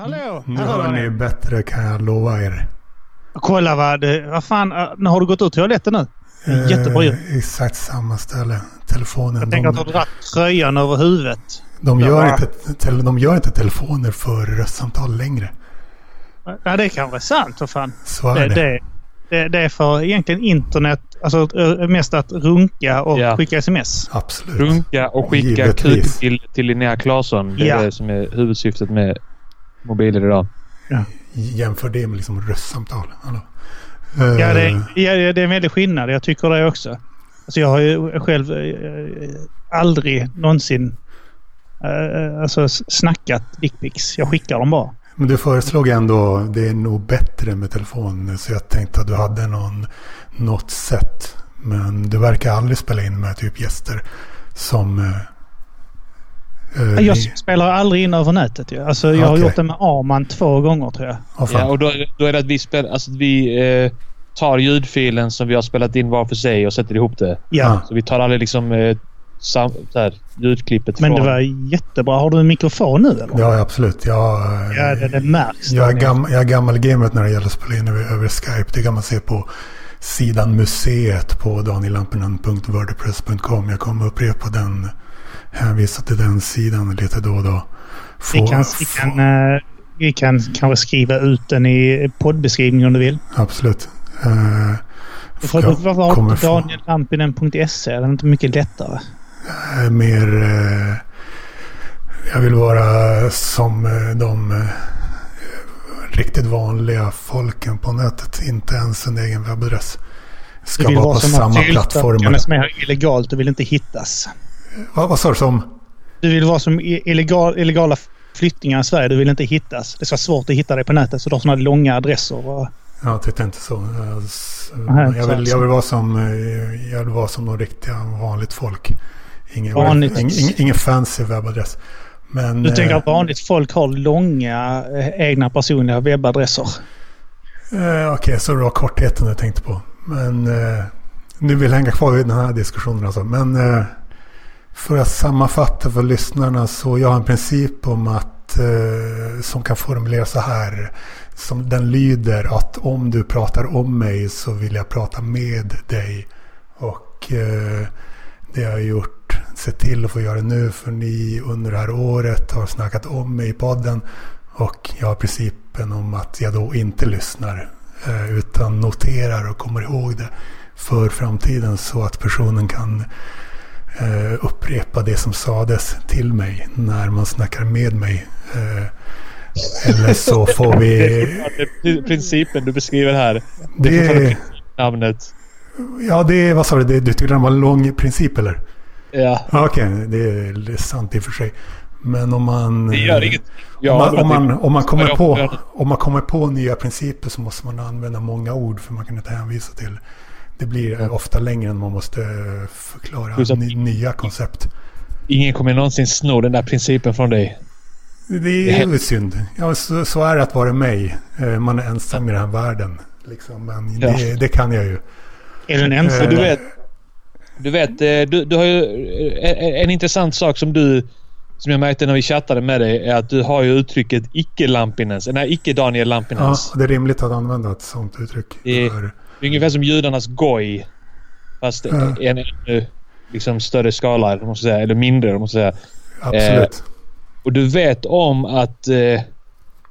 Hallå! Nu Hallå, hör ni bättre kan jag lova er. Kolla vad det... Vad fan, nu har du gått ur toaletten nu? Det är Jättebra ljud. Eh, exakt samma ställe. Telefonen. Jag tänker att du har dragit tröjan över huvudet. de, gör Ja. inte, tel- de gör inte telefoner för röstsamtal längre. Ja, det kanske är sant för fan. Så är Det, det. det, det, är för egentligen internet, alltså äh, mest att runka och Ja. skicka sms. Absolut. Runka och skicka kuk till, till Linnea Claesson. Det är Ja. det som är huvudsyftet med mobiler idag. Jämför det med liksom röstsamtal. Hallå. Ja, det, Eh, ja, det är en väldig skillnad. Jag tycker det också. Alltså jag har ju själv eh, aldrig någonsin eh, alltså snackat dickpics. Jag skickar dem bara. Men du föreslog ändå, det är nog bättre med telefon. Så jag tänkte att du hade någon, något sätt. Men du verkar aldrig spela in med typ gäster som... eh, Jag ni- spelar aldrig in över nätet ju. Alltså jag har Okej. gjort det med Arman två gånger tror jag. Fan. Ja, och då, då är det att vi, spel, alltså att vi eh, tar ljudfilen som vi har spelat in var för sig och sätter ihop det. Ja. Ah. Så vi tar aldrig liksom eh, sam, så här, ljudklippet Men det från... var jättebra. Har du en mikrofon nu eller? Ja, absolut. Jag, eh, Ja, det, det märks. jag, är gam, jag är gammal gamet när det gäller att spela in över, över Skype. Det kan man se på sidan museet på danielampinen.wordpress.com. Jag kommer upprepa den. Hänvisa till den sidan lite då och då. Få- Vi kan, vi, få- kan, eh, vi kan kanske skriva ut den i poddbeskrivningen om du vill. Absolut. Eh, Varför jag varför har inte få- danielampinen.se? Det är inte mycket lättare. är mer... Eh, jag vill vara som de riktigt vanliga folken på nätet. Inte ens en egen webbadress. Du Ska vill vara vara på som samma asylsökande plattformar. som är illegalt. Du vill inte hittas. Vad, vad sa du som? Du vill vara som illegal, illegala flyktingar i Sverige. Du vill inte hittas. Det är så svårt att hitta dig på nätet. Så du har sådana långa adresser. Och, Jag tyckte inte så. Jag, vill, jag, vill vara som, eh, jag vill vara som de riktiga vanligt folk. Ingen, Vanligt. ing, ing, ingen fancy webbadress. Men, du tänker eh, att vanligt folk har långa eh, egna personliga webbadresser. Eh, Okej, så det var kortheten jag tänkte på. Men eh, nu vill jag hänga kvar i den här diskussionen alltså. Men eh, för att sammanfatta för lyssnarna så jag har en princip om att eh, som kan formuleras så här. Som den lyder att om du pratar om mig så vill jag prata med dig. Och eh, det har jag gjort, sett till att få göra nu för ni under det här året har snackat om mig i podden. Och jag har principen om att jag då inte lyssnar eh, utan noterar och kommer ihåg det för framtiden så att personen kan eh, upprepa det som sades till mig när man snackar med mig. Eh, eller så får vi... Det är principen du beskriver här. Det är Det, namnet. ja, det är, vad sa du, det, du tyckte det var en lång princip eller? Ja, Okej, det, är- det är sant i och för sig. Men om man... det gör inget. Ja, om, man, men om, man, det- om, man kommer på, om man kommer på nya principer så måste man använda många ord för man kan inte hänvisa till. Det blir ofta längre än man måste eh, förklara nya koncept. Ingen kommer någonsin sno den där principen från dig. Det är ju synd. Ja, så, så är det att vara mig. Eh, Man är ensam i den här världen. Liksom. Men Ja. det, det kan jag ju. Är du en ensam? Eh, Du vet, du, vet du, du har ju en, en intressant sak som du som jag märkte när vi chattade med dig är att du har ju uttrycket icke-Lampinens. Nej, icke-Daniel Ja, Lampinens. det är rimligt att använda ett sånt uttryck. Det För, Det är ungefär som judarnas goj. Fast Ja. en ännu liksom, större skala, eller måste säga. Eller mindre, måste säga. absolut. Och du vet om att, eh,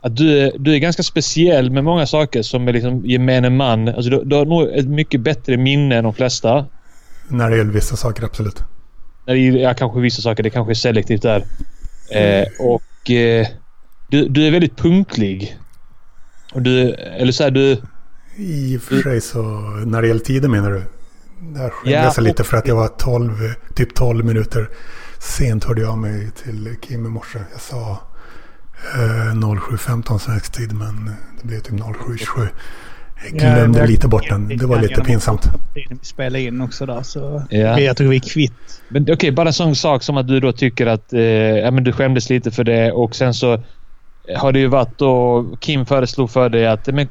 att du, är, du är ganska speciell med många saker som är liksom gemene man. Alltså, du, du har nog ett mycket bättre minne än de flesta. När det gäller vissa saker, absolut. När det ja, kanske vissa saker, det kanske är selektivt där. Eh, och eh, du, du är väldigt punktlig. Och du, eller så här, du... I och för sig så, när det gäller tiden menar du? Där skiljer Ja, jag sig lite för att jag var 12, typ 12 minuter sent hörde jag mig till Kim i morse. Jag sa eh, 07.15 svensk tid men det blev typ 07.27. Jag glömde Ja, lite bort den. Det var lite pinsamt. Vi spelade in också där så... Ja. Jag tror vi är kvitt. Men okej, bara en sån sak som att du då tycker att eh, ja, men du skämdes lite för det och sen så har det ju varit då Kim föreslog för dig att men,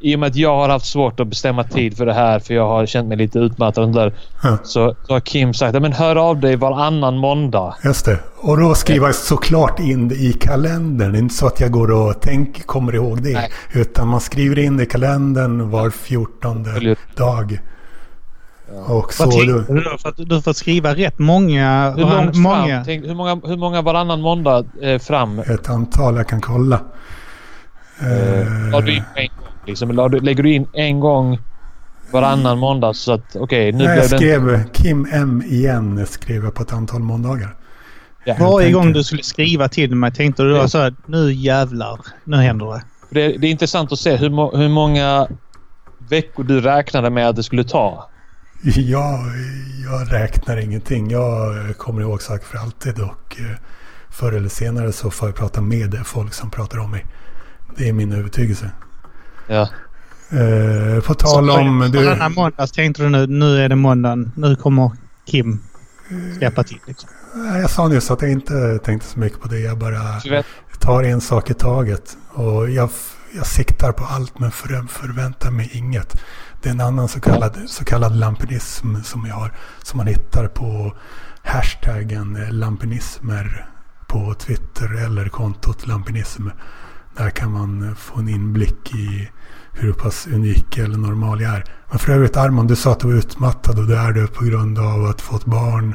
i och med att jag har haft svårt att bestämma tid för det här för jag har känt mig lite utmattad och där. Ja. Så, så har Kim sagt men hör av dig varannan måndag. Just det. Och då skriver jag såklart in det i kalendern. Det är inte så att jag går och tänker, kommer ihåg det. Nej. Utan man skriver in det i kalendern var fjortonde dag. Och så... Vad du? För att du får skriva rätt många... Hur långt många? Tänk, hur, många, hur många varannan måndag eh, fram Ett antal jag kan kolla. La du in en gång? Liksom, la du, lägger du in en gång varannan måndag så att okej nu Nej, jag skrev Kim M igen skrev jag på ett antal måndagar. Ja. Varje tänker- gång du skulle skriva till mig tänkte du då så här, nu jävlar, nu händer det. Det, det är intressant att se hur, hur många veckor du räknade med att det skulle ta. Jag, jag räknar ingenting. Jag kommer ihåg saker för alltid och eh, förr eller senare så får jag prata med folk som pratar om mig. Det är min övertygelse. Ja. Eh, på tal om... Du, Varannan måndag tänkte du nu, nu är det måndagen. Nu kommer Kim släppa till. Liksom. Nej, jag sa nyss att jag inte tänkte så mycket på det. Jag bara tar en sak i taget. Och jag, jag siktar på allt men för, förväntar mig inget. Det är en annan så kallad, så kallad lampinism som jag har. Som man hittar på hashtaggen lampinismer på Twitter eller kontot lampinism. Där kan man eh, få en inblick i hur pass unik eller normal jag är. Men för övrigt Arman, du sa att du var utmattad och det är du på grund av att fått barn.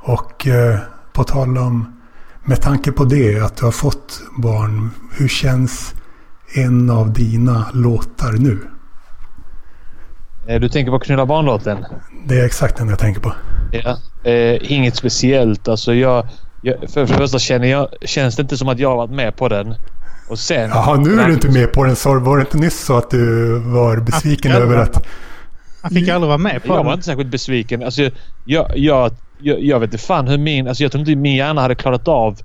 Och eh, på tal om, med tanke på det, att du har fått barn. Hur känns en av dina låtar nu? eh, du tänker på Knulla barnlåten? Det är exakt den jag tänker på. Ja. Eh, inget speciellt. Alltså jag, jag, för, för det första känner jag, känns det inte som att jag har varit med på den. Och sen... Jaha, nu är du inte med på den. Så var det inte nyss så att du var besviken över att... Han fick aldrig vara med på Jag var den. inte särskilt besviken. Alltså, jag, jag, jag, jag vet inte fan hur min... Alltså, jag tror inte min hjärna hade klarat av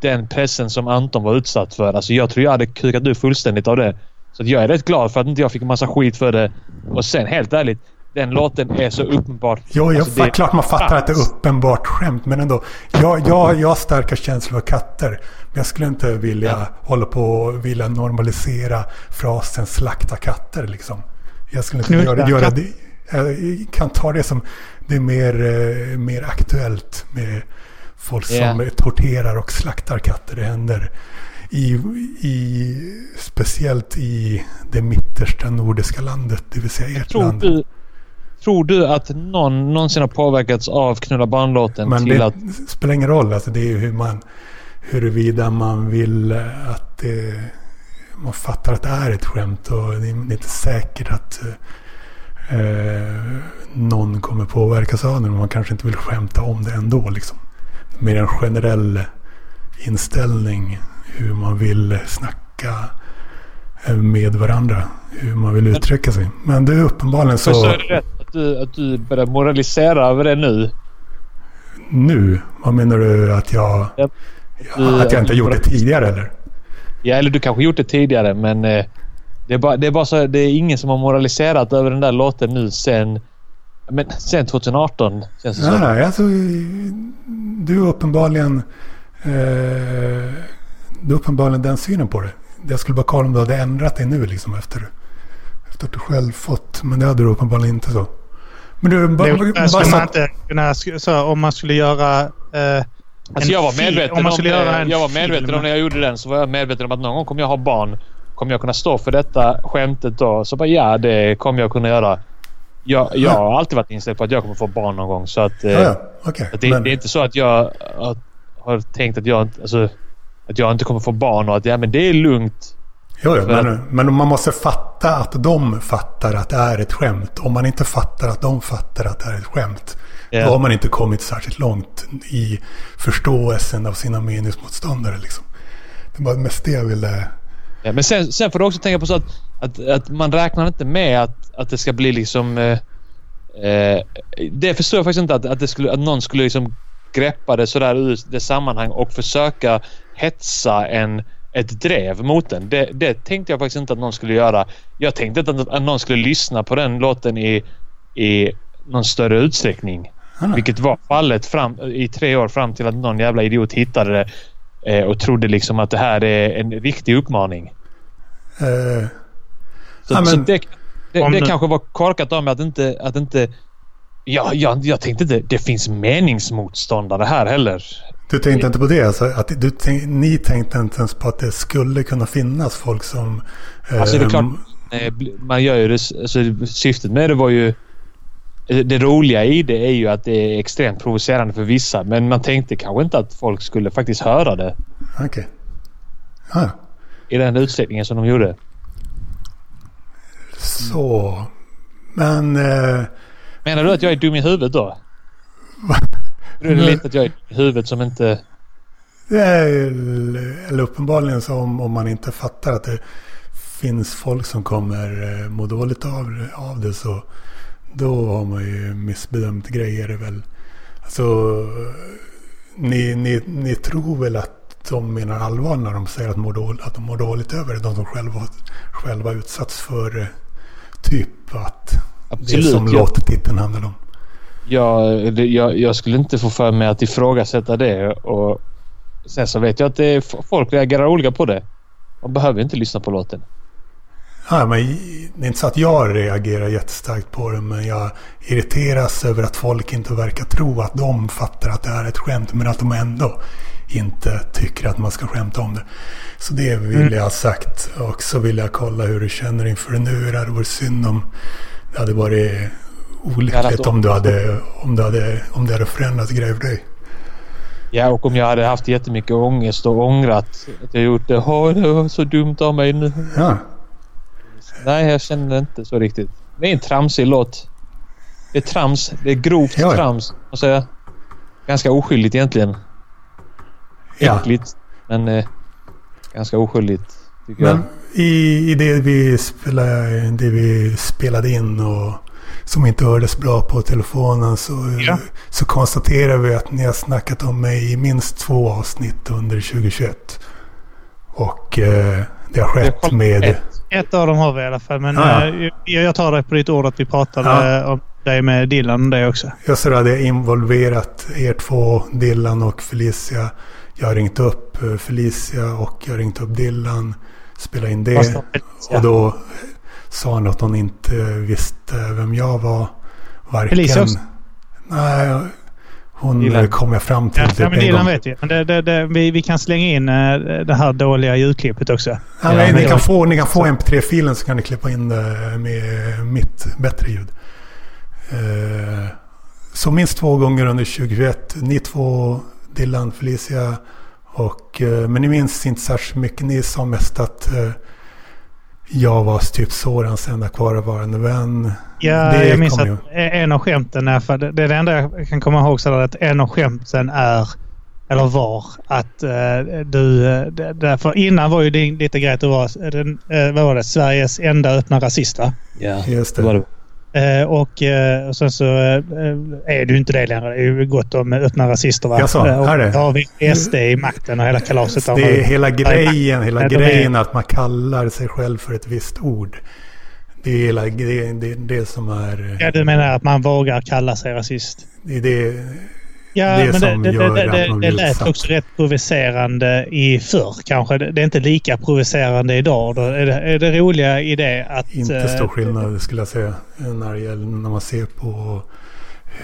den pressen som Anton var utsatt för. Alltså, jag tror jag hade kukat ur fullständigt av det. Så att jag är rätt glad för att inte jag fick en massa skit för det. Och sen helt ärligt. Den låten är så uppenbart... Ja, jag, alltså, det- klart man fattar att det är uppenbart skämt. Men ändå. Jag, jag, jag har starka känslor för katter. Men jag skulle inte vilja Ja. hålla på och vilja normalisera frasen slakta katter liksom. Jag skulle inte göra, göra det. Jag kan ta det som det är mer, eh, mer aktuellt med folk som Ja. torterar och slaktar katter. Det händer i, i, speciellt i det mittersta nordiska landet, det vill säga ert land. du, tror du att någon någonsin har påverkats av Knulla barnlåten Men till det att... spelar ingen roll. Alltså det är ju hur man, huruvida man vill eh, att det, man fattar att det är ett skämt. Och det är inte säkert att eh, någon kommer påverkas av det. Men man kanske inte vill skämta om det ändå. Liksom. Mer en generell inställning. Hur man vill snacka eh, med varandra. Hur man vill uttrycka sig. Men det är uppenbarligen Så, så. så är det rätt att du, att du börjar moralisera över det nu? Nu? Vad menar du att jag... Ja. Ja, att jag inte gjort det tidigare eller? Ja, eller du kanske gjort det tidigare men eh, det, är bara, det är bara så det är ingen som har moraliserat över den där låten nu sen men sen 2018 känns det Nej, nej, alltså, du är uppenbarligen eh, du är uppenbarligen den synen på det. Jag skulle bara kolla om du hade ändrat dig nu liksom efter, efter att du själv fått. Men det hade du uppenbarligen inte så. Men du, bara, Det bara, där skulle man inte kunna... Så, om man skulle göra... Eh, Alltså jag var medveten om man om, skulle göra eh, en jag var medveten om när jag gjorde den så var jag medveten om att någon gång kommer jag ha barn. Kommer jag kunna stå för detta skämtet då? Så bara ja, det kommer jag kunna göra. Jag, jag har alltid varit inställd på att jag kommer få barn någon gång. Så att, eh, ja, ja, okej. att det, Men- det är inte så att jag har, har tänkt att jag, inte- alltså, att jag inte kommer få barn och att ja, men det är lugnt. Jo, jo, men, men man måste fatta att de fattar att det är ett skämt. Om man inte fattar att de fattar att det är ett skämt. Ja. Då har man inte kommit särskilt långt i förståelsen av sina meningsmotståndare. Liksom. Det var mest det jag ville... Ja, men sen, sen får du också tänka på så att, att, att man räknar inte med att, att det ska bli liksom... Eh, eh, det förstår jag faktiskt inte att, att, det skulle, att någon skulle liksom greppa det sådär ur det sammanhang och försöka hetsa en, ett drev mot den. Det, det tänkte jag faktiskt inte att någon skulle göra. Jag tänkte inte att, att någon skulle lyssna på den låten i, i någon större utsträckning. Ah, Vilket var fallet fram, i tre år fram till att någon jävla idiot hittade det eh, och trodde liksom att det här är en riktig uppmaning. eh, Så, Ja, men- så det, det, det du- kanske var korkat av mig att inte... Att inte ja, jag, jag tänkte inte det finns meningsmotståndare här heller. Du tänkte inte på det? Alltså, att du ni tänkte inte ens på att det skulle kunna finnas folk som... Alltså, det är ehm, klart. Eh, Man gör ju det... Alltså, syftet med det var ju... eh, Det roliga i det är ju att det är extremt provocerande för vissa. Men man tänkte kanske inte att folk skulle faktiskt höra det Okej. Ja, ja. i den utsträckningen som de gjorde. så. Men... Eh, Menar du att jag är dum i huvudet då? Du det är lite att jag är huvudet som inte... det eller uppenbarligen så om, om man inte fattar att det finns folk som kommer eh, må dåligt av, av det så då har man ju missbedömt grejer väl. Alltså, ni, ni, ni tror väl att de menar allvar när de säger att, mår dåligt, att de mår dåligt över det. De som själva, själva utsatts för eh, typ att det Absolut. som jag, låttiteln handlar om. Jag, jag, jag skulle inte få för mig att ifrågasätta det. Och sen så vet jag att det är, folk reagerar olika på det. Man behöver inte lyssna på låten. Ja, men det är inte så att jag reagerar jättestarkt på det, men jag irriteras över att folk inte verkar tro att de fattar att det här är ett skämt, men att de ändå inte tycker att man ska skämta om det. Så det vill Mm. jag ha sagt. Och så vill jag kolla hur du känner inför det nu. Det hade varit synd om det hade varit olyckligt om du hade, om du hade, om det hade förändrat grejer för dig. Ja, och om jag hade haft jättemycket ångest och ångrat att jag gjort det. Åh, det var så dumt av mig nu. Ja, Nej, jag känner inte så riktigt. Det är en tramsig låt. Det är trams. Det är grovt Ja, trams. Säga. Ganska oskyldigt egentligen. ja. Äckligt. Men eh, ganska oskyldigt. Tycker jag. Men i, i det, vi spelade, det vi spelade in och som inte hördes bra på telefonen så, Ja. så konstaterar vi att ni har snackat om mig i minst två avsnitt under 2021. Och eh, det har skett med... ett. Ett av dem har vi i alla fall. Men Ah, eh, jag, jag tar dig på ditt ord att vi pratade Ja. eh, om dig med Dylan och det också. Jag ser att det involverat er två, Dylan och Felicia. Jag har ringt upp eh, Felicia och jag har ringt upp Dylan. Spelat in det. Och då sa han att hon inte visste vem jag var. Varken... Också? Nej, hon Dylan. kom jag fram till Ja, typ ja, men en Dylan vet vi. Men det, det, det, vi, vi kan slänga in eh, det här dåliga ljudklippet också. Ja, Ja, men ni, kan få, ni kan få mp3-filen så kan ni klippa in det med mitt bättre ljud. Eh, så minst två gånger under 2021. Ni två, Dylan, Felicia. Och, eh, men ni minns inte särskilt mycket. Ni sa mest att jag var typ Sorans enda kvarvarande vän. Ja, Det jag minns att en av skämten är, för det, det är det enda jag kan komma ihåg, så är att en av skämten är, eller var, att eh, du... eh, Därför innan var ju din lite grej att du var, den, eh, vad var det, Sveriges enda öppna rasist va? Ja, Just det var det. Eh, och, eh, och sen så eh, är du inte det längre. Det är ju gott om öppna rasister va? Jaså, Eh, är det? Har vi SD i makten och hela kalaset. Det är hela grejen, hela Nej, de är- grejen att man kallar sig själv för ett visst ord. Det är hela det, det, det som är... Ja, du menar att man vågar kalla sig rasist? Det är det, Ja, Det men det, som det, gör det, att det, man det lät utsatt. också rätt provocerande i förr kanske. Det är inte lika provocerande idag. Då är, det, är det roliga i det att... inte eh, stor skillnad skulle jag säga. När, det gäller, när man ser på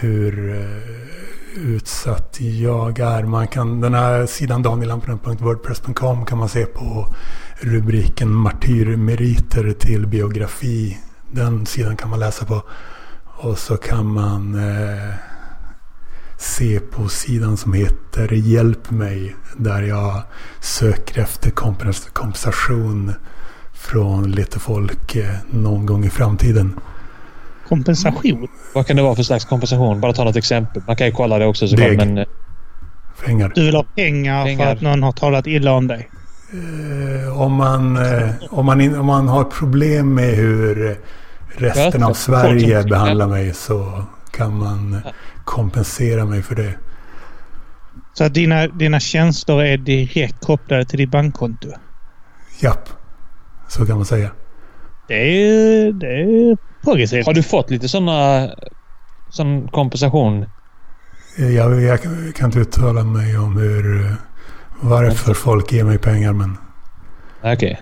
hur eh, utsatt jag är. Man kan, den här sidan danielampen.wordpress.com kan man se på rubriken Martyrmeriter till biografi. Den sidan kan man läsa på. Och så kan man eh, se på sidan som heter Hjälp mig. Där jag söker efter kompens- kompensation från lite folk eh, någon gång i framtiden. Kompensation. Vad kan det vara för slags kompensation? Bara ta något exempel. Man kan ju kolla det också såklart. Deg. Men eh, Pengar. Du vill ha pengar, Pengar. för att någon har talat illa om dig. Eh, om, man, eh, om, man in, om man har problem med hur eh, resten av Sverige behandlar mig så kan man kompensera mig för det. Så att dina, dina tjänster är direkt kopplade till ditt bankkonto. Japp, så kan man säga. Det är, det är progressivt. har du fått lite sådana sån kompensation? Eh, Jag, jag kan inte uttala mig om hur, eh, varför folk ger mig pengar men, Okej.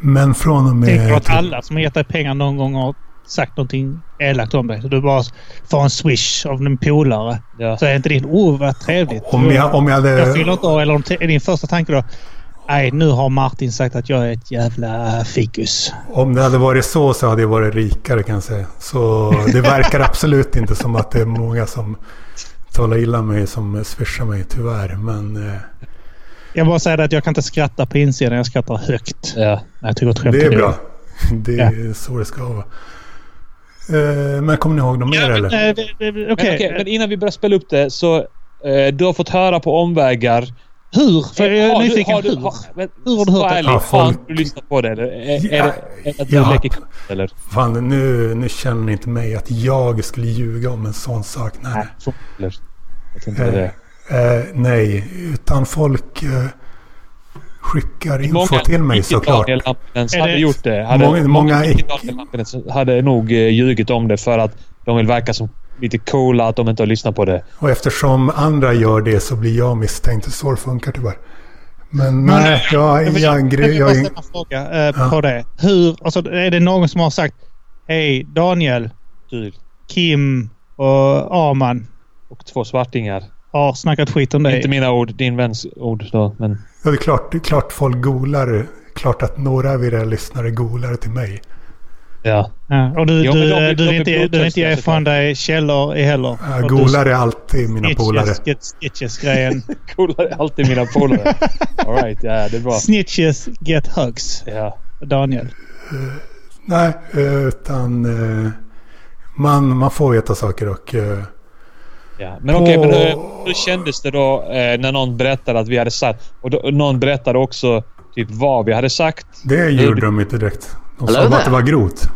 Men från och Tänker du med... att alla som har gett dig pengar någon gång har sagt någonting elakt om dig? Så du bara får en swish av en polare. Ja. Så är inte din oh vad trevligt. Om jag, om jag Jag fyller hade... inte år. Eller om är din första tanke då? Nej, nu har Martin sagt att jag är ett jävla fikus. Om det hade varit så så hade jag varit rikare kan jag säga. Så det verkar absolut inte som att det är många som talar illa om mig som swishar mig tyvärr. Men eh, Jag bara säger att jag kan inte skratta på insidan. Jag skrattar högt. Ja. Jag tycker det är bra. Det är så det ska vara. Eh, Men kommer ni ihåg något mer Ja, men, eller? eh, Okej. okej, men innan vi börjar spela upp det så... Eh, du har fått höra på omvägar. Hur? För jag är nyfiken. har du- hur? har- men Hur har du hört det? Ja, Har folk- du lyssnat på det eller? Är, Ja, är det är det att du ja. leker eller? Fan, nu, nu känner ni inte mig att jag skulle ljuga om en sån sak. Nej. Nej, så- eller? Jag inte är det. Eh, nej, utan folk eh, skickar info Många till mig såklart. Daniel Lampinens hade det- gjort det. Hade, Många- många Lampinens hade nog eh, ljugit om det för att de vill verka som lite coola att de inte har lyssnat på det. Och eftersom andra gör det så blir jag misstänkt. Så det funkar tyvärr. Men Men- nej, jag, Jag jag, jag, jag vill jag, bara ställa en fråga eh, Ja. på det. Hur, alltså, är det någon som har sagt Hej Daniel, Kim och Arman och två svartingar. Har snackat skit om dig. Inte mina ord, din väns ord då. Men Ja, det är klart, det är klart folk golar. Klart att några av era lyssnare golar till mig. ja. Ja, och du, Jo, du, de är- du, de inte, du inte ge ifrån dig källor i heller. Jag Och golar är alltid mina polare. snitches, get stitches-grejen. Coola är alltid mina polare. Alright, ja det är bra. snitches get hugs. Ja. Daniel. Nej, eh, utan eh, man, man får veta saker och... eh, Ja, men okej, På- men hur, hur kändes det då eh, när någon berättade att vi hade sagt... Och då, någon berättade också typ vad vi hade sagt. Det gjorde de inte direkt. De sa bara att det var grovt.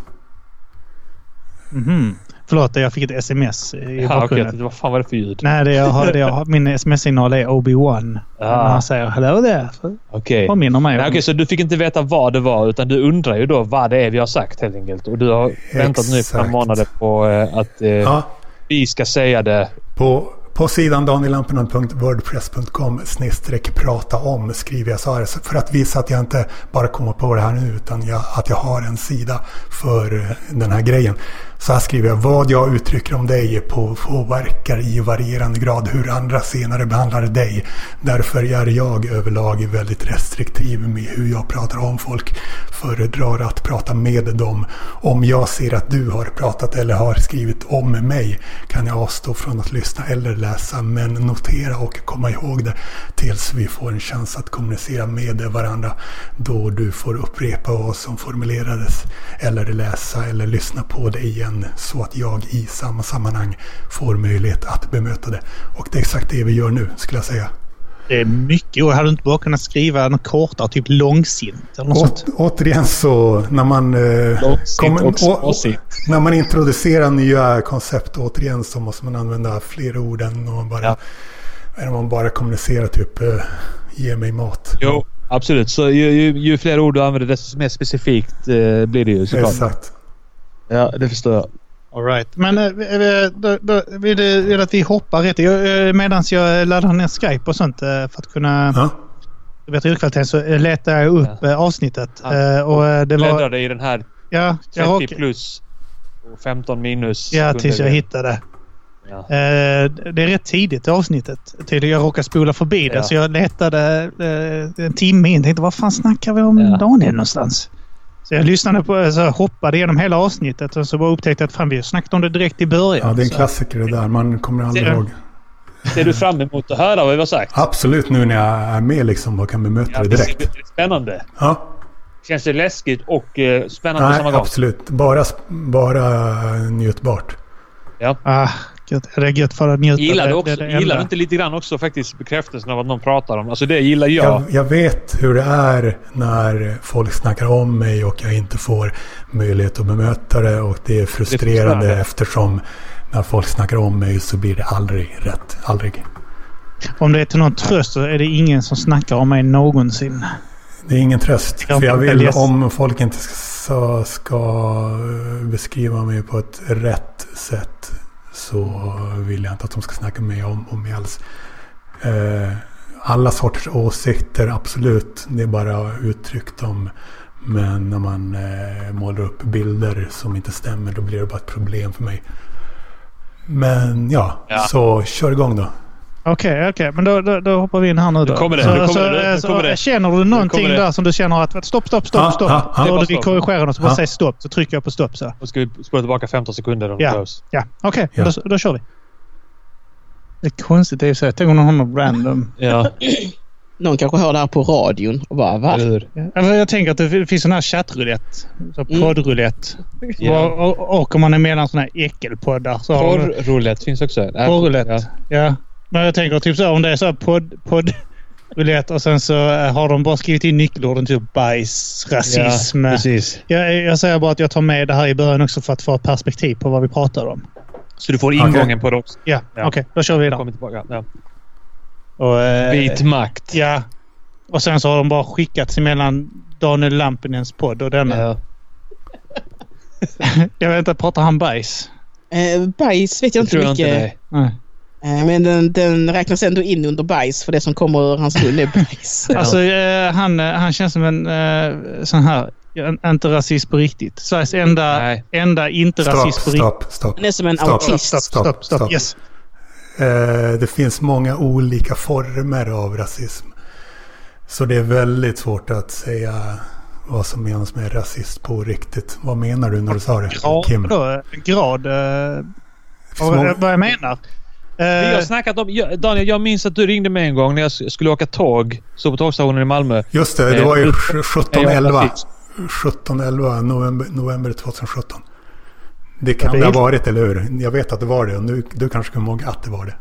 Mhm. Förlåt, jag fick ett sms i Ja, okej, bakgrunden. vad fan var det för ljud? Nej, det jag har, det jag har, min sms-signal är Obi-Wan. Ah. Han säger hello there. Okej. Påminner mig Nej, om. okej, så du fick inte veta vad det var utan du undrar ju då vad det är vi har sagt helt enkelt. Och du har väntat nu i fem Exakt. månader på eh, att eh, Ja, vi ska säga det. på, på sidan danielampinen.wordpress.com snedstreck prata om skriver jag så här. För att visa att jag inte bara kommer på det här nu utan jag, att jag har en sida för den här grejen. Så här skriver jag. Vad jag uttrycker om dig påverkar i varierande grad hur andra senare behandlar dig. Därför är jag överlag väldigt restriktiv med hur jag pratar om folk. Föredrar att prata med dem. Om jag ser att du har pratat eller har skrivit om mig kan jag avstå från att lyssna eller läsa. Men notera och komma ihåg det tills vi får en chans att kommunicera med varandra. Då du får upprepa vad som formulerades eller läsa eller lyssna på det igen så att jag i samma sammanhang får möjlighet att bemöta det. Och det är exakt det vi gör nu skulle jag säga. Det är mycket. Och hade du inte bara kunnat skriva något kortare, typ långsint eller något sånt? Å, återigen så när man, eh, kommer- och småsint. när man introducerar nya koncept återigen så måste man använda fler ord än om man bara, Ja. än om man bara kommunicerar typ eh, ge mig mat. Jo, absolut. Så ju, ju, ju fler ord du använder desto mer specifikt eh, blir det ju såklart. Exakt. Ja, det förstår jag. All right. Men äh, då, då, vill du att vi hoppar rätt? Jag, medan jag laddar ner Skype och sånt för att kunna Ja. förbättra ljudkvaliteten så letar jag upp Ja. avsnittet. Ja. Och det var... Bläddrade i den här Ja, 30 jag råkade, plus och 15 minus. ja, tills jag hittade. Ja. Det är rätt tidigt i avsnittet. Tydligen jag råkade spola förbi det Ja. så jag letade en timme in. Tänkte vad fan snackar vi om Ja. Daniel någonstans? Så jag lyssnade på, så hoppade igenom hela avsnittet och så bara upptäckte att fan vi snackade om det direkt i början. ja, det är en klassiker det där. Man kommer aldrig Det- ihåg. Ser du fram emot att höra vad vi har sagt? Absolut nu när jag är med liksom och kan bemöta Ja, det det är direkt. spännande. Ja. Känns det läskigt och eh, spännande på Nej, samma gång? absolut. Bara, bara njutbart. Ah, Det är att njuta. Gillar du, Det- också, det är det gillar du inte lite grann också faktiskt bekräftelsen av att någon pratar om? Alltså det gillar jag. Jag, jag vet hur det är när folk snackar om mig och jag inte får möjlighet att bemöta det. Och det är frustrerande frustrerande. eftersom när folk snackar om mig så blir det aldrig rätt. Aldrig. Om det är till någon tröst så är det ingen som snackar om mig någonsin. Det är ingen tröst. Jag För jag vill, om folk inte ska, ska beskriva mig på ett rätt sätt så vill jag inte att de ska snacka med om, om mig alls. Eh, alla sorters åsikter, absolut. Det är bara att uttrycka dem. Men när man eh, målar upp bilder som inte stämmer då blir det bara ett problem för mig. Men ja, Ja. så kör igång då. Okej, okej. Men då, då, då hoppar vi in här nu då. Nu kommer det, Så, nu kommer så, det, nu så, kommer det. Känner du någonting det. där som du känner att stopp, stopp, stopp, Ja, stopp. ja, ja. Då Det är du vill bara stopp. korrigera något så bara Ja. säg stopp. Så trycker jag på stopp så. Då ska vi spola tillbaka 15 sekunder om det Ja. behövs. Ja, okej. Ja. Då, då kör vi. Det är konstigt i och för sig. Tänk om någon har någon random. Ja, Någon kanske hör det här på radion och bara va? Alltså, jag tänker att det finns sån här chattroulette. Så Mm. poddroulette. Ja. Och, och, och om man är mellan såna här äckelpoddar så har de Porrroulette finns också. Nej, porroulette. Ja. Ja. Men jag tänker typ så om det är så här podd, podd roulette och sen så eh, har de bara skrivit in nyckelorden typ bajs, rasism. Ja, precis. jag, jag säger bara att jag tar med det här i början också för att få perspektiv på vad vi pratar om. Så du får ingången på det också. Ja, Ja. okej. då kör vi vidare. Kommer tillbaka. Ja. Och, eh, Vit makt. Ja. Och sen så har de bara skickats emellan Daniel Lampinens podd och denna. Ja. Jag vet inte, pratar han bajs? Eh, bajs vet jag Det inte tror jag inte. mycket. Nej. Eh, men den, den räknas ändå in under bajs för det som kommer ur hans mun är bajs. Alltså, eh, han, eh, han känns som en eh, sån här, inte rasist på riktigt. Sveriges enda, Nej. enda inte Stopp, rasist på riktigt. stopp, stopp. Han är som en Stopp, autist. Stopp, stopp, stopp. stopp. Yes. Eh, det finns många olika former av rasism. Så det är väldigt svårt att säga vad som menas med rasist på riktigt. Vad menar du när du sa det, Grad, Kim? då, grad eh, många- vad jag menar. Vi har Eh, snackat om... jag- Daniel, jag minns att du ringde mig en gång när jag skulle åka tåg. Stod på tågstationen i Malmö. Just det, det Eh, var ju ut- 17-11. rasist. 17-11 november, november 2017. Det kan det ha varit, eller hur? Jag vet att det var det. Och nu, du kanske kommer ihåg att det var det.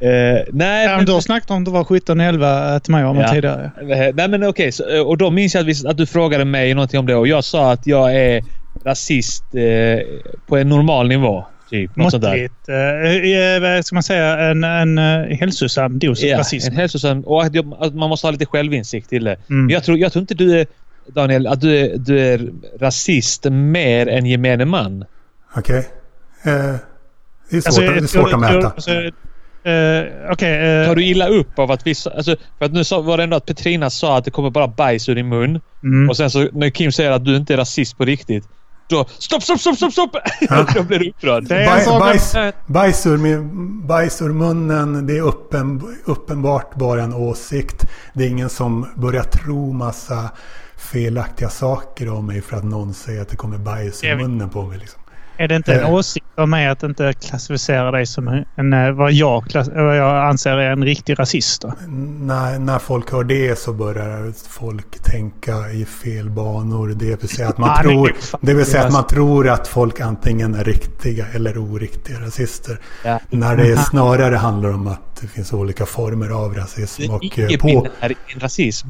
Eh, nej, ja, men du har snackat om det var 17-11 till mig om Ja. tidigare. Eh, nej, men okej. så, eh, och då minns jag att, vi, att du frågade mig någonting om det och jag sa att jag är rasist eh, på en normal nivå. Typ. Något. Måttligt. Eh, eh, vad ska man säga? En, en uh, hälsosam dos Ja, rasism. en hälsosam... Och att, jag, att man måste ha lite självinsikt till det. Mm. Men jag tror, jag tror inte du är... Daniel, att du är, du är rasist mer än gemene man. Okej? Eh, det är svårt, Alltså, det är jag svårt tror- att mäta. Alltså, eh, Okej. eh, Tar du illa upp av att vissa... Alltså, för att nu sa, var det ändå att Petrina sa att det kommer bara bajs ur din mun. mm. Och sen så när Kim säger att du inte är rasist på riktigt. Då... Stopp, stopp, stopp, stopp, stopp! då blir du upprörd. Det är Baj, sak bajs, bajs, ur bajs ur munnen, det är uppen, uppenbart bara en åsikt. Det är ingen som börjar tro massa felaktiga saker om mig för att någon säger att det kommer bajs ur Jag munnen på mig. Liksom. Är det inte en Eh. åsikt av mig att inte klassificera dig som en, eh, vad, jag, klass, vad jag anser är en riktig rasist? Då? När, när folk hör det så börjar folk tänka i fel banor. Det vill säga att man, Ah, tror, det är vill säga att man tror att folk antingen är riktiga eller oriktiga rasister. Ja. När det snarare handlar om att det finns olika former av rasism. Och eh, på, binär rasism.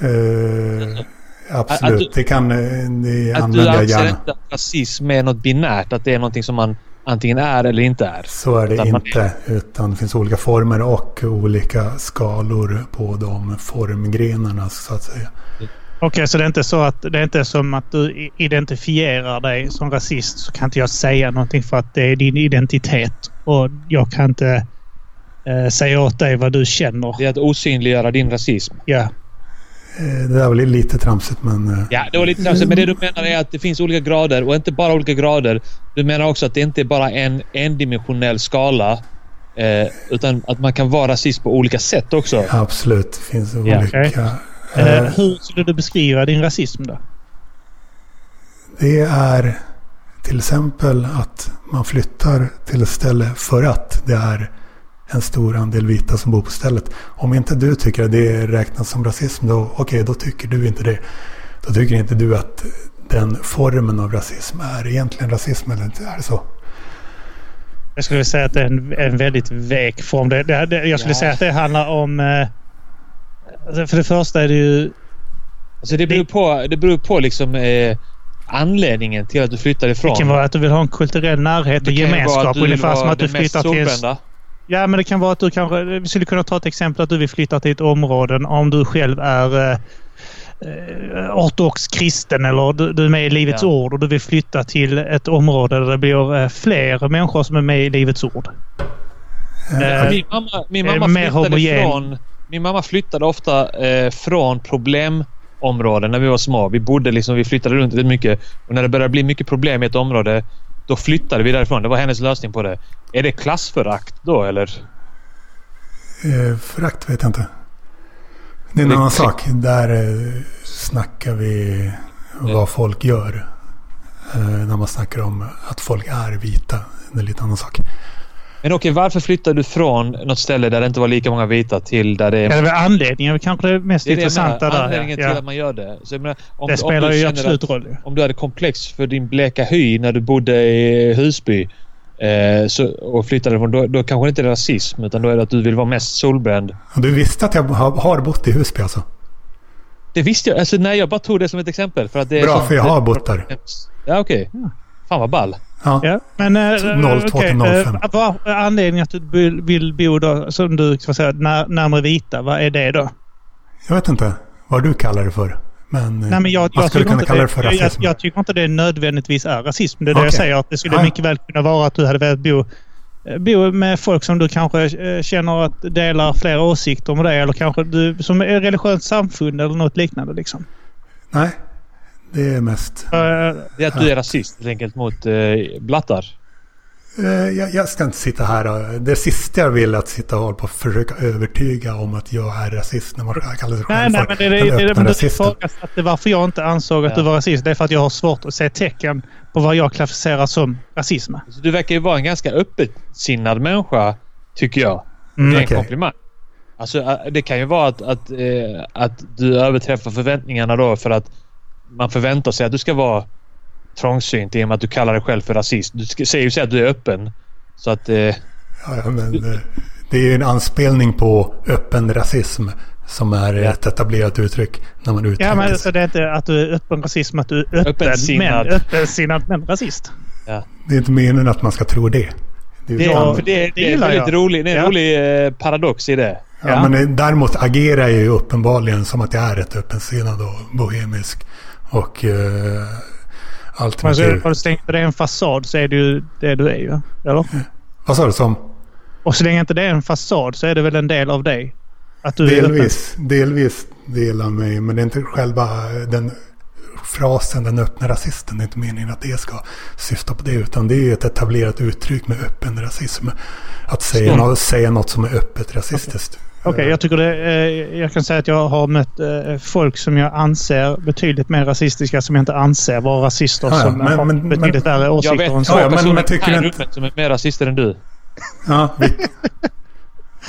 Eh, absolut, Att du- det kan eh, det Att du använder jag anser gärna. inte att rasism är något binärt. Att det är någonting som man antingen är eller inte är. Så är det Utan man- inte. Utan det finns olika former och olika skalor på de formgrenarna så att säga. Okej, så det är inte så att det är inte som att du identifierar dig som rasist så kan inte jag säga någonting för att det är din identitet. Och jag kan inte eh, säga åt dig vad du känner. Det är att osynliggöra din rasism. Ja. Eh, Det där var lite tramsigt men... eh, Ja, det var lite tramsigt. Men det du menar är att det finns olika grader och inte bara olika grader. Du menar också att det inte är bara en endimensionell skala. Eh, utan att man kan vara rasist på olika sätt också. Absolut, det finns Ja, olika. okej. Eh, Eh, hur skulle du beskriva din rasism då? Det är till exempel att man flyttar till ett ställe för att det är en stor andel vita som bor på stället. Om inte du tycker att det räknas som rasism, då, okej, då tycker du inte det. Då tycker inte du att den formen av rasism är egentligen rasism, eller inte är det så? Jag skulle säga att det är en, en väldigt vek form. Det, det, det, jag skulle Ja. säga att det handlar om... Eh, alltså för det första är det ju... Alltså det beror på, det beror på liksom eh, anledningen till att du flyttar ifrån. Det kan vara att du vill ha en kulturell närhet och gemenskap. Ungefär som vara att du den mest flyttar till... Ja, men det kan vara att du kanske... Vi skulle kunna ta ett exempel att du vill flytta till ett område om du själv är eh, eh, ortodox kristen eller du, du är med i Livets Ja. Ord och du vill flytta till ett område där det blir eh, fler människor som är med i Livets Ord. Eh, Min mamma, min det mamma flyttade homogen? från... Min mamma flyttade ofta eh, från problemområden när vi var små. Vi bodde liksom, vi flyttade runt lite mycket. Och när det började bli mycket problem i ett område, då flyttade vi därifrån. Det var hennes lösning på det. Är det klassförakt då eller? Eh, Förakt vet jag inte. Det är en Det- annan sak. Där eh, snackar vi vad folk gör. Eh, När man snackar om att folk är vita. Det är en lite annan sak. Men okej, varför flyttade du från något ställe där det inte var lika många vita till där det Ja, är... det är väl anledningen kanske det mest Det är det intressanta menar. där. Anledningen ja. till att man gör det. Så jag menar, om, Det spelar du ju känner absolut att- roll. Om du hade komplex för din bleka hy när du bodde i Husby eh, så, och flyttade från, då, då kanske det inte är rasism utan då är det att du vill vara mest solbränd. Du visste att jag har har bott i Husby alltså? Det visste jag. Alltså, nej, jag bara tog det som ett exempel. För att det är Bra, för jag har bott där. Ja, okej. Fan vad ball. Ja. Ja, men... eh, 02 okej, till 05. eh, Vad är anledningen att du vill- bo då, som du säga, när, närmare vita? Vad är det då? Jag vet inte vad du kallar det för. Men, eh, Nej, men jag, jag, tycker inte det jag, rasism. jag tycker inte det nödvändigtvis är rasism. Det är det jag säger. Att det skulle Ja. mycket väl kunna vara att du hade velat bo, eh, bo med folk som du kanske eh, känner att delar flera åsikter med dig. Eller kanske du som är religiöst samfund eller något liknande. Liksom. Nej, det är mest... Eh, Det är att du är rasist helt enkelt mot eh, blattar. Eh, Jag, jag ska inte sitta här och... Det sista jag vill är att sitta och hålla på och försöka övertyga om att jag är rasist när man kallar sig Nej, själv nej, för men det är det, det, det, men rasisten. ifrågasatte varför jag inte ansåg att Ja. du var rasist. Det är för att jag har svårt att se tecken på vad jag klassificerar som rasism. Så du verkar ju vara en ganska öppetsinnad människa, tycker jag. Mm. Det är en Okej. komplimang. Alltså, det kan ju vara att, att, att du överträffar förväntningarna då för att man förväntar sig att du ska vara trångsynt i och med att du kallar dig själv för rasist. Du ska, säger ju att du är öppen. Så att... Eh, Ja, ja, men eh, det är ju en anspelning på öppen rasism som är Ja. ett etablerat uttryck när man uttrycker Ja, men sig. så det är inte att du är öppen rasism, att du är öppen, Öppensinnad. men, öppensinnad men rasist. Det är inte meningen att man ska tro det. Det är det, Ja, för det, det det är en gillar väldigt rolig, det är en Ja. rolig eh, paradox i det. Ja, Ja. Men eh, däremot agerar jag ju uppenbarligen som att jag är rätt öppensinnad och bohemisk. Och uh, Men så, alternativ. och så länge det är en fasad så är det ju det du är ju. Eller? Vad sa du? Som? Och så länge inte det är en fasad så är det väl en del av dig? Du. Delvis, delvis del av mig. Men det är inte själva den frasen den öppna rasisten. Det är inte meningen att det ska syfta på det. Utan det är ett etablerat uttryck med öppen rasism. Att säga, Mm. något, säga något som är öppet rasistiskt. Okej, jag tycker det. Eh, jag kan säga att jag har mött eh, folk som jag anser betydligt mer rasistiska som jag inte anser vara rasister. Ja, ja, som men- har men- betydligt men- värre Jag åsikter vet än så. två Ja, ja, men- personer i det här som är mer rasister än du. Ja, vi,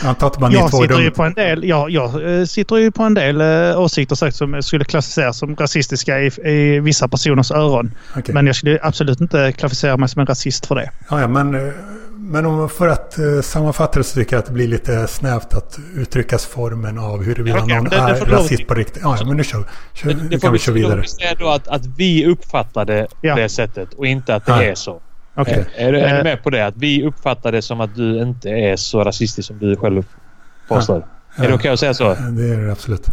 jag antar att bara ni Jag är sitter, ju på en del, jag, jag eh, sitter ju på en del eh, åsikter sagt, som skulle klassificeras som rasistiska i, i vissa personers öron. Okej. Men jag skulle absolut inte klassificera mig som en rasist för det. Ja, ja, men, eh, men om, för att uh, sammanfatta det så tycker jag att det blir lite snävt att uttryckas formen av huruvida Okej, någon det- det är lov rasist på riktigt. Ja, ja, men nu kör, kör, Det, nu det kan får vi vi köra vidare. vi säga då att, att vi uppfattar det Ja. på det sättet och inte att det Ja. är så. Okej. Är, du- är Eh. du med på det? Att vi uppfattar det som att du inte är så rasistisk som du själv påstår. Är det okej att säga så? Ja, Det är det absolut.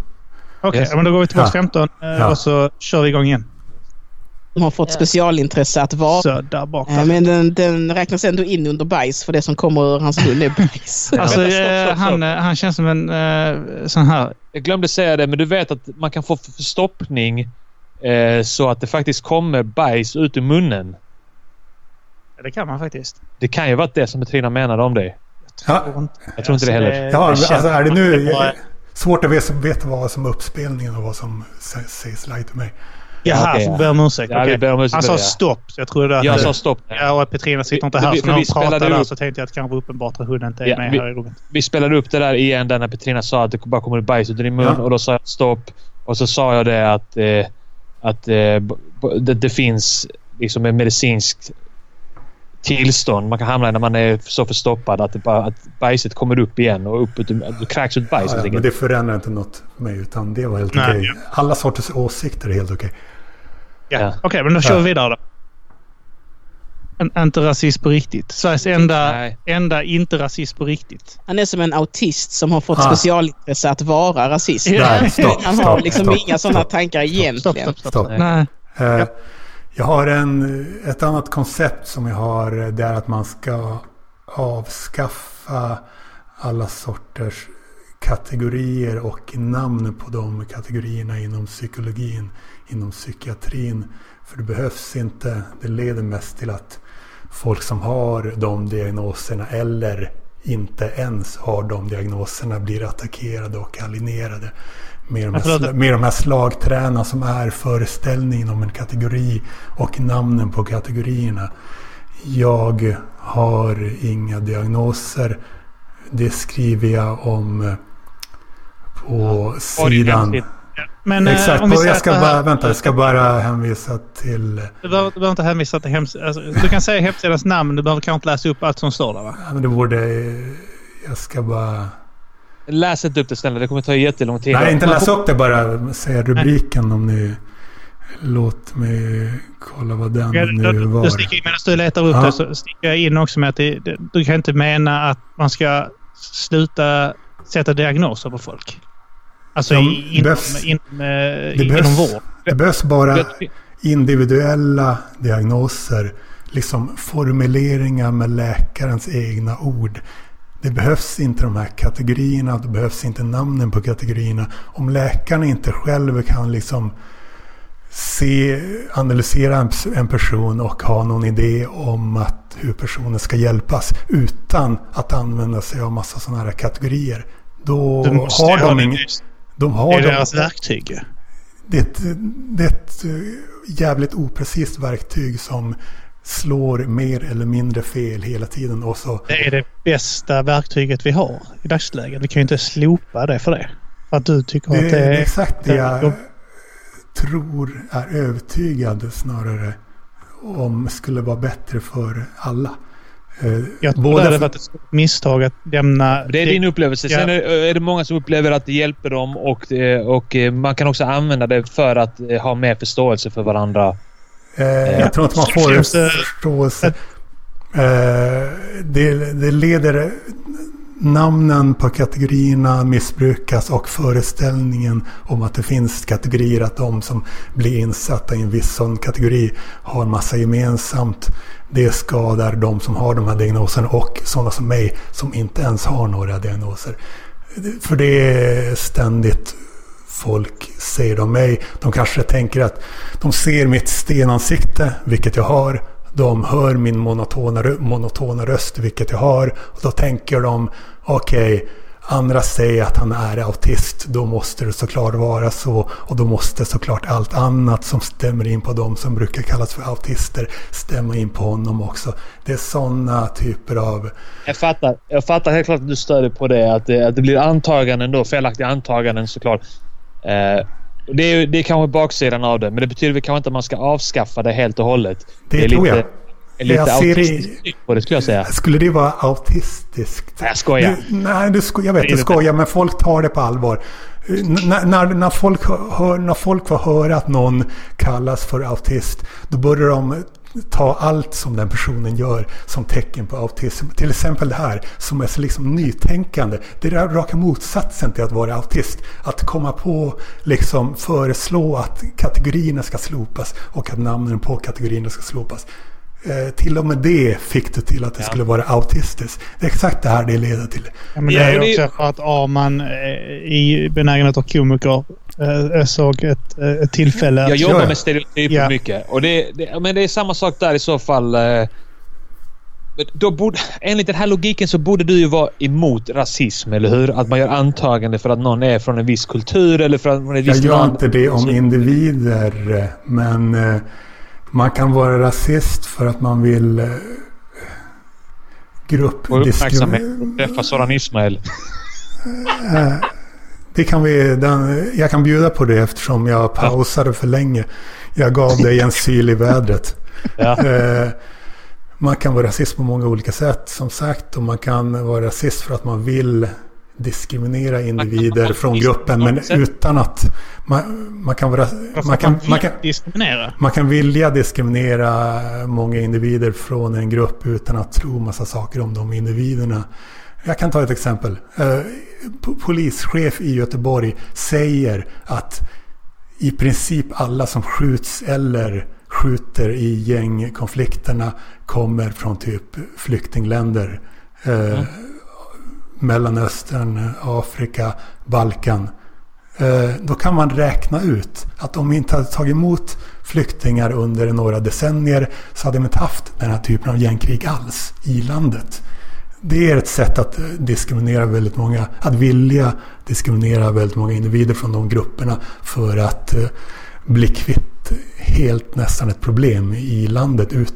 Okej, Yes. men då går vi till box Ja. 15 eh, Ja. och så kör vi igång igen. De har fått specialintresse att vara. Så där bak. Ja, men den, den räknas ändå in under bajs för det som kommer ur hans mun är bajs. Alltså, stopp, eh, stopp, han, stopp. eh, han känns som en eh, sån här... Jag glömde säga det, men du vet att man kan få förstoppning eh, så att det faktiskt kommer bajs ut ur munnen. Det kan man faktiskt. Det kan ju vara det som Petrina menade om dig. Ja, Tror inte- Jag tror inte det heller. ja alltså är det nu... Svårt att veta, veta vad som är uppspelningen och vad som sä- sägs live till mig. Jaha, Okej, så ja. ber om ursäkt. Ja, ber om ursäkt Han sa det, ja. stopp, så jag trodde att... Jag sa stopp. Ja, och Petrina sitter inte Vi- här, vi- så när vi hon pratar där upp- så tänkte jag att det kanske var uppenbart att hon inte är Ja, med vi- här i rummet. Vi spelade upp det där igen där när Petrina sa att det bara kommer bajs ut ur din mun Ja. och då sa jag stopp. Och så sa jag det att, eh, att eh, det, det finns liksom en medicinsk tillstånd man kan hamna i när man är så förstoppad att, det bara, att bajset kommer upp igen och upp det kräks ut bajs. Ja, ja, men det förändrar inte något för mig utan det var helt Nej, okej. Alla sorters åsikter är helt okej. Ja. Ja. Okej, men då kör Ja. vi vidare då. En, inte rasist på riktigt. Sveriges enda, Nej. enda inte rasist på riktigt. Han är som en autist som har fått Ah. specialintresse att vara rasist. Ja. Där, stopp, Han har stopp, liksom stopp, inga sådana tankar Stopp, egentligen. stopp, stopp. Stopp. Nej. Eh, jag har en, ett annat koncept som jag har. Det är att man ska avskaffa alla sorters kategorier och namn på de kategorierna inom psykologin, inom psykiatrin. För det behövs inte. Det leder mest till att folk som har de diagnoserna eller inte ens har de diagnoserna blir attackerade och alinerade med de, här, med de här slagträna som är föreställningen om en kategori och namnen på kategorierna. Jag har inga diagnoser. Det skriver jag om på ja, sidan. Men, eh, Exakt, och jag ska bara, vänta, jag ska bara hänvisa till... Du behöver, du behöver inte hänvisa till hemsidan. Alltså, du kan säga hemsidans namn, du behöver kanske inte läsa upp allt som står där va? Ja, men det borde... Jag ska bara... Läs inte upp det snälla, det kommer ta jättelång tid. Nej, inte läsa upp det bara. Säga rubriken Nej. om ni... Låt mig kolla vad den ja, nu var. Du sticker, medan du letar upp ja. det så sticker jag in också med att det, det, du kan inte mena att man ska sluta sätta diagnoser på folk. Alltså De in, behövs, in, in, det inom behövs, vård. Det behövs bara individuella diagnoser. Liksom formuleringar med läkarens egna ord. Det behövs inte de här kategorierna, det behövs inte namnen på kategorierna. Om läkaren inte själv kan liksom se, analysera en, en person och ha någon idé om att hur personen ska hjälpas utan att använda sig av massa sådana här kategorier. Då har de ingen... De har det är de, deras verktyg. Det, det är ett jävligt oprecist verktyg som slår mer eller mindre fel hela tiden. Och så... Det är det bästa verktyget vi har i dagsläget. Vi kan ju inte slopa det för det. För att du tycker det, att det är... Exakt det jag tror är övertygad snarare om skulle vara bättre för alla. Eh, jag tror det hade varit ett misstag att lämna... Det är din upplevelse. Sen ja. är det många som upplever att det hjälper dem och, eh, och eh, man kan också använda det för att ha mer förståelse för varandra. Eh, jag tror inte man får förståelse. Eh, det, det leder namnen på kategorierna missbrukas och föreställningen om att det finns kategorier, att de som blir insatta i en viss sån kategori har en massa gemensamt. Det skadar de som har de här diagnoserna och sådana som mig som inte ens har några diagnoser. För det är ständigt folk säger om mig. De kanske tänker att de ser mitt stenansikte, vilket jag har. De hör min monotona, monotona röst, vilket jag har. Och då tänker de, okej, okay, andra säger att han är autist. Då måste det såklart vara så. Och då måste såklart allt annat som stämmer in på dem som brukar kallas för autister stämma in på honom också. Det är sådana typer av... Jag fattar. Jag fattar helt klart att du stöder på det. Att det, att det blir antaganden då. Felaktiga antaganden såklart. Eh, det är, det är kanske baksidan av det, men det betyder väl kanske inte att man ska avskaffa det helt och hållet. Det, det är tror lite, jag. Är lite jag autistiskt i, på det skulle jag säga. Skulle det vara autistiskt? Jag skojar. Du, nej, du sko, jag vet du skojar, men folk tar det på allvar. N när, när, folk hör, när folk får höra att någon kallas för autist, då börjar de ta allt som den personen gör som tecken på autism. Till exempel det här som är så liksom nytänkande. Det är raka motsatsen till att vara autist. Att komma på, liksom föreslå att kategorierna ska slopas och att namnen på kategorierna ska slopas. Eh, till och med det fick det till att det ja. skulle vara autistiskt. Det är exakt det här det leder till. Ja, men det är ju också för att Arman eh, i benägenhet och komiker jag såg ett, ett tillfälle. Jag jobbar med stereotyper ja. mycket. Och det, det, men det är samma sak där i så fall. Eh, då borde, enligt den här logiken så borde du ju vara emot rasism, eller hur? Att man gör antagande för att någon är från en viss kultur eller för att man är ett visst Jag gör inte det om individer, men eh, man kan vara rasist för att man vill eh, gruppdiskriminera. Träffa Soran Ismail. Det kan vi, den, jag kan bjuda på det eftersom jag pausade för länge. Jag gav dig en syl i vädret. Ja. Eh, man kan vara rasist på många olika sätt som sagt. Och man kan vara rasist för att man vill diskriminera individer från gruppen. Men utan att man, man kan vara... Man kan, man, kan, man kan vilja diskriminera många individer från en grupp utan att tro massa saker om de individerna. Jag kan ta ett exempel. Eh, polischef i Göteborg säger att i princip alla som skjuts eller skjuter i gängkonflikterna kommer från typ flyktingländer. Eh, mm. Mellanöstern, Afrika, Balkan. Eh, då kan man räkna ut att om vi inte hade tagit emot flyktingar under några decennier så hade vi inte haft den här typen av gängkrig alls i landet. Det är ett sätt att diskriminera väldigt många, att vilja diskriminera väldigt många individer från de grupperna för att eh, bli kvitt helt nästan ett problem i landet. Ut,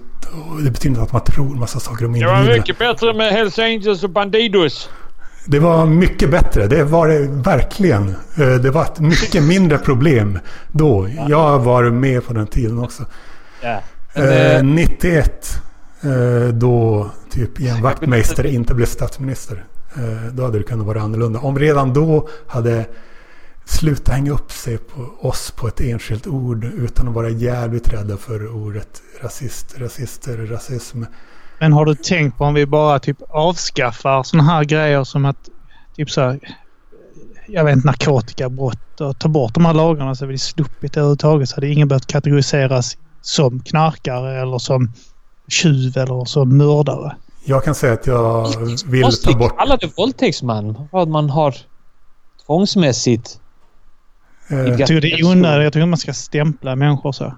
och det betyder inte att man tror massa saker om Det var individerna. mycket bättre med Hells Angels och Bandidos. Det var mycket bättre. Det var det verkligen. Eh, Det var ett mycket mindre problem då. Jag var med på den tiden också. Ja. Eh, 91 eh, då typ Ian Wachtmeister inte blev statsminister. Eh, då hade det kunnat vara annorlunda. Om redan då hade slutat hänga upp sig på oss på ett enskilt ord utan att vara jävligt rädda för ordet rasist, rasister, rasism. Men har du tänkt på om vi bara typ avskaffar såna här grejer som att typ så här, jag vet inte, narkotikabrott och tar bort de här lagarna så hade vi sluppit det överhuvudtaget. Så hade ingen behövt kategoriseras som knarkare eller som tjuv eller som mördare. Jag kan säga att jag vill ta bort... kalla det våldtäktsman? Vad man har tvångsmässigt. Eh, Jag tycker det är onödigt. Jag tycker man ska stämpla människor så.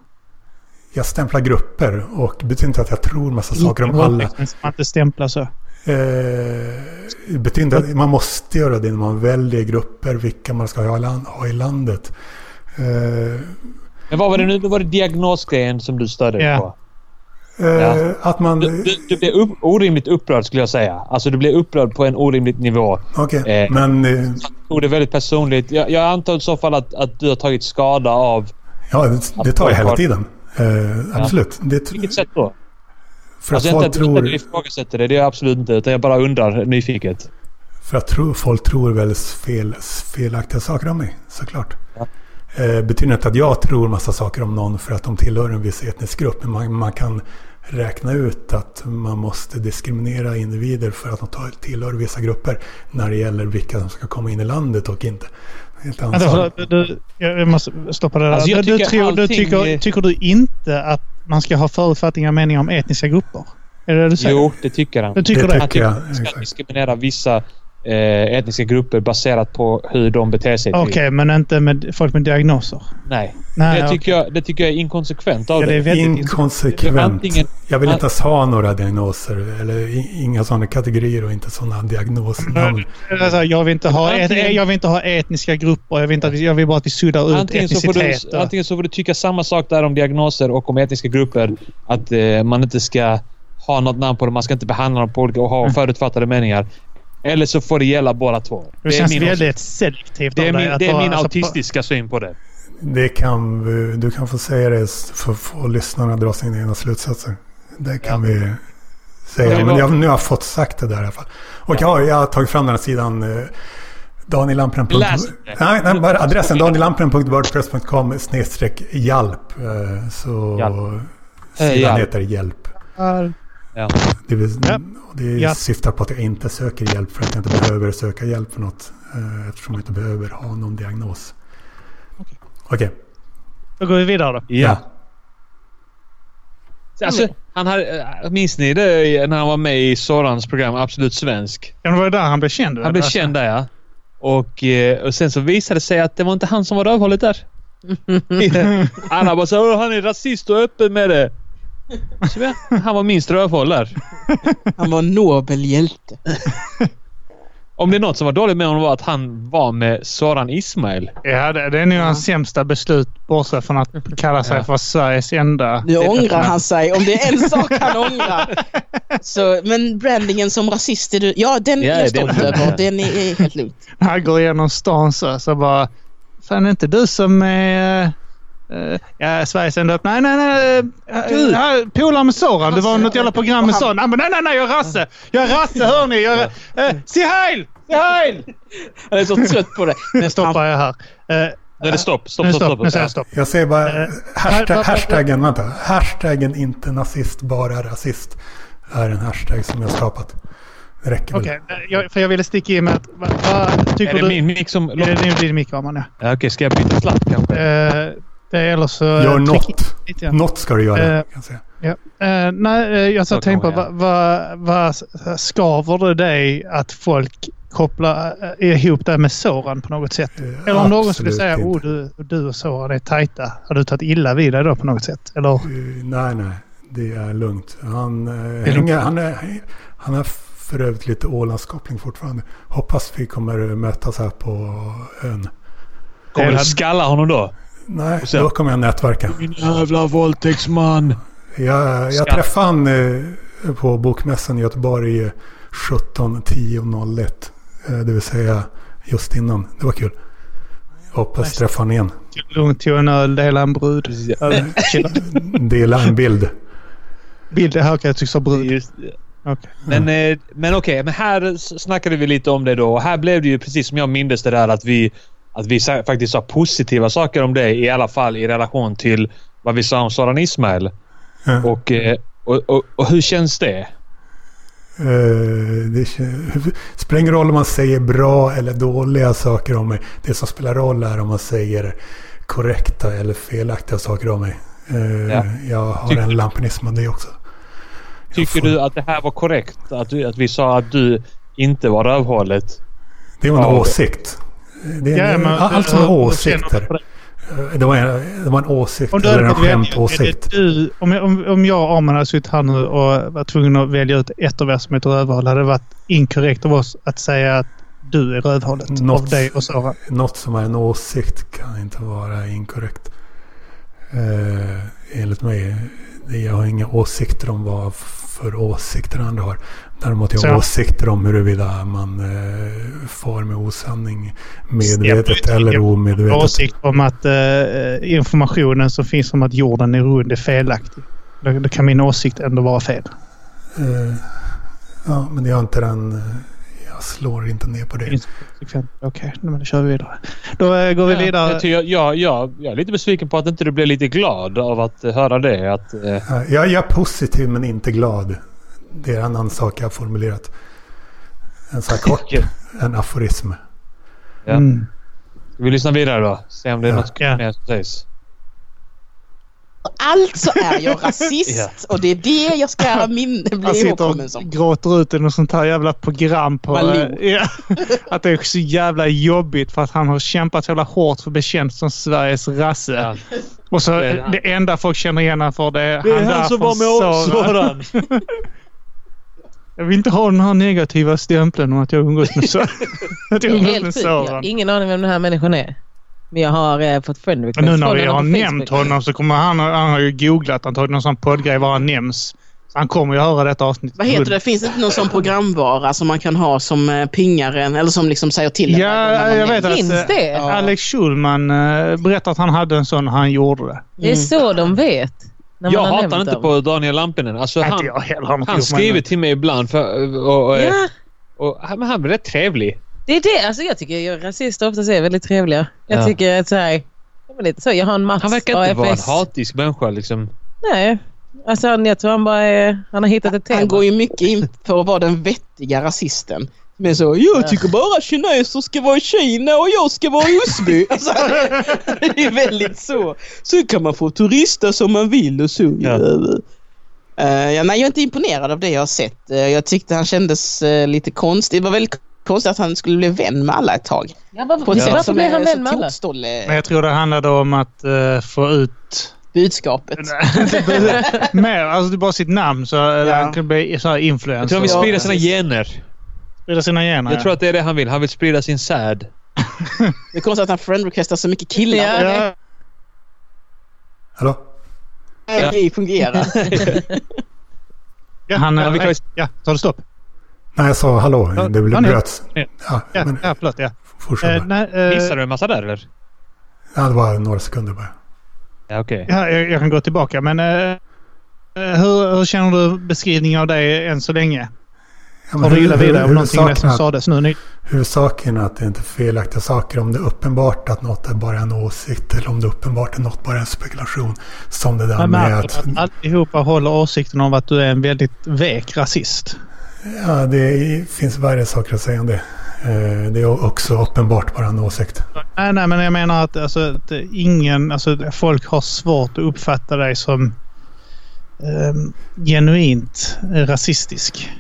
jag stämplar grupper och det betyder inte att jag tror massa saker om Inte alla. men man inte stämpla så. Eh, det betyder inte att man måste göra det när man väljer grupper, vilka man ska ha i, land, ha i landet. Eh, Men vad var det nu? Det var det diagnosgrejen som du stödde Ja. på. Eh, Ja. Att man... Du, du, du blev upp, orimligt upprörd skulle jag säga. Alltså du blev upprörd på en orimlig nivå. Okej, eh, men... Eh, Jag tog det väldigt personligt. Jag, jag antar i så fall att, att du har tagit skada av... ja, det, det tar jag hela tiden. Eh, absolut. Det, På vilket sätt då? för att Alltså inte folk att du tror... ifrågasätter det, det är jag absolut inte. Utan jag bara undrar nyfiket. För att tro, folk tror väldigt fel, felaktiga saker om mig, såklart. Ja. Eh, betyder inte att jag tror massa saker om någon för att de tillhör en viss etnisk grupp. Men man, man kan räkna ut att man måste diskriminera individer för att de tar- tillhör vissa grupper. När det gäller vilka som ska komma in i landet och inte. Förlåt, du, jag måste stoppa det där. Alltså, jag du, tycker tror, du tycker, är- tycker du inte att man ska ha förutfattningar och meningar om etniska grupper? Är det det du säger? Jo, det tycker han. Du tycker Det det? tycker Han tycker jag, att man ska diskriminera vissa eh, etniska grupper baserat på hur de beter sig. Okej, till. men inte med folk med diagnoser? Nej. Nej, det, tycker jag, det tycker jag är inkonsekvent av Ja, det är dig. väldigt Inkonsekvent. Antingen- Jag vill inte ens ha några diagnoser. Eller inga sådana kategorier och inte sådana diagnosnamn. Alltså, jag, vill inte ha et, Antingen- jag vill inte ha etniska grupper. Jag vill, inte att vi, jag vill bara att vi suddar ut Antingen så, får etnicitet. du, och- antingen så får du tycka samma sak där om diagnoser och om etniska grupper. Att eh, man inte ska ha något namn på dem. Man ska inte behandla dem på olika och ha Mm. förutfattade meningar. Eller så får det gälla båda två. det känns min väldigt selektivt det är min, det är min alltså, autistiska syn på det. Det kan vi, du kan få säga det för att få lyssnarna att dra sina egna slutsatser. Det kan vi säga. Ja, det Men jag, nu har jag fått sagt det där i alla fall. Och ja. jag har tagit fram den här sidan. Eh, Danielampren. Nej, nej, bara adressen danielampren.wordpress.com snedstreck hjälp. Eh, Så Hjälp. sidan Eh, hjälp. heter hjälp. Ja. Det, vill, Ja. det Ja. syftar på att jag inte söker hjälp för att jag inte behöver söka hjälp för något. eh, Eftersom jag inte behöver ha någon diagnos. Okej. Då går vi vidare då. Ja. Alltså, han hade, äh, minns ni det när han var med i Sorans program Absolut Svensk? Kan det vara där han blev känd? Han blev Alltså, känd där ja. Och, eh, och sen så visade det sig att det var inte han som var rövhålet där. Alla bara så han är rasist och öppen med det. Ja, han var minst rövhål där. Han var en nobel hjälte. Om det är något som var dåligt med honom var att han var med Soran Ismail. Ja, det, det är nog hans sämsta beslut bortsett från att kalla sig Ja. för Sveriges enda... Nu ångrar han sig. Om det är en sak han ångrar. Så, men brandingen som rasist är du... Ja, den Ja, är jag stolt den- över. Den är, är helt lugnt. Han går igenom stan så, så bara... Fan, är inte du som är... eh, ja, Sveriges enda öppna... Nej, nej, nej. Du. Uh, uh, Polare med Soran. Det var något jävla program med Soran. Nej, nej, nej, jag är Rasse. Jag är Rasse, hör ni. Jag är, uh, se heil! Se heil! Han är så trött på det. Nu stoppar jag här. Uh, Nu är det stopp. Stopp, stopp, stopp. stopp. Nu säger jag stopp. Jag säger bara Eh, hashtag, hashtaggen, vänta. Hashtaggen inte nazist, bara rasist. Är en hashtag som jag skapat. Det räcker väl. Okej, eh, jag- för jag ville sticka in med att... Vad vad tycker Är det du... min mick som... Är det din, mick? Ja. Ja, Okej, ska jag byta sladd kanske? Eh, det är eller så... Gör något. Något ska du göra. Eh, kan jag säga. Ja. Eh, nej, eh, jag satt tänkte på vad, vad, vad skaver det dig att folk koppla eh, ihop det med Soran på något sätt? Eller om någon skulle säga att oh, du, du och Soran är tajta. Har du tagit illa vid dig då på något sätt? Eller? Uh, nej, nej. Det är lugnt. Han, uh, hänger, han, är, han har för övrigt lite Ålandskoppling fortfarande. Hoppas vi kommer mötas här på ön. Kommer du skalla honom då? Nej, sen, då kommer jag nätverka. Min jävla våldtäktsman. Jag, jag träffade han eh, på Bokmässan i Göteborg 17.10.01. Eh, det vill säga just innan. Det var kul. Hoppas träffa honom igen. Lugnt, tog en öl, dela en brud. dela en bild. Bild, det här kan jag tycka brud. Just, Okay. Men, mm. men okej, okay, men här snackade vi lite om det då. Och här blev det ju precis som jag mindes det där att vi, att vi faktiskt sa positiva saker om det. I alla fall i relation till vad vi sa om Soran Ismail. Mm. Och, och, och, och, hur känns det? Uh, det spelar ingen roll om man säger bra eller dåliga saker om mig. Det som spelar roll är om man säger korrekta eller felaktiga saker om mig. Uh, ja. Jag har en lampinism av det också. Tycker du att det här var korrekt? Att, du, att vi sa att du inte var rövhålet? Det var en åsikt. Det är, ja, men, allt som är åsikter. Det var, en, det var en åsikt om eller en skämtåsikt. Du, om, jag, om, om jag och Arman hade suttit här nu och var tvungen att välja ut ett av er som ett rövhål hade det varit inkorrekt av oss att säga att du är rövhålet något, av dig och Sara. Något som är en åsikt kan inte vara inkorrekt. Eh, enligt mig. Jag har inga åsikter om vad för åsikter andra har. Däremot jag har åsikter om huruvida man eh, far med osanning medvetet eller omedvetet. Åsikt om att eh, informationen som finns om att jorden är rund är felaktig. Då, då kan min åsikt ändå vara fel. Eh, ja, men jag har inte den... Eh, jag slår inte ner på det. Okej, okay, men då kör vi vidare. Då äh, går vi vidare. Jag, jag, jag, jag är lite besviken på att inte du blev lite glad av att höra det. Att, jag, jag är positiv men inte glad. Det är en annan sak jag har formulerat. En sån här kort, en aforism. Ja. Mm. Ska vi lyssna vidare då? Se om det är ja. något mer som sägs. Alltså är jag rasist ja. och det är det jag ska min bli ihågkommen som. Han gråter ut i något sånt här jävla program på... Äh, ja, att det är så jävla jobbigt för att han har kämpat så jävla hårt för att bli känd som Sveriges rasse. Ja. Och så det, det, enda folk känner igen honom för det är det är han, han som var med oss sådan. Jag vill inte ha den här negativa stämpeln om att jag umgås med, så att jag umgås med Soran. Ingen aning vem den här människan är. Men jag har eh, fått friend request Nu när vi har nämnt honom så kommer han, han har ju googlat antagligen någon sån poddgrej var han nämns. Så han kommer ju höra detta avsnitt. Vad heter det? Finns det inte någon sån programvara som man kan ha som eh, pingar en eller som liksom säger till en? Ja, jag vet att Finns eh, det? Alex Schulman uh, berättade att han hade en sån han gjorde det. Det är så de vet. Jag hatar inte dem. på Daniel Lampinen. Alltså, han, jag heller, han skriver till mig ibland. För, och, och, ja. och, och, men han är rätt trevlig. Det är det. Alltså, jag tycker att rasister oftast är väldigt trevliga. Jag ja. tycker att så här, lite så. Jag har en Mats Han verkar inte AFS. vara en hatisk människa liksom. Nej. Alltså, jag tror han bara är, han har hittat ett tema. Han går ju mycket in på att vara den vettiga rasisten. Men så, jag tycker bara kineser ska vara i Kina och jag ska vara i Osby. Alltså, det är väldigt så. Så kan man få turista som man vill och så. Ja. Uh, ja, nej, jag är inte imponerad av det jag har sett. Uh, jag tyckte han kändes uh, lite konstig. Det var väldigt konstigt att han skulle bli vän med alla ett tag. Ja, varför, på ett ja. varför blev han vän med alla? Men jag tror det handlade om att få ut budskapet. Mer, alltså det är bara sitt namn så ja. han kan bli så här influencer. Jag tror han vill sprida sina gener. Sprida sina gener. Jag tror att det är det han vill. Han vill sprida sin säd. det är konstigt att han friend-requestar så mycket killar. Ja. Hallå? Ja. Det fungerar. ja, han... Ja, vi ja, tar du stopp? Nej, jag sa hallå. Ja, det blev bröts. Ja, ja, men, ja, förlåt. Ja. Eh, nej, eh, Missade du en massa där eller? Ja, det var några sekunder bara. Ja. Okay. Ja, jag, jag, kan gå tillbaka, men eh, eh, hur, hur känner du beskrivningen av dig än så länge? Ja, Har du illa vid dig om någonting med som sades nu? Huvudsaken är att det inte är felaktiga saker. Om det är uppenbart att något är bara en åsikt eller om det är uppenbart att något bara är en spekulation. Som det där men med att... Allihopa håller åsikten om att du är en väldigt vek rasist. Ja, det finns värre saker att säga om det. Eh, det är också uppenbart bara en åsikt. Nej, nej, men jag menar att, alltså, att ingen, alltså, folk har svårt att uppfatta dig som um, genuint rasistisk.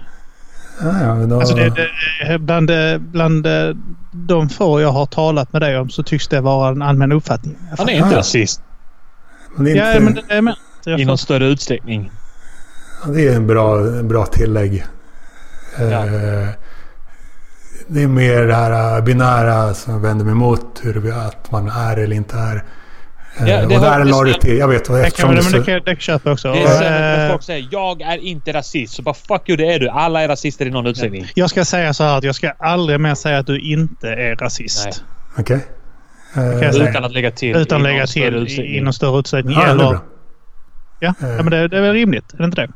Ja, ja, då, Alltså det, det, bland, eh, bland eh, de få jag har talat med dig om så tycks det vara en allmän uppfattning. Han är inte Ja. rasist men det är Ja, inte, men det är med. Jag i någon större utsträckning. Ja, det är en bra, en bra tillägg. Ja. Eh, Det är mer det här äh, binära som jag vänder mig emot. Hur att man är eller inte är. Eh, Ja, det och där la du till. Jag vet vad Det kan, eftersom men det, kan, det kan jag köpa också. Det är eh, folk säger jag är inte rasist. Så bara fuck you, det är du. Alla är rasister i någon utsträckning. jag ska säga så här att jag ska aldrig mer säga att du inte är rasist. Nej. Okej. kan jag Eh. Utan att lägga till. Utan i lägga någon större till i, någon större utsträckning. Ja, eller, ja, Eh. ja, men det, det är väl rimligt? Är det inte det?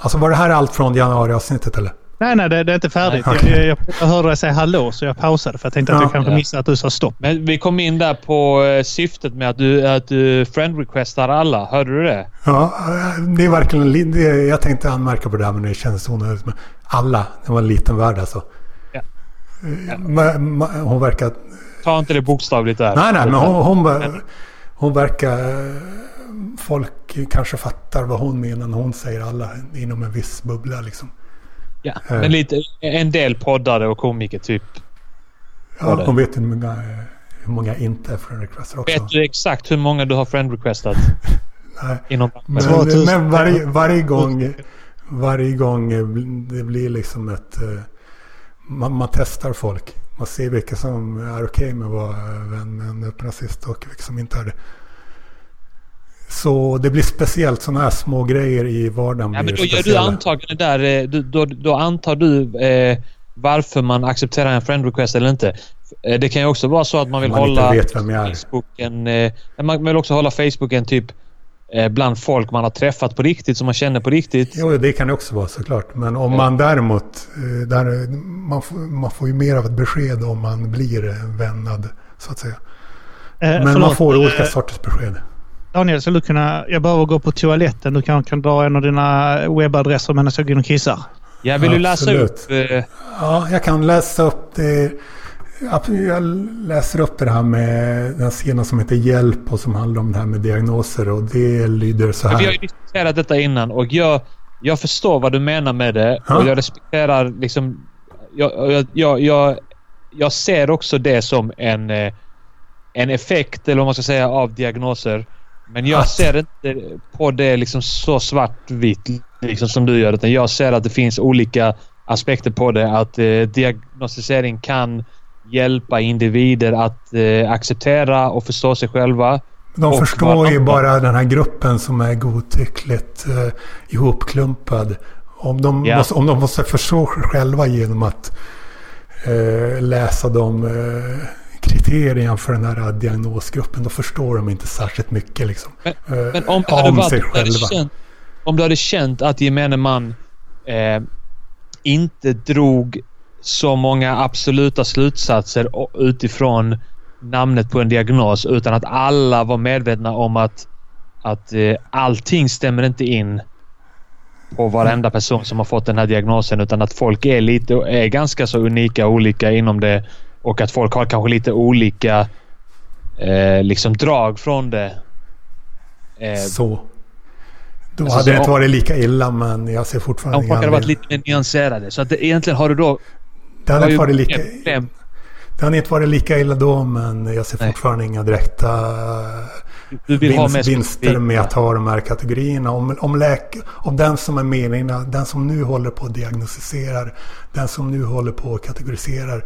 Alltså var det här allt från januari-avsnittet eller? Nej, nej, det, det är inte färdigt. Jag, jag, jag hörde dig säga hallå så jag pausade för jag tänkte att Ja. du kanske Ja. missade att du sa stopp. Men vi kom in där på eh, syftet med att du, att du friend-requestar alla. Hörde du det? Ja, eh, det är verkligen... li- Det, jag tänkte anmärka på det här men det känns onödigt. Men alla, det var en liten värld alltså. Ja. Eh, ma- ma- Hon verkar... Ta inte det bokstavligt där. Nej, nej, men hon, hon, ver- hon verkar... Folk kanske fattar vad hon menar när hon säger alla inom en viss bubbla liksom. Ja, Eh. men lite, en del poddare och komiker typ. Ja, hon vet hur många, hur många inte är från requester också. Vet du exakt hur många du har friend-requestat? Nej. Inom Men, 2000. men varje, varje gång... Varje gång det blir liksom ett... eh, Man, man testar folk. Man ser vilka som är okej med att vara vän med en öppen rasist och vilka som inte är det. Så det blir speciellt sådana här små grejer i vardagen. Ja, men då gör du det där. eh, Du, då, då antar du eh, varför man accepterar en friend request eller inte. Eh, Det kan ju också vara så att man vill Man hålla. Facebooken... Eh, man vill också hålla Facebooken typ eh, bland folk man har träffat på riktigt, som man känner på riktigt. Jo, det kan det också vara såklart. Men om man däremot... eh, Där, man, får, man får ju mer av ett besked om man blir vännad, så att säga. Eh, Men man förlåt, får eh, olika sorters besked. Daniel, skulle du kunna... Jag behöver gå på toaletten. Du kan, kan dra en av dina webbadresser medan jag går in och kissar. Jag vill ju läsa upp... Eh, Ja, jag kan läsa upp det. Jag läser upp det här med den sidan som heter Hjälp och som handlar om det här med diagnoser. Och det lyder så vi har ju här. diskuterat detta innan och jag, jag förstår vad du menar med det. Ja. Och jag respekterar liksom... Jag, jag, jag, jag, jag ser också det som en, eh, en effekt, eller vad man ska säga, av diagnoser. Men jag Att- ser inte på det liksom så svartvitt liksom som du gör. Utan jag ser att det finns olika aspekter på det. Att eh, diagnostisering kan hjälpa individer att eh, acceptera och förstå sig själva. De förstår ju varandra. bara den här gruppen som är godtyckligt eh, ihopklumpad. Om de, Ja. måste, om de måste förstå sig själva genom att eh, läsa de eh, kriterierna för den här diagnosgruppen. Då förstår de inte särskilt mycket liksom. Men- eh, Men om det hade varit, sig om du hade själva. känt, om du hade känt att gemene man eh, inte drog så många absoluta slutsatser utifrån namnet på en diagnos utan att alla var medvetna om att, att eh, allting stämmer inte in på varenda person som har fått den här diagnosen utan att folk är lite är ganska så unika och olika inom det och att folk har kanske lite olika eh, liksom drag från det. Eh, Så. Då Alltså, hade det inte varit lika illa men jag ser fortfarande Om folk hade varit lite mer nyanserade. Så att det, egentligen har du då... Det hade har inte varit lika... problem. Det hade inte varit lika illa då men jag ser Nej. fortfarande inga direkta Du vill ha vinst, mer vinster med att ha de här kategorierna. Om, om, läk, om den som är meningen, den som nu håller på att diagnostiserar, den som nu håller på att kategoriserar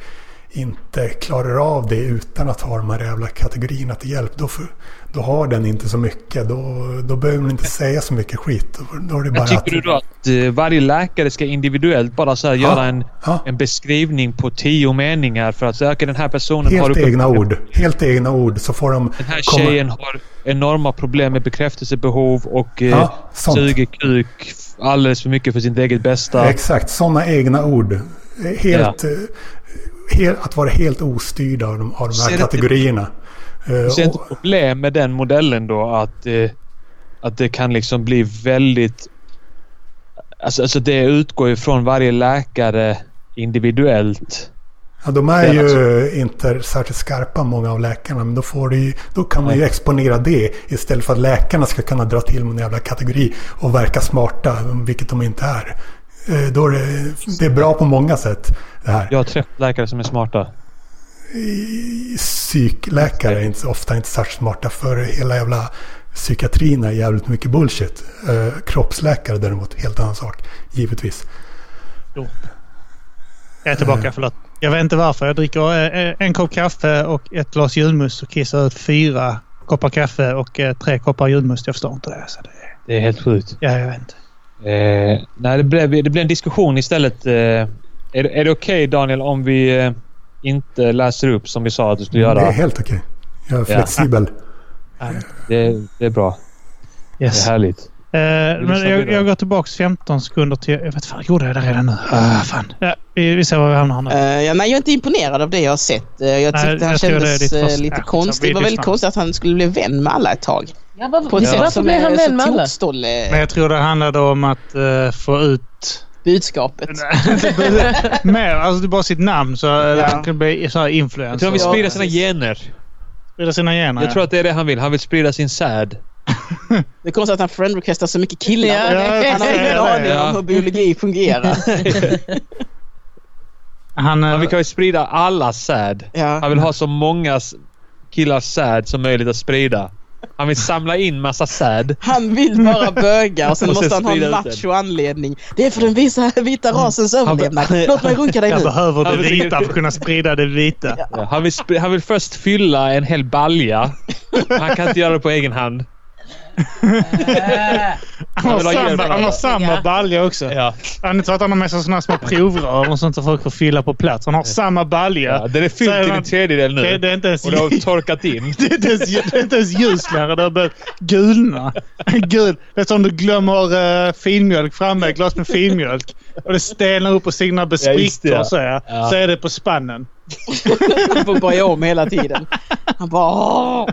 inte klarar av det utan att ha de här jävla kategorierna till hjälp. Då, för, då har den inte så mycket. Då, då behöver den inte säga så mycket skit. Då, är det bara Men tycker att, du då att eh, varje läkare ska individuellt bara så här göra en, ja, en beskrivning på tio meningar för att söka den här personen har helt uppe- egna ord. Helt egna ord så får de Den här komma- tjejen har enorma problem med bekräftelsebehov och eh, Ja, suger kuk alldeles för mycket för sitt eget bästa. Exakt, sådana egna ord. Helt, att vara helt ostyrd av de, av de här kategorierna. Eh, Du ser inte problem med den modellen då att, eh, att det kan liksom bli väldigt... Alltså, alltså det utgår ju från varje läkare individuellt. Ja, de är ju alltså- inte särskilt skarpa många av läkarna. Men då, får du ju, då kan man ju exponera det istället för att läkarna ska kunna dra till med en jävla kategori och verka smarta, vilket de inte är. Eh, Då är det, det är bra på många sätt. Det här. Jag har träffat läkare som är smarta. Psykläkare är inte, ofta inte särskilt smarta för hela jävla psykiatrin är jävligt mycket bullshit. Eh, kroppsläkare däremot, helt annan sak. Givetvis. Jag är tillbaka, förlåt. Jag vet inte varför. Jag dricker eh, en kopp kaffe och ett glas julmust och kissar ut fyra koppar kaffe och eh, tre koppar julmust. Jag förstår inte det. Så det Det är helt sjukt. ja, jag vet inte. Eh, nej, det blev, det blev en diskussion istället. Eh, är, det- är det okej Daniel om vi eh, inte läser upp som vi sa att du skulle Det är göra? helt okej. Jag är Ja. flexibel. Det, det är bra. Det Yes. är härligt. Eh, men jag, jag går tillbaks 15 sekunder till... Jag vet fan, gjorde jag det redan nu? Ah, fan. Ja, vi, vi ser var vi hamnar nu. Eh, ja, nej, jag är inte imponerad av det jag har sett. Eh, jag Nej, tyckte han jag det kändes eh, lite Ja, konstig. Det var väldigt konstigt att han skulle bli vän med alla ett tag. Ja, varför, På ett sätt varför som är så tokstolle Men jag tror det handlade om att eh, få ut... budskapet. Mer, alltså det är bara sitt namn så ja. Ja. han kan bli så här Jag influencer. tror han vill Ja, sprida sina gener. Sprida sina gener. Jag tror att det är det han vill. Han vill sprida sin säd. Det är konstigt att han friendrequestar så mycket killar. Ja, Han har ingen Ja, aning ja. om hur biologi fungerar. han, eh, Han vill kan ju sprida alla säd. Ja. Han vill ha så många killars säd som möjligt att sprida. Han vill samla in massa säd. Han vill bara böga och sen måste han ha en sprida ut macho anledning. Det är för den visa, vita rasens överlevnad. han- Låt mig runka dig jag nu. behöver det Han vita för att kunna sprida det vita. Ja, Han vill, sp- han vill först fylla en hel balja. Han kan inte göra det på egen hand. Han har samma, han har alla. samma balja också. Ja. Inte så att han har med sig sådana små provrör och sånt för folk får fylla på plats. Han har samma balja. Ja, den är fylld till en tredjedel nu. Det, det är inte ens, Och det har torkat in. det är inte ens, det är inte ens ljuslära. Det har börjat gulna. Gul. Det är som du glömmer uh, finmjölk framme. Ett glas med finmjölk. Och det stelnar upp och Ja, det, besprickor ja. så, ja. Ja. så är det på spannen. Han får börja om hela tiden. Han bara Åh!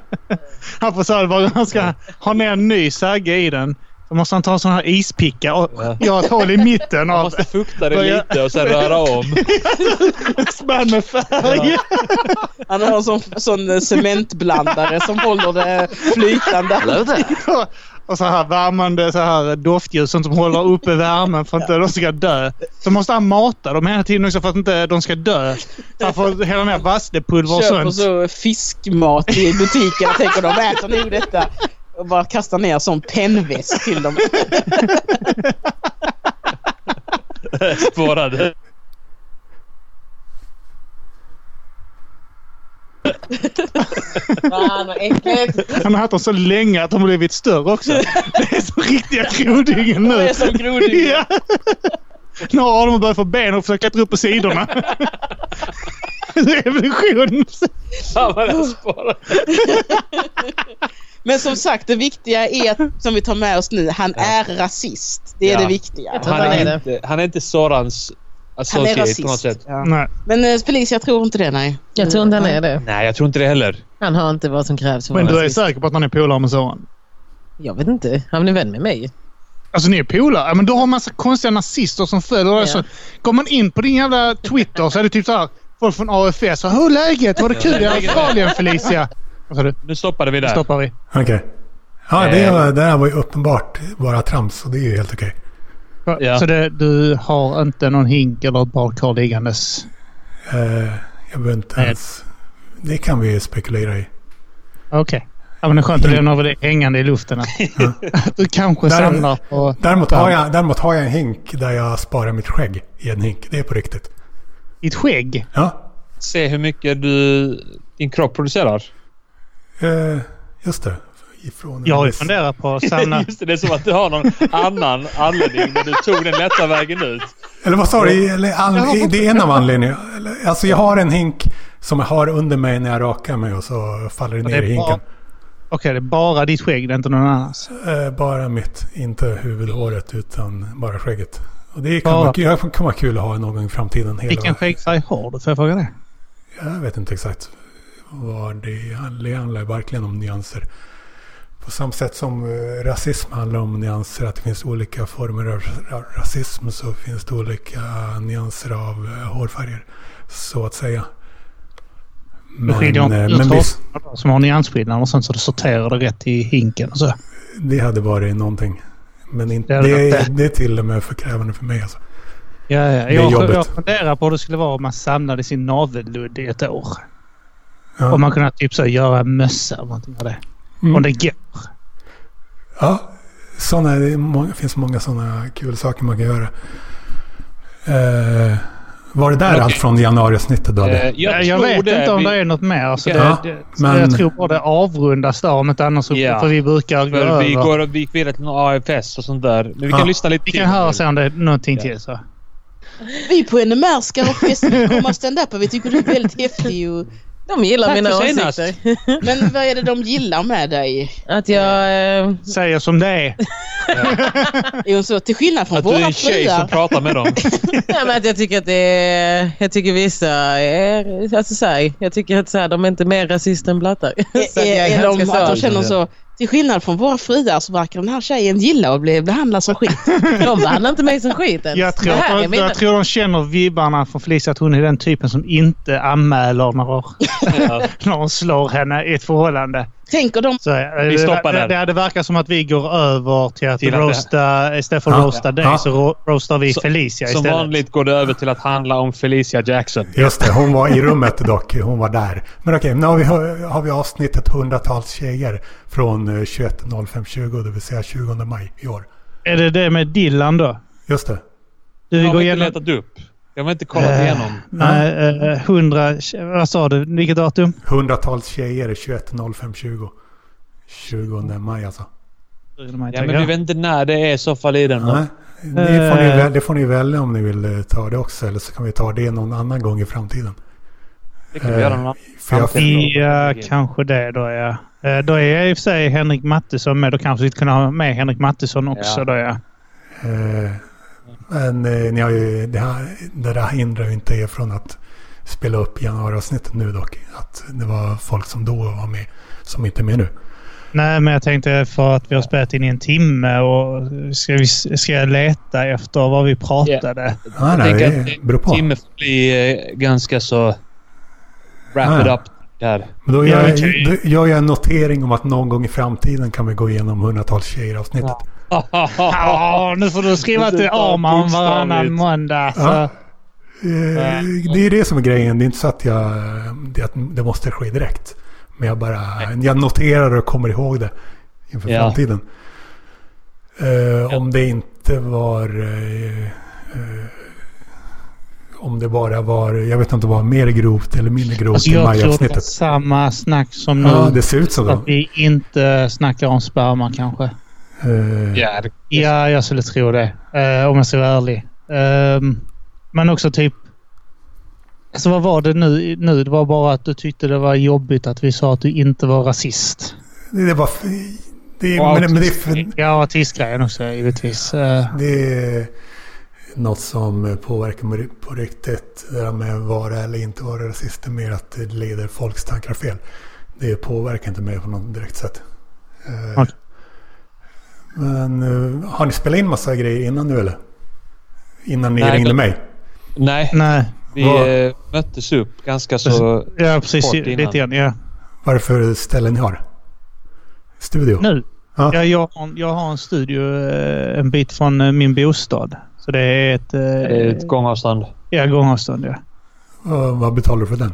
Han får säga att han ska ha ner en ny sagge i den. Då måste han ta en sån här ispicka och Ja. göra ett hål i mitten Man måste fukta det lite och sen röra om. ett spann med färg. Han har en sån, sån cementblandare som håller det flytande. Och så här värmande så här doftljus sånt som håller uppe värmen för att inte de ska dö. Så måste han mata dem hela tiden också för att inte de ska dö. Så han får hälla ner vasslepulver och Köper sånt. så fiskmat i butiken och tänker de äter nog detta. Och bara kastar ner som pennväsk till dem. Spårade. Fan vad äckligt. Han har haft dem så länge att de har blivit större också. Det är så riktiga grodingen nu. Det är som grodingen. Ja. Nu har de börjat få ben och försöka klättra upp på sidorna. Evolution. Fan vad det spårade. Men som sagt, det viktiga är att, som vi tar med oss nu, han är rasist. Det är Ja. det viktiga. Han är inte, han är inte Sorans Han är associate på något sätt. Ja. Men eh, Felicia, jag tror inte det, nej. Jag tror inte han är det. Nej, jag tror inte det heller. Han har inte vad som krävs för att Men vara du är rasist. säker på att han är polare med Soran? Jag vet inte. Han är vän med mig. Alltså ni är polare? Ja, men du har en massa konstiga nazister som följer dig. Ja. Så Går man in på din jävla Twitter så är det typ så här folk från AFS. Så, Hur är läget? Var det kul i Australien Felicia? Vad sa du? Nu stoppade vi Nu där. stoppar vi. Okej. Ja, det, var- det här var ju uppenbart bara trams och det är ju helt okej. Ja. Så det, du har inte någon hink eller ett badkar liggandes? Eh, jag behöver inte Nej. ens... Det kan vi spekulera i. Okej. Ja, men det är skönt att lämna över det hängande i luften. Du kanske Där- samlar på... Däremot har, jag, däremot har jag en hink där jag sparar mitt skägg i en hink. Det är på riktigt. Ditt skägg? Ja, Se hur mycket du, din kropp producerar. eh, just det. Ifrån Jag har ju funderat på att samla... Just det, det är som att du har någon annan anledning men du tog den lätta vägen ut. Eller vad sa du? Det är en av anledningarna. Alltså jag har en hink som jag har under mig när jag rakar mig och så faller det Det ner är i hinken. Okej, det är bara ditt skägg, det är inte någon annans. Eh, bara mitt, inte huvudhåret utan bara skägget. Och det kan, Bara. vara, det kan vara kul att ha någon gång i framtiden. Hela, Vilken skäggfärg har du? Får jag fråga det? Jag vet inte exakt vad det handlar. Det handlar verkligen om nyanser. På samma sätt som eh, rasism handlar om nyanser. Att det finns olika former av ra- rasism så finns det olika nyanser av eh, hårfärger. Så att säga. Men, skiljer eh, men visst, som har nyansskillnader och sånt så du sorterar det rätt i hinken och så. det hade varit någonting. Men inte, Det det, är, det är till och med för krävande för mig. Alltså. Ja, ja. Jag, jag funderar på hur det skulle vara om man samlade sin navelludd i ett år. Ja. Om man kunde typ så göra mössa eller någonting av det. Mm. Om det går. Ja, såna, det många, finns många sådana kul saker man kan göra. Eh, var det där Okej. allt från januari-snittet du hade? Eh, Jag, tror vet inte om Vi- det är något mer. Alltså Ja, det, det, men- Jag tror bara det avrundas där om inte annars. så- Ja. För vi brukar gå över. vi går vi gick vidare till någon AFS och sånt där. Men vi kan Ja. lyssna lite Vi till. kan höra sen om det är någonting Ja. till. Så. Vi på NMR ska ha fest komma stand-up och vi tycker du är väldigt häftig. Och... De gillar Tack mina för senast. åsikter. Men vad är det de gillar med dig? Att jag... Eh, Säger som det är. Är hon så? Till skillnad från Att du är våra en tjej som fruar. pratar med dem. nej, men att jag tycker att det är... Jag tycker vissa är... Alltså så här, jag tycker att så här, de är inte mer rasister än blattar. Att Är, är, är de att de känner så? Till skillnad från våra fruar så verkar den här tjejen gilla att bli behandlad som skit. De behandlar inte mig som skit ens. Jag tror, att, mina- jag tror de känner vibbarna från Felicia att hon är den typen som inte anmäler när, Ja. när hon slår henne i ett förhållande. Tänker de Så, eh, Vi stoppar det, där. det hade verkat som att vi går över till att Till att det- roasta, istället för att Ja. roasta dig Ja. så ro- roastar vi Så- Felicia Som istället. vanligt går det över till att handla om Felicia Jackson. Just det, hon var i rummet dock. Hon var där. Men okej, nu har vi, har vi avsnittet hundratals tjejer från eh, 21.05.20, det vill säga 20 maj i år. Är det det med Dillan då? Just det. Du Jag vill har gå inte igenom... letat upp. Jag har inte kollat Eh, igenom. Nej, eh, hundra... Vad sa du? Vilket datum? Hundratals tjejer är 21.05.20. 20 maj alltså. Ja, men vi vet inte när det är i så fall i den. Nej, det får, ni, Eh. väl- det får ni välja om ni vill eh, ta det också. Eller så kan vi ta det någon annan gång i framtiden. Det kan vi Eh, göra någon annan. Jag, Framtiden. Ja, kanske det då ja. Eh, Då är i och för sig Henrik Mattisson med. Då kanske vi kunde ha med Henrik Mattisson också Ja. då ja. Men eh, ni har ju, det, här, det där hindrar ju inte er från att spela upp januariavsnittet nu dock. Att det var folk som då var med som inte är med nu. Nej, men jag tänkte för att vi har spelat in i en timme och ska, vi, ska jag leta efter vad vi pratade? Ah, Jag nej, tänker det att beror på. Timme får bli eh, ganska så... Wrap it Ah. up där. Men då Ja, gör, jag, då gör jag en notering om att någon gång i framtiden kan vi gå igenom hundratals tjejer avsnittet. Ja, nu får du skriva till Arman varannan måndag. Ja. Eh, Det är det som är grejen. Det är inte så att, jag, det, att det måste ske direkt. Men jag bara jag noterar och kommer ihåg det inför Ja. framtiden. Eh, Om det inte var... eh, eh, om det bara var... Jag vet inte var mer grovt eller mindre grovt Alltså i jag tror det majavsnittet. samma snack som nu. Ja, det ser ut så Att då. vi inte snackar om sperma kanske. Eh, Ja, det- Ja, jag skulle tro det. eh, om jag ska vara ärlig. Ehm, men också typ... Alltså vad var det nu, nu? Det var bara att du tyckte det var jobbigt att vi sa att du inte var rasist. Det var... Det, Och men, men det, är för, Ja, artistgrejen också givetvis. Eh, det är något som påverkar mig på riktigt. Det där med vara eller inte vara rasist. Det är mer att det leder folks tankar fel. Det påverkar inte mig på något direkt sätt. Okej. Men eh, har ni spelat in massa grejer innan nu eller? Innan ni Nej, ringde men- mig? Nej, nej. vi Vad- eh, möttes upp ganska så... Ja, precis. Kort innan. Lite grann. Ja. Varför ställen ni har? Studio? Nu? Ja. Ja, jag, har- jag har en studio eh, en bit från min bostad. Så det är ett... Det är ett gångavstånd. Ja, gångavstånd ja. Vad, vad betalar du för den?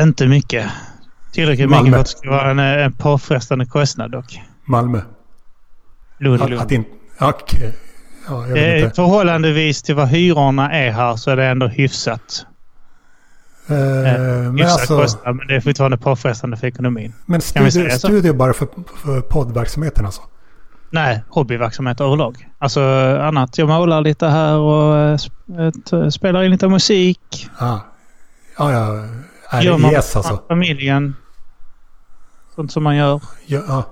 Inte mycket. Tillräckligt Malmö. mycket för att det ska vara en, en påfrestande kostnad dock. Malmö? Lund. Att, att in, okej. Ja, Eh, förhållandevis till vad hyrorna är här så är det ändå hyfsat. Eh, men hyfsat alltså... kostnad, men det är fortfarande påfrestande för ekonomin. Men studio, studio bara för, för poddverksamheten alltså? Nej, hobbyverksamhet överlag. Alltså annat. Jag målar lite här och eh, ett- spelar in lite musik. Ah. Ja, ja. Gör man RIS alltså. familjen. Sånt som man gör. Ja, ja.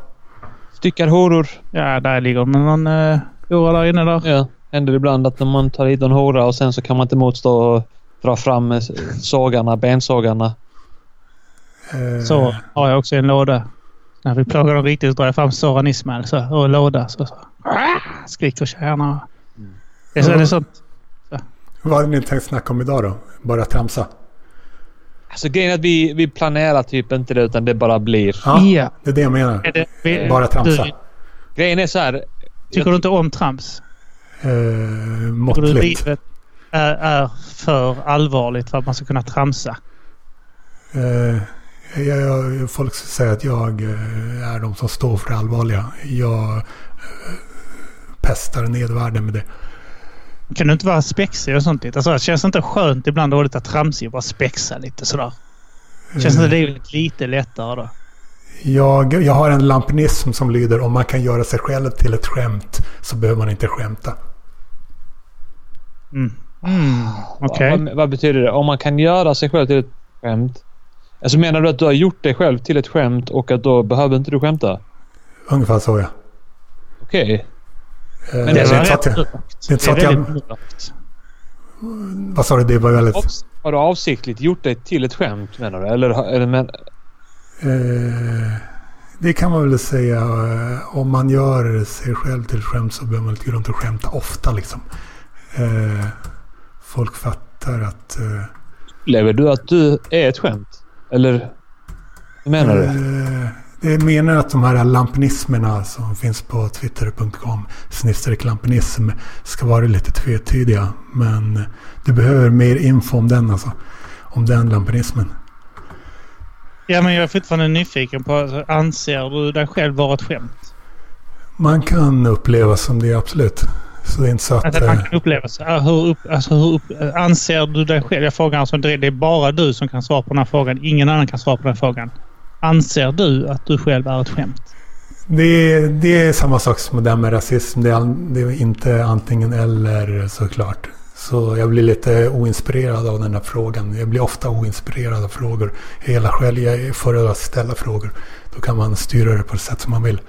Styckar horor. Ja, där ligger det någon uh, hora där inne där. Ja, händer ibland att när man tar hit en hora och sen så kan man inte motstå och dra fram eh, sågarna, bensågarna. Eh, Så har jag också en låda. När vi plågar dem riktigt så drar jag fram Soran Ismail så, och en låda. Så, så. Ah, Skriker tjejerna. Det är, så, det är sånt. Vad hade ni tänkt snacka om idag då? Bara tramsa? Alltså grejen är att vi, vi planerar typ inte det utan det bara blir. Ja, Ja. det är det jag menar. Är det, vi, Bara tramsa. Du, Grejen är så här. tycker du inte om trams? Tycker du måttligt. livet, är, är för allvarligt för att man ska kunna tramsa? Eh, jag, jag, folk säger att jag eh, är de som står för det allvarliga. Jag eh, pestar ned världen med det. Kan du inte vara spexig och sånt lite? Alltså, känns det inte skönt ibland att vara lite tramsig och bara spexa lite sådär? Känns inte Eh, det lite lättare då? jag, jag har en lampinism som lyder om man kan göra sig själv till ett skämt så behöver man inte skämta. Mm. Mm. Okej. Vad, vad betyder det? Om man kan göra sig själv till ett skämt? Alltså menar du att du har gjort dig själv till ett skämt och att då behöver inte du skämta? Ungefär så ja. Okej. Eh, Men det det var rätt jag, det är inte så Det att jag- vad sa du? Det var väldigt... Har du avsiktligt gjort dig till ett skämt menar du? Eller, eller men, Eh, det kan man väl säga. eh, Om man gör sig själv till ett skämt så behöver man inte gå runt och skämta ofta liksom. Eh, folk fattar att... Eh, upplever du att du är ett skämt? Eller? Vad menar du? Eh, det är meningen att de här lampinismerna som finns på twitter.com lampinism ska vara lite tvetydiga. Men du behöver mer info om den alltså. Om den lampinismen. Ja, men jag är fortfarande nyfiken på... alltså, Anser du dig själv vara ett skämt? Man kan uppleva som det absolut. Så det är inte så att... Att man eh, kan uppleva sig. Hur, upp, alltså, hur upp, anser du dig själv? Jag frågar alltså, det det är bara du som kan svara på den här frågan. Ingen annan kan svara på den här frågan. Anser du att du själv är ett skämt? Det är, det är samma sak som det där med rasism. Det är, det är inte antingen eller såklart. Så jag blir lite oinspirerad av den här frågan. Jag blir ofta oinspirerad av frågor. Hela själv, jag är för att ställa frågor. Då kan man styra det på det sätt som man vill.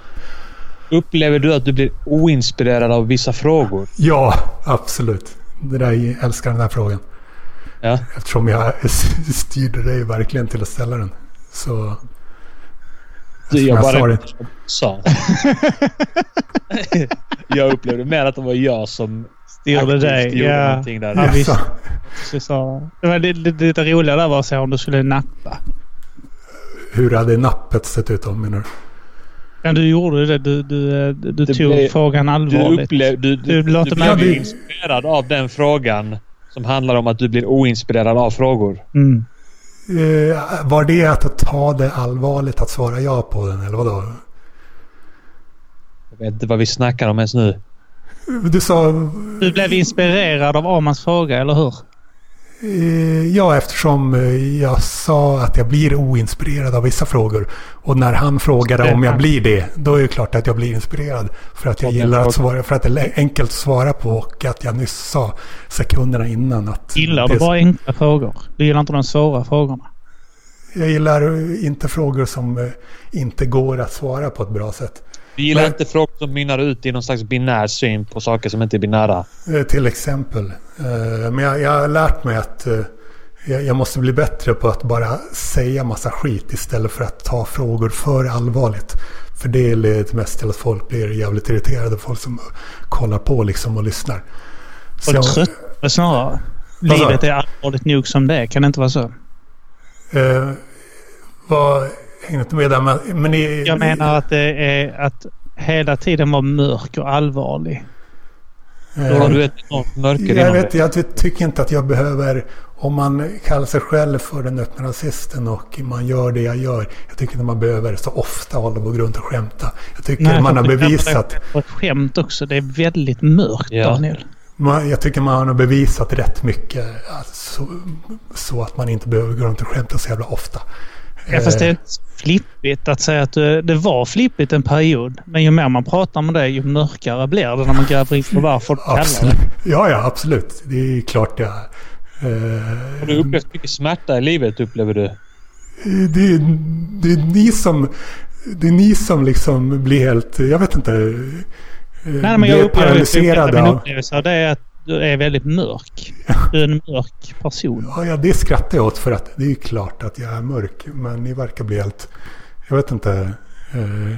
Upplever du att du blir oinspirerad av vissa frågor? Ja, absolut. Det där, jag älskar den här frågan. Ja. Eftersom jag styrde dig verkligen till att ställa den. Så... Du, Som jag jag bara sa det. jag upplevde mer att det var jag som Styrde dig? gjorde Ja. någonting där. Så, så. Det var lite, lite, lite roliga där var att se om du skulle nappa. Hur hade nappet sett ut då menar du? Ja, du gjorde det. Du, du, du, du Det tog blev- frågan Du, allvarligt. upplev, du, du, Du låter du mig- blev det- inspirerad av den frågan som handlar om att du blir oinspirerad av frågor. Mm. Eh, var det att ta det allvarligt att svara ja på den eller vadå? Jag vet inte vad vi snackar om ens nu. Du sa Du blev inspirerad av Amans fråga, eller hur? Eh, ja eftersom eh, jag sa att jag blir oinspirerad av vissa frågor. Och när han frågade om jag blir det, då är det klart att jag blir inspirerad. För att jag gillar att svara, för att det är enkelt att svara på och att jag nyss sa sekunderna innan att... Gillar du bara enkla frågor? Du gillar inte de svåra frågorna? Jag gillar eh, inte frågor som inte går att svara på ett bra sätt. Vi gillar Men- inte frågor som mynnar ut i någon slags binär syn på saker som inte är binära. Eh, Till exempel. Eh, Men jag, jag har lärt mig att eh, jag, jag måste bli bättre på att bara säga massa skit istället för att ta frågor för allvarligt. För det leder mest till att folk blir jävligt irriterade. Folk som kollar på liksom och lyssnar. Och Så, tröttare snarare. Livet är allvarligt nog som det. Kan det inte vara så? eh, vad, hänger inte med där. Men, i, Jag menar att det är att hela tiden vara mörk och allvarlig. Då eh, har du ett enormt mörker Jag, vet, jag tycker inte att jag behöver, om man kallar sig själv för den öppna rasisten och man gör det jag gör. Jag tycker inte man behöver så ofta hålla på grund och skämta. Jag tycker man har bevisat, Ett skämt också. Det är väldigt mörkt, Ja. Daniel. man, jag tycker man har bevisat rätt mycket. Alltså, så att man inte behöver gå runt och skämta så jävla ofta. Ja, fast det är Eh, inte flippigt att säga att det, det var flippigt en period. Men ju mer man pratar om det, ju mörkare blir det när man gräver in på varför folk kallar det. Ja, ja, absolut. Det är klart jag... Har Eh, du upplevt mycket smärta i livet upplever du? det, det är ni som... Det är ni som liksom blir helt... Jag vet inte. eh, Nej, men jag upplever, paralyserade min upplevelse av det är att du är väldigt mörk. Du är en mörk person. Ja, ja, det skrattar jag åt för att det är ju klart att jag är mörk. Men ni verkar bli helt... Jag vet inte. Eh,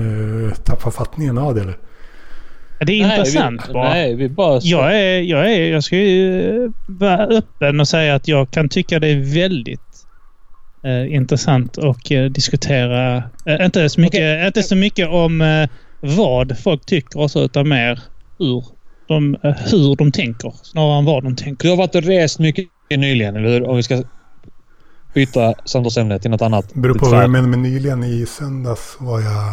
eh, tappa fattningen av det eller? Det är intressant vi, bara. Nej, vi bara... Jag, är, jag, är, jag ska ju vara öppen och säga att jag kan tycka det är väldigt eh, intressant och eh, diskutera. Eh, inte, så mycket, inte så mycket om eh, vad folk tycker och så, utan mer hur de, eh, hur de tänker snarare än vad de tänker. Du har varit och rest mycket nyligen, eller hur? Om vi ska byta samtalsämne till något annat. Det beror på vad du så menar med nyligen. I söndags var jag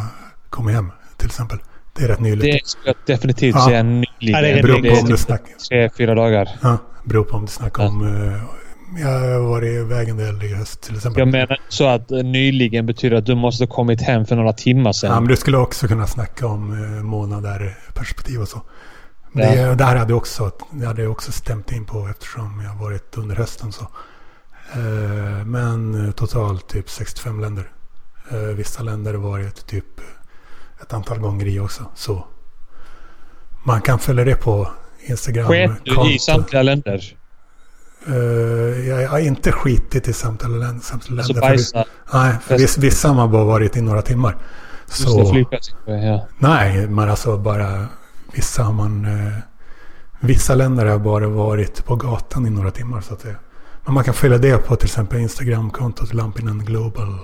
kom hem till exempel. Det är rätt nyligt. Det skulle jag definitivt Ja. säga nyligen. Ja, det är Det beror på om du snackar. tre, fyra dagar. Ja, beror på om du snackar Ja. om... eh, jag har varit iväg en del i höst till exempel. Jag menar så att eh, nyligen betyder att du måste ha kommit hem för några timmar sedan. Ja, men du skulle också kunna snacka om eh, månader perspektiv och så. Det, Ja. det här hade jag också, det hade jag också stämt in på eftersom jag varit under hösten. Så. Eh, men eh, totalt typ 65 länder. Eh, vissa länder har varit typ ett antal gånger i också. Så man kan följa det på Instagram. Sket du i samtliga länder? Jag har inte skitit i samtliga länder. Samtliga Alltså länder för bajsa? Nej, för viss, vissa har bara varit i några timmar. Just det, Så, flygplats. Ja. nej, men alltså bara vissa har man... Eh, vissa länder har bara varit på gatan i några timmar så att säga. Men man kan följa det på till exempel Instagramkontot Lampinen Global.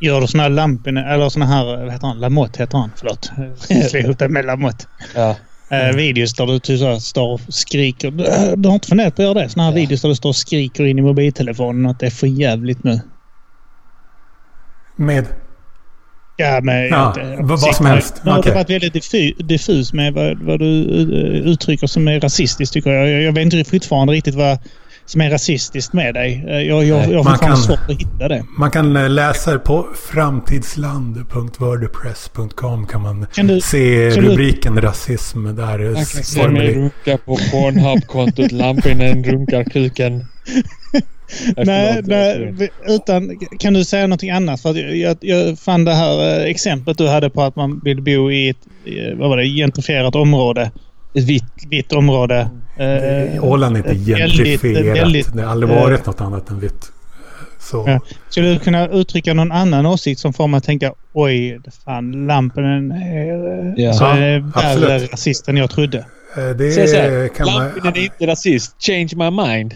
Gör du såna här Lampinen, eller såna här, vad heter han? Lamotte heter han. Förlåt. Slog ihop det med Lamotte. Ja. Eh, videos där du typ så här står och skriker. Du, du har inte funderat på att göra det? Såna här Ja. videos där du står och skriker in i mobiltelefonen att det är för jävligt nu. Med... Ja, men... Ja, jag- vad- vad som helst. Nu har du varit väldigt diffu- diffus med vad, vad du eh, uttrycker som är rasistiskt tycker jag. Jag, jag vet inte fortfarande riktigt vad som är rasistiskt med dig. Eh, Jag, jag, jag har svårt att hitta det. Man kan eh, läsa det på framtidsland.wordpress.com kan man Kan du- se kan du- rubriken rasism där. Man kan se mig runka på Pornhub-kontot Lampinen runkar kuken. Nej, Nej, utan kan du säga någonting annat? För jag, jag, jag fann det här eh, exemplet du hade på att man vill bo i ett eh, vad var det, gentrifierat område. Ett vitt. Vitt område. Eh, Åland är inte gentrifierat. väldigt, det har aldrig eh, varit något annat än vitt. Så. Ja. Skulle du kunna uttrycka någon annan åsikt som får mig att tänka oj, fan lampen är Ja. så är det värre rasist än jag trodde. Eh, Det, Säg så här, kan man, Lampinen är inte rasist. Change my mind.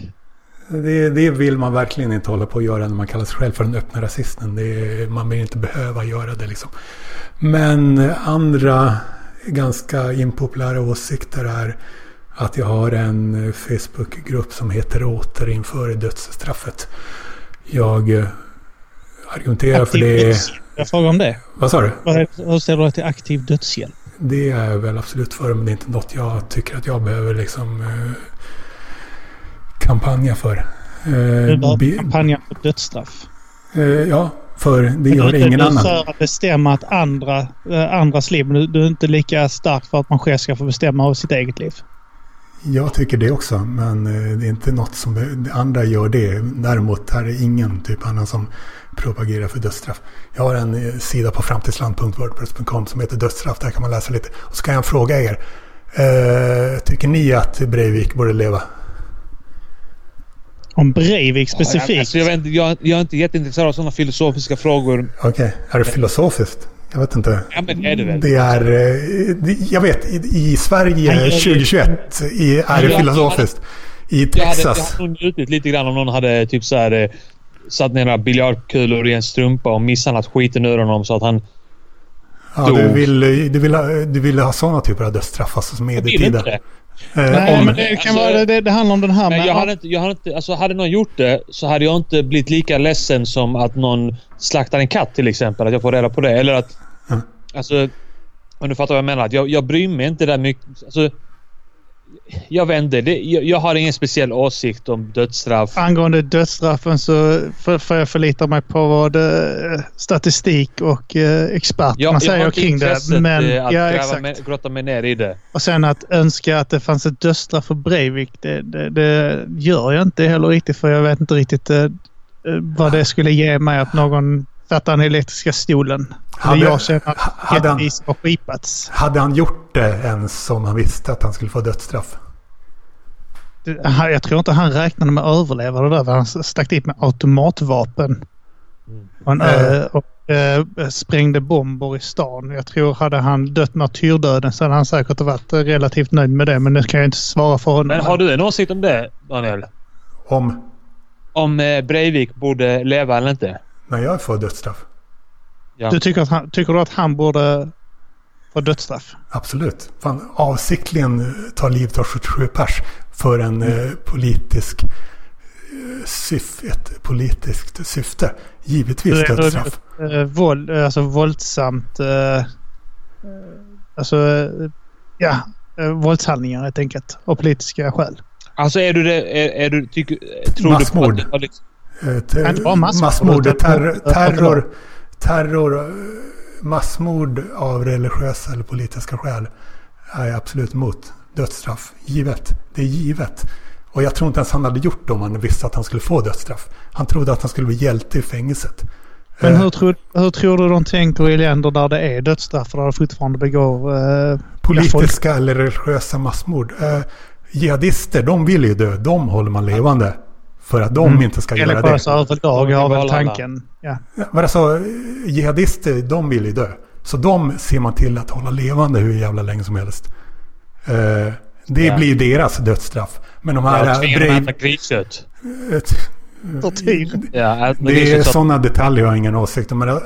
Det, det vill man verkligen inte hålla på att göra när man kallar sig själv för den öppna rasisten. Det, man vill inte behöva göra det liksom. Men andra ganska impopulära åsikter är att jag har en Facebookgrupp som heter Återinför dödsstraffet. Jag eh, argumenterar för Aktiv det. dödshjälp. Jag frågar om det. Vad sa du? Hur ställer du dig till aktiv dödshjälp? Det är jag väl absolut för, men det är inte något jag tycker att jag behöver liksom eh, kampanja för. Eh, Du bi- kampanja för dödsstraff. eh, ja, för det gör du, är ingen du annan. för att bestämma att andra, äh, andras liv, du, du är inte lika stark för att man själv ska få bestämma över sitt eget liv. Jag tycker det också, men eh, det är inte något som andra gör det. Däremot är det ingen typ annan som propagerar för dödsstraff. Jag har en eh, sida på framtidsland.wordpress.com som heter dödsstraff. Där kan man läsa lite. Och så kan jag fråga er. Eh, tycker ni att Breivik borde leva? Om Breivik specifikt. Alltså, jag, vet inte, jag, jag är inte jätteintresserad av sådana filosofiska frågor. Okej, är det filosofiskt? Jag vet inte. Ja, men det är det väl. Det är, eh, det, jag vet, i, i Sverige Han gör det- 2021 i, är det Ja, filosofiskt. I Jag hade, jag Texas. hade nog njutit lite grann om någon hade typ så här, eh, satt ner några biljardkulor i en strumpa och misshandlat skiten ur honom så att han... Ja, du, vill, du, vill ha, du vill ha sådana typer av dödsstraff, alltså som Jag vill medeltida. Eh, Nej, om, men det kan Alltså- vara det, det handlar om den här Men med... jag hade inte... Jag hade, inte alltså, hade någon gjort det så hade jag inte blivit lika ledsen som att någon slaktar en katt till exempel. Att jag får reda på det. Eller att... Mm. Alltså... Om du fattar vad jag menar. Att jag, jag bryr mig inte där mycket. Alltså, jag inte. Det, jag, jag har ingen speciell åsikt om dödsstraff. Angående dödsstraffen så får får jag förlita mig på vad eh, statistik och eh, experterna Jag, jag säger kring det. Men, eh, att ja, exakt. med, grotta mig ner i det. Och sen att önska att det fanns ett dödsstraff för Breivik, det, det, det gör jag inte heller riktigt för jag vet inte riktigt eh, eh, vad det skulle ge mig att någon satte den elektriska stolen. Hade- jag känner att hade han- rättvis har skipats. hade han gjort det ens om han visste att han skulle få dödsstraff? Han- Jag tror inte han räknade med att överleva det där. Han stack dit med automatvapen. Och, en, Eh. ö- och eh, sprängde bomber i stan. Jag tror hade han dött martyrdöden så hade han säkert varit eh, relativt nöjd med det. Men det kan jag inte svara för honom. Men har du en åsikt om det, Daniel? Om Om eh, Breivik borde leva eller inte? när jag får dödsstraff? Ja. Du tycker, att han, tycker du att han borde på dödsstraff. Absolut. Fan, avsiktligen ta livet av 77 pers för en Mm. eh, politisk eh, syf, ett politiskt syfte. Givetvis dödsstraff. eh, våld, eh, alltså våldsamt... Eh, eh, alltså, eh, ja. Eh, våldshandlingar helt enkelt. Av politiska skäl. Alltså är du det... Är, är du... Tycker, tror Massmord. Du på att liksom, Eh, ter- massmord, massmord, terror, terror, terror, eh, massmord av religiösa eller politiska skäl är jag absolut emot. Dödsstraff, givet. Det är givet. Och jag tror inte ens han hade gjort det om han visste att han skulle få dödsstraff. Han trodde att han skulle bli hjälte i fängelset. Men Eh, hur tror, hur tror du de tänker i länder där det är dödsstraff och där det fortfarande begår... Eh, Politiska eller religiösa massmord. Eh, jihadister, de vill ju dö. De håller man levande. För att de Mm. inte ska göra det. religiösa överlag har vill väl tanken. Ja. Ja, Men alltså, jihadister, de vill ju dö. Så de ser man till att hålla levande hur jävla länge som helst. Eh, det Ja. blir deras dödsstraff. Men de ja, här... tvinga Breivik- dem att äta griskött. Ja, det är sådana detaljer jag har ingen åsikt om. Men eh,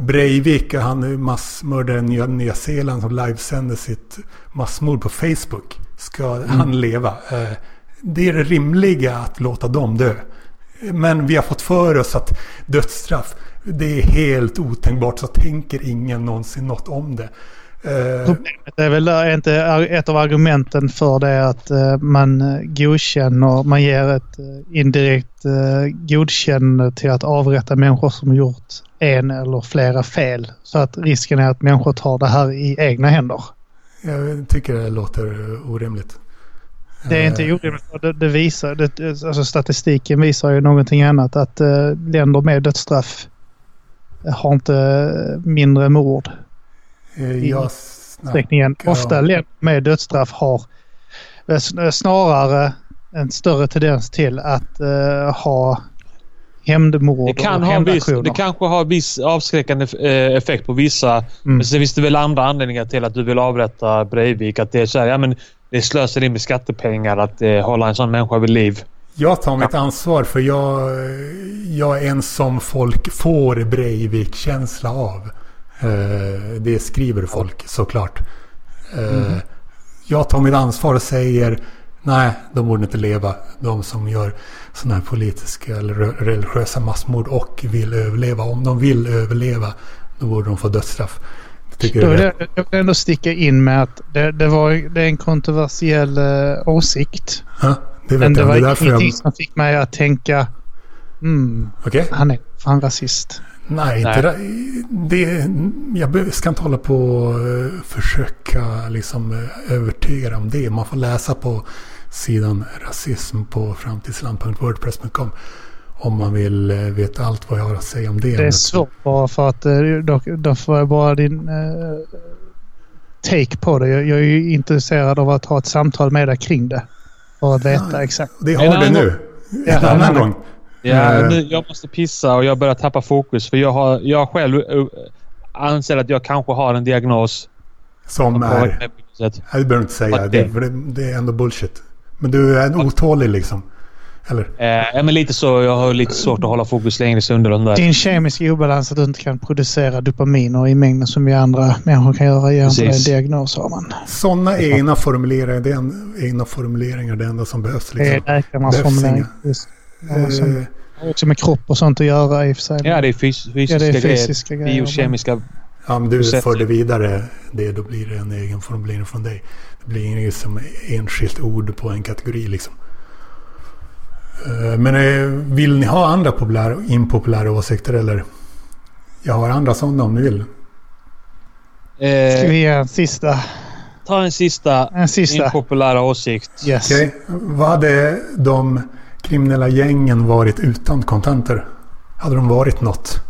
Breivik, han massmördaren i Nya Zeeland som livesände sitt massmord på Facebook. Ska Mm. han leva? Eh, det är det rimliga att låta dem dö. Men vi har fått för oss att dödsstraff, det är helt otänkbart. Så tänker ingen någonsin något om det. Eh, Problemet är väl där, är inte ett av argumenten för det att eh, man eh, godkänner, man ger ett indirekt godkännande till att avrätta människor som gjort en eller flera fel. Så att risken är att människor tar det här i egna händer. jag tycker det låter orimligt. Det är inte Eh, orimligt. Det, det visar, det, alltså statistiken visar ju någonting annat. Att eh, länder med dödsstraff har inte mindre mord. eh, Jag snackar Ofta länder med dödsstraff har eh, snarare en större tendens till att eh, ha hämndmord Det kan och ha viss, det kanske har viss avskräckande eh, effekt på vissa. Mm. Men sen finns det väl andra anledningar till att du vill avrätta Breivik. Att det är så här, ja men det är slöseri med skattepengar att eh, hålla en sån människa vid liv. Jag tar mitt ansvar för jag, jag är en som folk får Breivik-känsla av. Eh, Det skriver folk såklart. Eh, Jag tar mitt ansvar och säger nej, de borde inte leva. De som gör sådana här politiska eller re- religiösa massmord och vill överleva. Om de vill överleva, då borde de få dödsstraff. Jag tycker Då vill jag, jag vill ändå sticka in med att det, det, var, det är en kontroversiell eh, åsikt. Ja, det Men vet det jag. var Det ingenting jag... som fick mig att tänka mm, Okej? han är fan rasist. Nej, inte det. det. Jag ska inte hålla på och eh, försöka liksom eh, övertyga om det. Man får läsa på sidan rasism på framtidsland.wordpress.com om man vill eh, veta allt vad jag har att säga om det. Det är svårt bara för att eh, då, då får jag bara din eh, take på det. Jag, jag är ju intresserad av att ha ett samtal med dig kring det. För att veta Ja. exakt. Det har du nu. Ja, En annan gång. Ja, Eh. nu, jag måste pissa och jag börjar tappa fokus. För jag, har, jag själv anser att jag kanske har en diagnos. Som är... Nej, du behöver inte säga det. det? Det, det är ändå bullshit. Men du är en otålig liksom. Eller? Eh, ja, men lite så. Jag har lite svårt att hålla fokus längre stunder än det. Din kemiska obalans att du inte kan producera dopaminer i mängden som vi andra människor kan göra ger en diagnos har man. Sådana egna formuleringar, det är en, egna formuleringar det enda som behövs. Det är Liksom. läkarnas behövs formulering. inga. Just. Ja, som- har också med kropp och sånt att göra i och för sig. Ja, det är fys fysiska, Ja, det är fysiska grejer. Biokemiska. Ja, men du för det vidare det, då blir det en egen formulering från dig. Det blir inget som enskilt ord på en kategori liksom. Eh, Men eh, vill ni ha andra populära, impopulära åsikter eller? Jag har andra sådana om ni vill. Ska Eh, vi ge en sista? ta en sista En sista. impopulära åsikt. Yes. Okej, vad hade de kriminella gängen varit utan kontanter? Hade de varit något?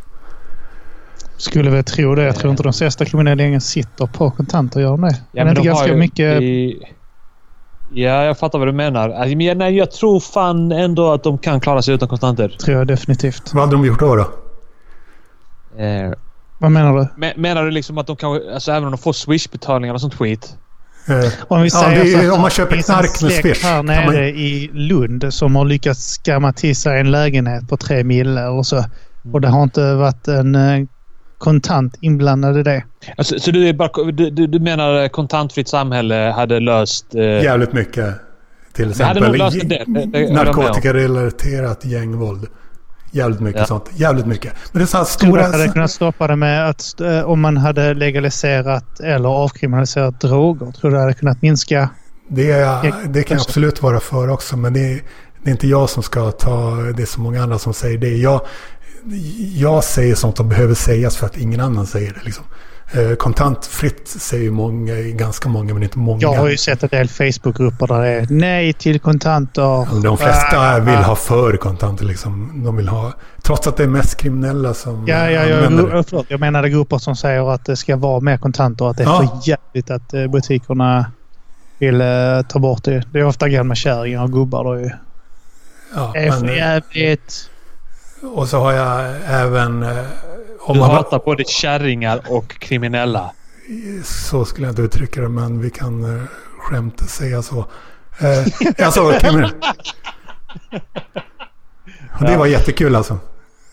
Skulle väl tro det. Jag tror inte de flesta kriminella gängen sitter på kontanter. Gör de det? Ja, är det inte de har ganska mycket... i- Ja, jag fattar vad du menar. Alltså, men jag, nej, jag tror fan ändå att de kan klara sig utan kontanter. Tror jag definitivt. Vad hade de gjort då? då? Eh, Vad menar du? men, menar du liksom att de kanske, alltså även om de får Swish-betalningar och sånt skit? Eh, Om vi Ja, säger det är- så att om man det köper finns en knark med släkt Swish, här kan nere man- i Lund som har lyckats skamma till sig en lägenhet på tre mille och så. Och det har inte varit en eh, kontant inblandad i det. Alltså, så du, är bara, du, du, du menar kontantfritt samhälle hade löst... Eh, Jävligt mycket. Till exempel narkotikarelaterat gängvåld. Jävligt mycket Ja. sånt. Jävligt mycket. Men det är så här stora... att hade kunnat stoppa det med att eh, om man hade legaliserat eller avkriminaliserat droger? Tror du det hade kunnat minska? Det, är, det kan jag absolut vara för också. Men det är, det är inte jag som ska ta... Det är så många andra som säger det. Jag, jag säger sånt som behöver sägas för att ingen annan säger det. Liksom. Eh, Kontantfritt säger många, ganska många men inte många. Jag har ju sett en del Facebookgrupper där det är nej till kontanter. De flesta Ah, vill ah. ha för kontanter liksom. De vill ha... Trots att det är mest kriminella som Ja, ja, ja, använder det. gru- förlåt. Jag menade grupper som säger att det ska vara mer kontanter och att det är Ja. för jävligt att eh, butikerna vill eh, ta bort det. Det är ofta gamla kärringar och gubbar då ju. Ja, Det är för jävligt. Och så har jag även... eh, Om du man, hatar både kärringar och kriminella. Så skulle jag inte uttrycka det, men vi kan uh, skämt säga så. Uh, alltså, kriminell. Och det var jättekul alltså.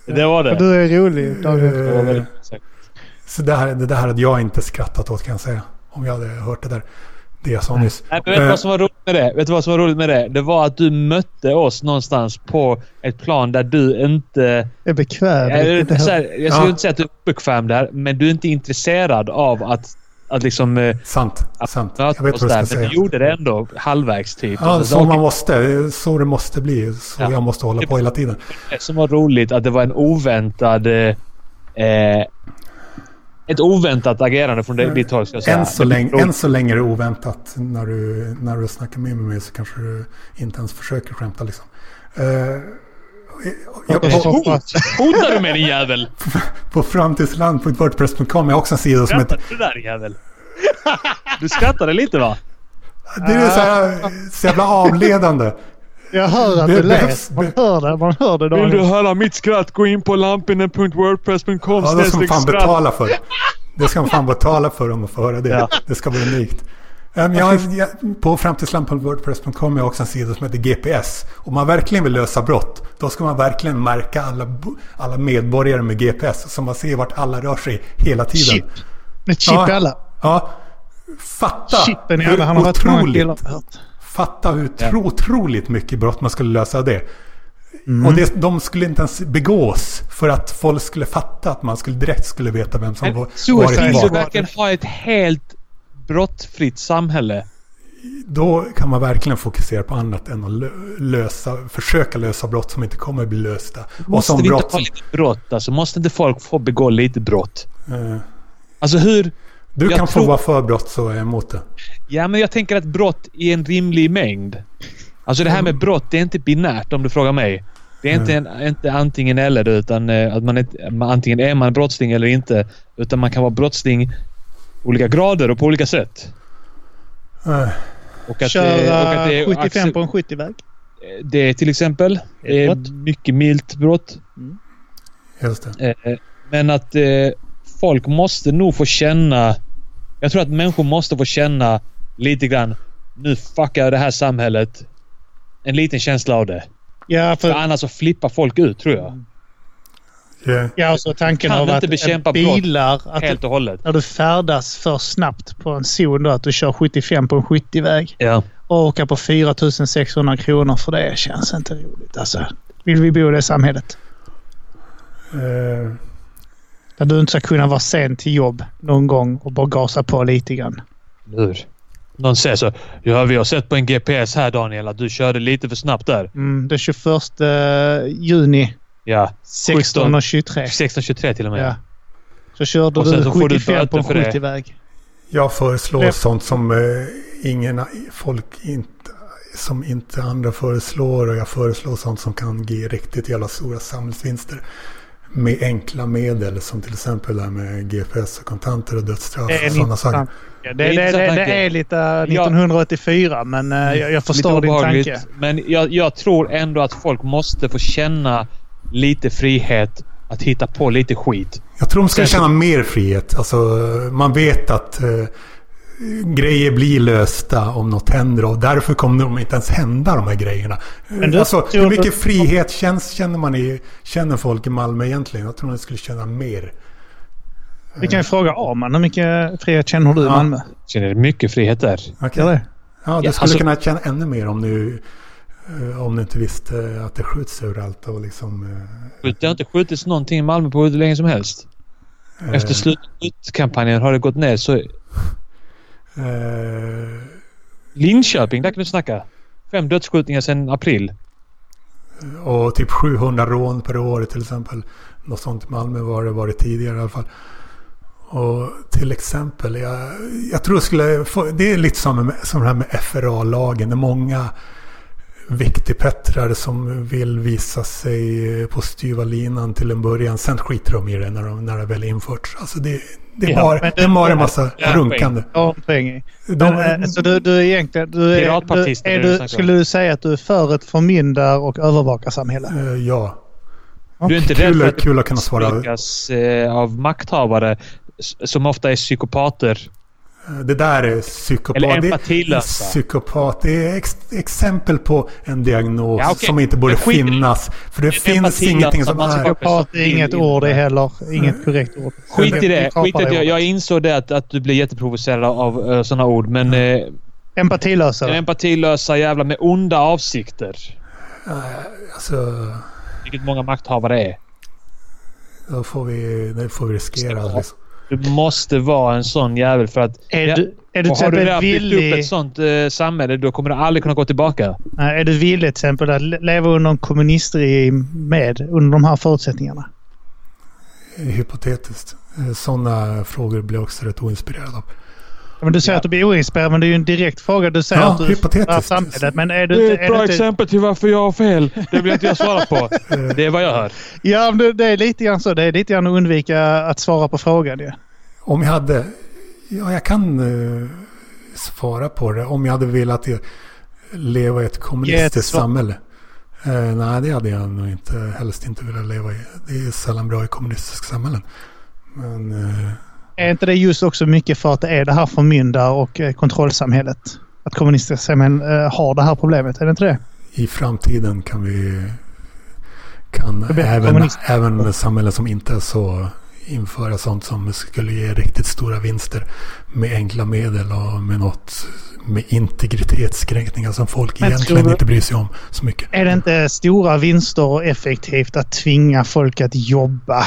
Det var det. Du är rolig David. Det var Eh, det, här, det där hade jag inte skrattat åt kan jag säga. Om jag hade hört det där. Det jag sa nyss. Nej, men vet du vad som var roligt med det? Vet du vad som var roligt med det? Det var att du mötte oss någonstans på ett plan där du inte... är bekväm. Jag, så här. här, jag skulle Ja. inte säga att du är bekväm där, men du är inte intresserad av att, att liksom... eh, Sant, att sant. Jag vet vad där. jag ska Men säga. du gjorde det ändå halvvägs typ. Ja, Och så okej, man måste. Så det måste bli. Så Ja. jag måste hålla på hela tiden. Det som var roligt att det var en oväntad... Eh, eh, ett oväntat agerande från dig- ditt håll ska jag säga. Än så, länge, än så länge är det oväntat. När du, när du snackar med mig så kanske du inte ens försöker skämta liksom. Eh, jag, Jag Hotar du med din jävel? på framtidsland.wordpress.com har jag också en sida som heter... Skrattar du där jävel? Du skrattade lite va? Det är så, här, så jävla avledande. Jag hör att Det du ler. Man hör det. Man hör det Daniel. höra mitt skratt? Gå in på lampinen.wordpress.com Ja, det ska man fan betala för. Det ska man fan betala för om man får höra det. Ja. Det ska vara unikt. Um, jag, jag, på framtidsland.wordpress.com har jag också en sida som heter GPS. Om man verkligen vill lösa brott, då ska man verkligen märka alla, alla medborgare med GPS. Så man ser vart alla rör sig hela tiden. Chip. Ett chip Ja. alla. Ja. Fatta Chippen i hur alla. Han har otroligt, hört. Fatta hur Ja. tro, otroligt mycket brott man skulle lösa det. Mm. Och det, de skulle inte ens begås för att folk skulle fatta att man skulle direkt skulle veta vem som Men var, varit var- verkligen ha ett helt brottsfritt samhälle? Då kan man verkligen fokusera på annat än att lö- lösa, försöka lösa brott som inte kommer att bli lösta. Och Måste som vi brott inte ha lite brott? Alltså, måste inte folk få begå lite brott? eh, Alltså hur... Du Jag kan få tror- vara för brott så är jag emot det. Ja, men jag tänker att brott i en rimlig mängd. Alltså det här med brott, det är inte binärt om du frågar mig. Det är inte, en, inte antingen eller utan eh, att man man, antingen är man brottsling eller inte. Utan man kan vara brottsling olika grader och på olika sätt. Eh, Och att, Köra det, och att det, är 75 accep- på en 70-väg. det är till exempel Det är eh, mycket milt brott. Just det. Eh, Men att eh, folk måste nog få känna... Jag tror att människor måste få känna lite grann. Nu fuckar jag det här samhället. En liten känsla av det. Ja, För för, annars så flippar folk ut tror jag. Yeah. ja, och så tanken Kan av inte att bekämpa bilar... Att Helt och hållet. när du färdas för snabbt på en zon då, att du kör 75 på en 70-väg Ja. och åka på 4600 kronor för det känns inte roligt. Alltså, vill vi bo i det samhället? Eh, Där du inte ska kunna vara sen till jobb någon gång och bara gasa på lite grann. Hur? Någon säger så. Ja, vi har sett på en GPS här Daniel att du körde lite för snabbt där. Mm, den 21 juni Ja. 16.23. 16.23 till och med. Ja. Så körde Och du så får du 75 på en böter för det. 70-väg. jag föreslår Läpp. sånt som eh, ingen folk inte, som inte andra föreslår. Och jag föreslår sånt som kan ge riktigt jävla stora samhällsvinster. Med enkla medel som till exempel det här med GPS och kontanter och dödsstraff Det är och sådana saker. Ja, Det är det, det, det, är lite eh, 1984 men eh, jag, jag förstår din tanke. Men jag, jag tror ändå att folk måste få känna lite frihet att hitta på lite skit. Jag tror de ska känna mer frihet. Alltså, man vet att eh, grejer blir lösta om något händer och därför kommer de inte ens hända de här grejerna. Men alltså, hur mycket frihet känns, känner man i, känner folk i Malmö egentligen? Jag tror de skulle känna mer. Vi kan ju fråga Arman. Hur mycket frihet känner du i Ja. Malmö? Känner mycket frihet där. Gör det? Ja, du Ja, skulle alltså- kunna känna ännu mer om du, eh, om du inte visste att det skjuts överallt och liksom... eh, Det har inte skjutits någonting i Malmö på hur länge som helst. eh, Efter slutkampanjen har det gått ner så... eh, Linköping, där kan du snacka. Fem dödsskjutningar sedan april. Och typ 700 rån per år till exempel. Något sånt i Malmö var det varit tidigare i alla fall. Och till exempel, jag, jag tror jag skulle få, det är lite som, med, som det här med FRA-lagen. Det är många viktigpettrar som vill visa sig på styva linan till en början. Sen skiter de i det när, de, när det väl införts. Alltså det, det är Ja, bara, men det är bara en massa Ja, runkande. Ja, poäng. De, Men, eh, så du, du är egentligen... Du är, du, är du skulle du säga att du är för ett förmyndar och övervakarsamhälle? eh, ja. Du är inte Kul- rädd för att kul att kunna svara. eh, av makthavare som ofta är psykopater. Det där är psykopat. Eller Det är empatilösa. Psykopat. Det är ex exempel på en diagnos Ja, okej. som inte borde det. finnas. För det finns ingenting som är... Psykopat är inget ord det heller. Inget korrekt ord. Skit i det. Skit i att jag, jag insåg det att, att du blir jätteprovocerad av uh, sådana ord. Men uh, Empatilösa. en empatilösa jävla med onda avsikter. Eh, Alltså, Vilket många makthavare är. då får vi, det får vi riskera. Liksom. Du måste vara en sån jävel för att... Är Ja, du, är du till har du redan byggt upp villig... ett sånt uh, samhälle då kommer du aldrig kunna gå tillbaka. Nej, Är du villig till exempel att le- leva under en kommunistregim med under de här förutsättningarna? Hypotetiskt. Sådana frågor blir jag också rätt oinspirerad av. Ja, Men du säger Ja. att du blir oinspirerad, men det är ju en direkt fråga. Du säger Ja, att du hypotetiskt. för samhället. Men är du, Det är ett är bra du inte, exempel till varför jag har fel. Det vill inte jag svara på. Det är vad jag hör. Ja, men det, det är lite grann så. Det är lite grann att undvika att svara på frågan ju. Om jag hade... Ja, jag kan eh, svara på det. Om jag hade velat leva i ett kommunistiskt svar. samhälle. Eh, nej, det hade jag nog inte, helst inte velat leva i. Det är sällan bra i kommunistiska samhällen. Men eh, Är inte det just också mycket för att det är det här förmyndar och eh, kontrollsamhället? Att kommunistiska samhällen eh, har det här problemet, är det inte det? i framtiden kan vi... Kan även, även samhällen som inte är så införa sånt som skulle ge riktigt stora vinster med enkla medel och med något med integritetskränkningar som folk Men egentligen du- inte bryr sig om så mycket. Är det inte stora vinster och effektivt att tvinga folk att jobba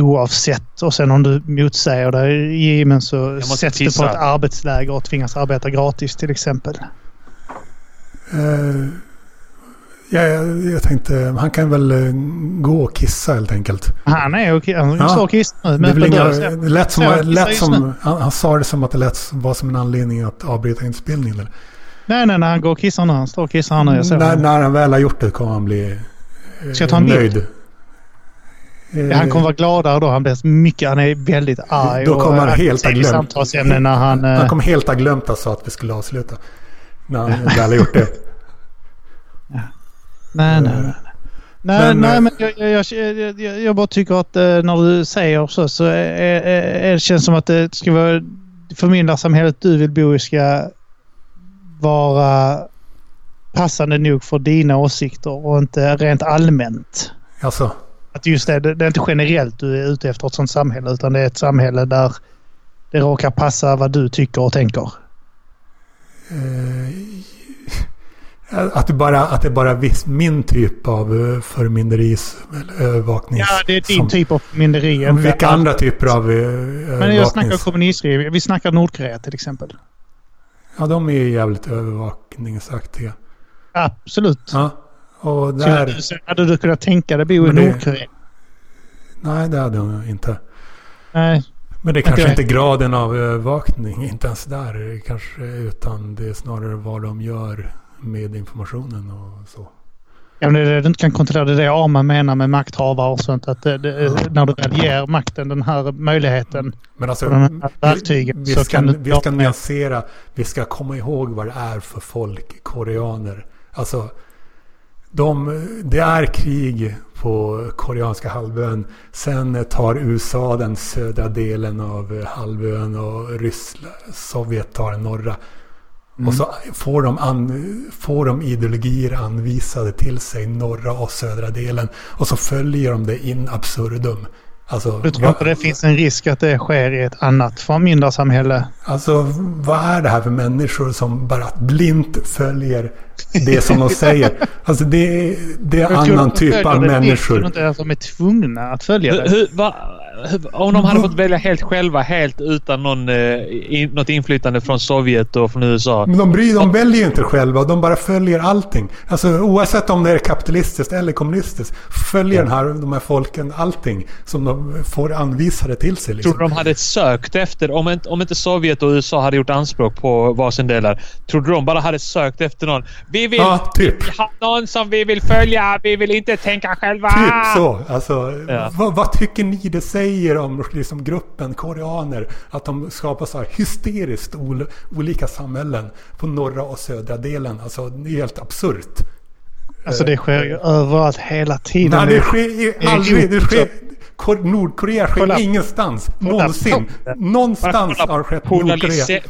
oavsett? Och sen om du motsäger det Jimen så sätts du på ett arbetsläger och tvingas arbeta gratis till exempel. Eh, ja, jag, jag tänkte, han kan väl eh, gå och kissa helt enkelt. Han är okej. Han Ja. står och kissar nu. Det, Men inga, lät som, lät som han, han sa det som att det lät var som en anledning att avbryta inspelningen. Eller? Nej, nej, nej. Han går och kissar nu. Han står och kissar nu. Jag ser När, när han väl har gjort det kommer han bli eh, Ska jag ta en bild? Nöjd. Eh, Han kommer vara gladare då. Han blir mycket... Han är väldigt arg. Då kommer han helt ha glömt. när han... eh, Han kommer helt ha glömt alltså att vi skulle avsluta. När han väl har gjort det. Nej, nej, nej. nej. Nej, Men, nej, eh, men jag, jag, jag, jag, bara tycker att eh, när du säger så så är, är, är, det känns som att det ska vara förmyndarsamhället du vill bo i ska vara passande nog för dina åsikter och inte rent allmänt. Alltså, Att just det, det är inte generellt du är ute efter ett sånt samhälle utan det är ett samhälle där det råkar passa vad du tycker och tänker. eh, att det bara, att det bara viss, min typ av eh, förmynderis eller övervaknings... Ja, det är din som- typ av förmynderi. Vilka andra typer av eh, Men jag snackar kommunistregim. Vi snackar Nordkorea till exempel. Ja, de är ju jävligt övervakningsaktiga. Absolut. Ja, och Så där... du- hade du kunnat tänka dig bo i Nordkorea? Nej, det hade jag inte. Nej. Men det är kanske inte graden av övervakning, inte ens där kanske, utan det är snarare vad de gör med informationen och så. Ja, men det är det du inte kan kontrollera. Det är det Arman menar med makthavare och sånt. Att det, det, när du väl ger makten den här möjligheten Men alltså, de här verktygen vi så ska, kan du... vi ska nyansera, vi ska komma ihåg vad det är för folk, koreaner. Alltså, de, det är krig på koreanska halvön. Sen tar USA den södra delen av halvön och Ryssland, Sovjet tar den norra. Och så får de, an, får de ideologier anvisade till sig, norra och södra delen. Och så följer de det in absurdum Alltså, Du tror inte det finns en risk att det sker i ett annat förmyndarsamhälle? Alltså, vad är det här för människor som bara blint följer det som de säger? Alltså, det är, det är Jag tror annan de typ av det, vet människor. ju inte att de är tvungna att följa det. hur, va, hur, om de hade fått välja helt själva, helt utan någon, eh, in, något inflytande från Sovjet och från USA. Men de, bryr, de väljer ju inte själva, de bara följer allting. Alltså oavsett om det är kapitalistiskt eller kommunistiskt. Följer den här, de här folken allting som de får anvisade till sig. Tror Liksom. du de hade sökt efter, om inte, om inte Sovjet och USA hade gjort anspråk på varsin delar. Tror du de bara hade sökt efter någon? Vi vill Ja, typ. ha någon som vi vill följa. Vi vill inte tänka själva. Typ så. Alltså, Ja. vad, vad tycker ni det säger om liksom, gruppen koreaner? Att de skapar så här hysteriskt ol, olika samhällen på norra och södra delen. Alltså det är helt absurt. Alltså det sker ju överallt hela tiden. Nej, det sker ju aldrig. Det sker, Kor- Nordkorea sker Kolla. ingenstans. Kolla. Någonsin. Någonstans Bara har skett Nordkorea.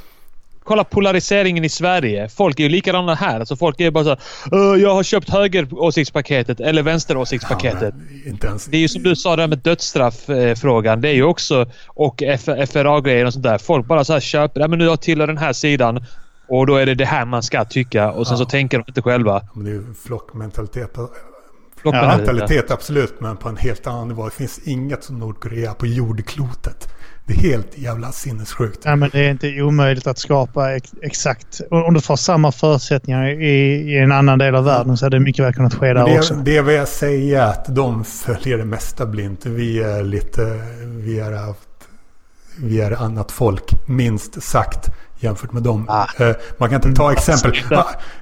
Kolla polariseringen i Sverige. Folk är ju likadana här. Alltså folk är bara så här, "Äh, Jag har köpt högeråsiktspaketet eller vänsteråsiktspaketet. inte ens. Det är ju som du sa där med dödsstrafffrågan. Det är ju också... Och FRA-grejer och sånt där. Folk bara så här köper. Ja, men nu jag tillhör den här sidan. Och då är det det här man ska tycka. Och sen Ja. så tänker de inte själva. Men det är ju flockmentalitet. Flockmentalitet. Mentalitet absolut, men på en helt annan nivå. Det finns inget som Nordkorea på jordklotet. Det är helt jävla sinnessjukt. Nej, men det är inte omöjligt att skapa ex exakt. Om du får samma förutsättningar i, i en annan del av världen så hade det mycket väl kunnat ske där också. det, det vill jag säga att de följer det mesta blint. Vi är lite... Vi är, haft, vi är annat folk, minst sagt. Jämfört med dem. Ah. Eh, Man kan inte ta exempel.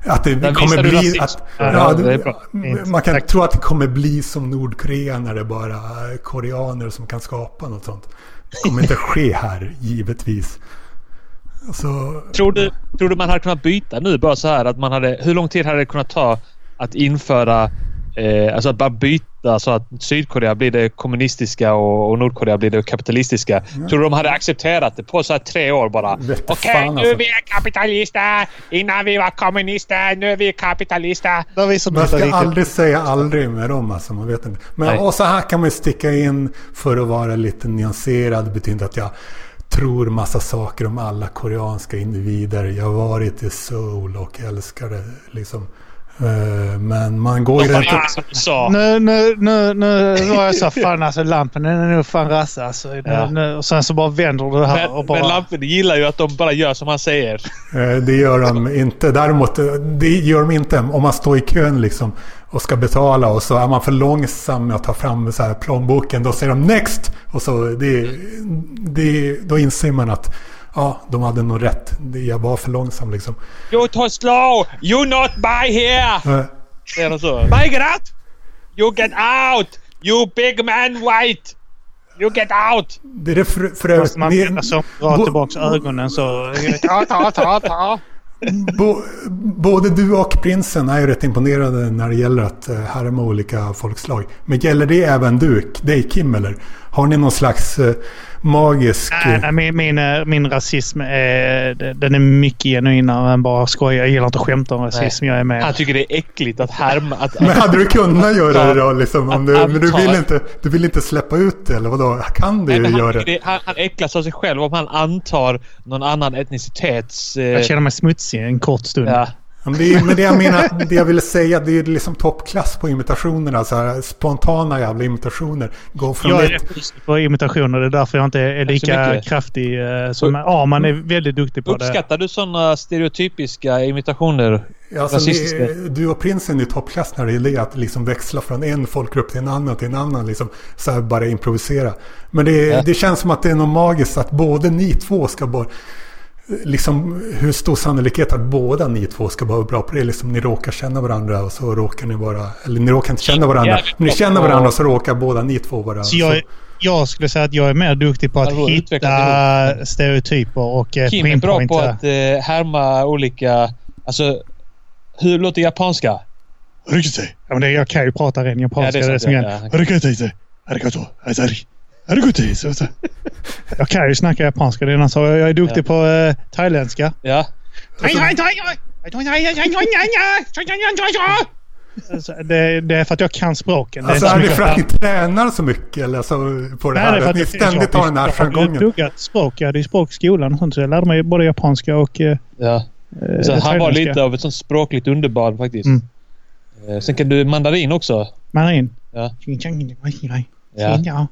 Att det kommer bli... Att, Ja, det det, man kan Tack. tro att det kommer bli som Nordkorea när det bara är koreaner som kan skapa något sånt. Det kommer inte ske här, givetvis. Så... Tror du, tror du man hade kunnat byta nu bara så här att man hade... Hur lång tid hade det kunnat ta att införa... Eh, alltså att bara byta så att Sydkorea blir det kommunistiska och, och Nordkorea blir det kapitalistiska. Tror du de hade accepterat det på så här tre år bara? Okej, fan, nu alltså. är vi kapitalister. Innan vi var kommunister, nu är vi kapitalister. Visar Man ska aldrig säga aldrig med dem alltså, man vet inte. Men Nej. och så här kan man ju sticka in för att vara lite nyanserad. Det betyder att jag tror massa saker om alla koreanska individer. Jag har varit i Seoul och älskar det liksom. Eh, Men man går ju rätt... Nu, nu, nu, nu var jag så fan alltså lampen den är nog fan rass alltså. Ja. Nu, och sen så bara vänder du här och Men, bara... men Lampen gillar ju att de bara gör som han säger. Eh, Det gör de inte. Däremot, eh, det gör de inte om man står i kön liksom och ska betala och så är man för långsam med att ta fram så här plånboken. Då säger de next! Och så det, det, då inser man att ja, de hade nog rätt. Jag var för långsam liksom. You too slow! You not buy here! Säger de så? Migrant! You get out! You big man white! You get out! Det är det för, för övrigt. Man ni- alltså, dra bo- tillbaka ögonen så... Ta, ta, ta, ta. Bo, både du och prinsen är ju rätt imponerade när det gäller att eh, härma olika folkslag. Men gäller det även du, dig Kim eller? Har ni någon slags eh, magisk... Nej, nej, min, min, eh, min rasism är, den är mycket genuinare än bara skoja. Jag gillar inte att skämta om rasism. Jag är med. Han tycker det är äckligt att härma... Att, Men hade du kunnat göra det då? Liksom, om du, Att men du vill, inte, du vill inte släppa ut det eller vadå? Kan du Nej, han, göra det, han, han äcklas av sig själv om han antar någon annan etnicitets... Eh, Jag känner mig smutsig en kort stund. ja. Men det, jag menar, det jag ville säga, det är liksom toppklass på imitationerna. Så här, spontana jävla imitationer. Gå från Jag är ett... rätt på imitationer. Det är därför jag inte är lika kraftig eh, som... Ja, man är väldigt duktig på det. Uppskattar du sådana stereotypiska imitationer? Alltså, ni, du och prinsen är toppklass när det gäller att liksom växla från en folkgrupp till en annan till en annan. Liksom, så här bara improvisera. Men det, Ja. det känns som att det är något magiskt att både ni två ska bara... Liksom hur stor sannolikhet att båda ni två ska vara bra på det? Liksom ni råkar känna varandra och så råkar ni vara... Eller ni råkar inte känna varandra. Men ni känner varandra och så råkar båda ni två vara... Så jag, jag skulle säga att jag är mer duktig på att hitta stereotyper och eh, Kim är bra på att eh, härma olika... Alltså, hur låter japanska? Ja, men det, jag kan ju prata ren japanska. Ja, det är det som ja, ja. Så- så. Jag kan ju snacka japanska. Det är någon som, jag är duktig Ja. på eh, thailändska. Ja. Alltså, det, det är för att jag kan språken. Alltså det är inte det så för mycket att ni tränar så mycket eller alltså, på det Nej, här? det är för att ni ständigt har den här Jag har jargongen? pluggat språk. Jag hade ju språk i skolan och sånt. Så jag lärde mig både japanska och eh, Ja. eh, Så han var lite av ett sånt språkligt underbarn faktiskt. Mm. Eh, Sen kan du mandarin också. Mandarin. Ja. Ja.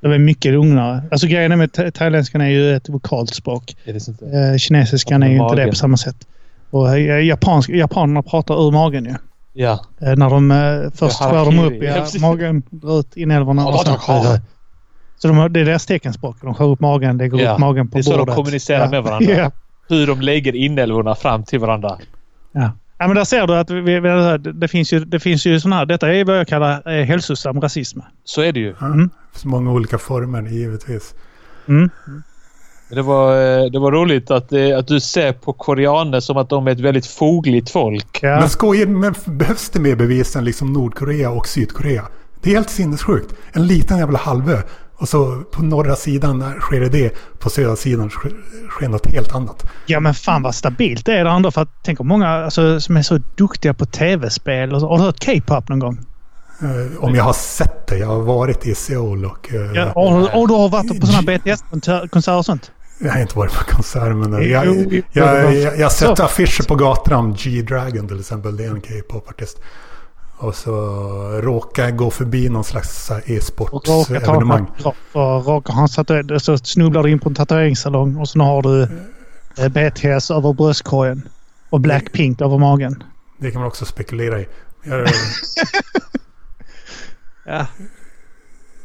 Det var mycket lugnare. Alltså grejen är med tha- thailändskan är ju ett vokalt språk. Är? Eh, kinesiskan är ju inte det på samma sätt. Och eh, japansk, japanerna pratar ur magen ju. Ja. Eh, när de eh, först Ja, skär de upp harakiri. Ja, ja, magen, drar ut inälvorna och sen Ja. så, de, det är deras teckenspråk. De skär upp magen, lägger Ja, upp magen på det är så de bordet. kommunicerar ja. med varandra. Ja. Hur de lägger inälvorna fram till varandra. Ja. Ja, men där ser du att vi, vi, det, det finns ju, det finns ju sådana här, detta är vad jag kallar eh, hälsosam rasism. Så är det ju. Ja, Mm. det finns många olika former givetvis. Mm. Det var, eh, det var roligt att, eh, att du ser på koreaner som att de är ett väldigt fogligt folk. Ja. Men skojar, men behövs det mer bevis än liksom Nordkorea och Sydkorea? Det är helt sinnessjukt. En liten jävla halvö. Och så på norra sidan sker det det. På södra sidan sker- något helt annat. ja, men fan vad stabilt det är där andra. För att tänk om många alltså, som är så duktiga på tv-spel. och så- Har du hört K-pop någon gång? Eh, om jag har sett det. Jag har varit i Seoul och... eh, Ja, och, och du har varit på sådana BTS-konserter och sånt? Jag har inte varit på konsert men Jo, jag, jag, jag, jag har sett affischer på gatan. G-Dragon till exempel. Det är en K-pop-artist. Och så råkar gå förbi någon slags e-sportsevenemang. råkar han tatuer- så snubblar du in på en tatueringssalong och så har du eh, BTS över bröstkorgen och Blackpink över magen. Det kan man också spekulera i. Jag, Ja.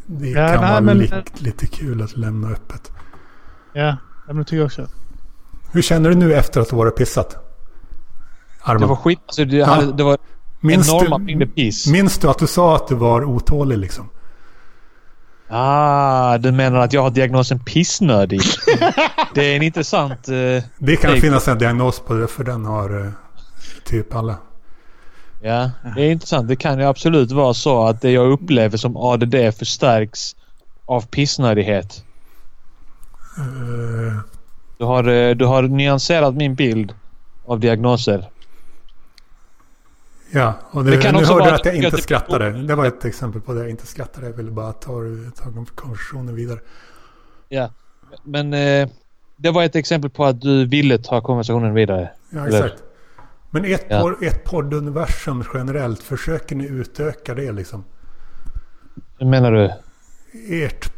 det Ja, kan nej, vara men- li, lite kul att lämna öppet. Ja, men det tycker jag också. Hur känner du nu efter att du varit pissat? Det Arman. var skit. Alltså, det, Ja. hade, det var minns, enorma du, minns du att du sa att du var otålig liksom? Ah, du menar att jag har diagnosen pissnödig? det är en intressant... Eh, Det kan finnas en diagnos på det för den har eh, typ alla. ja, det är intressant. Det kan ju absolut vara så att det jag upplever som ADD förstärks av pissnödighet. Eh, Du har, du har nyanserat min bild av diagnoser. Ja, och det, Det kan nu också hörde vara jag att jag inte att- skrattade. Det var ett exempel på det jag inte skrattade. Jag ville bara ta, ta konversationen vidare. Ja. Men eh, det var ett exempel på att du ville ta konversationen vidare. Ja, exakt. Men ett, Ja. podd, ett podduniversum generellt, försöker ni utöka det liksom? Hur menar du? Ert,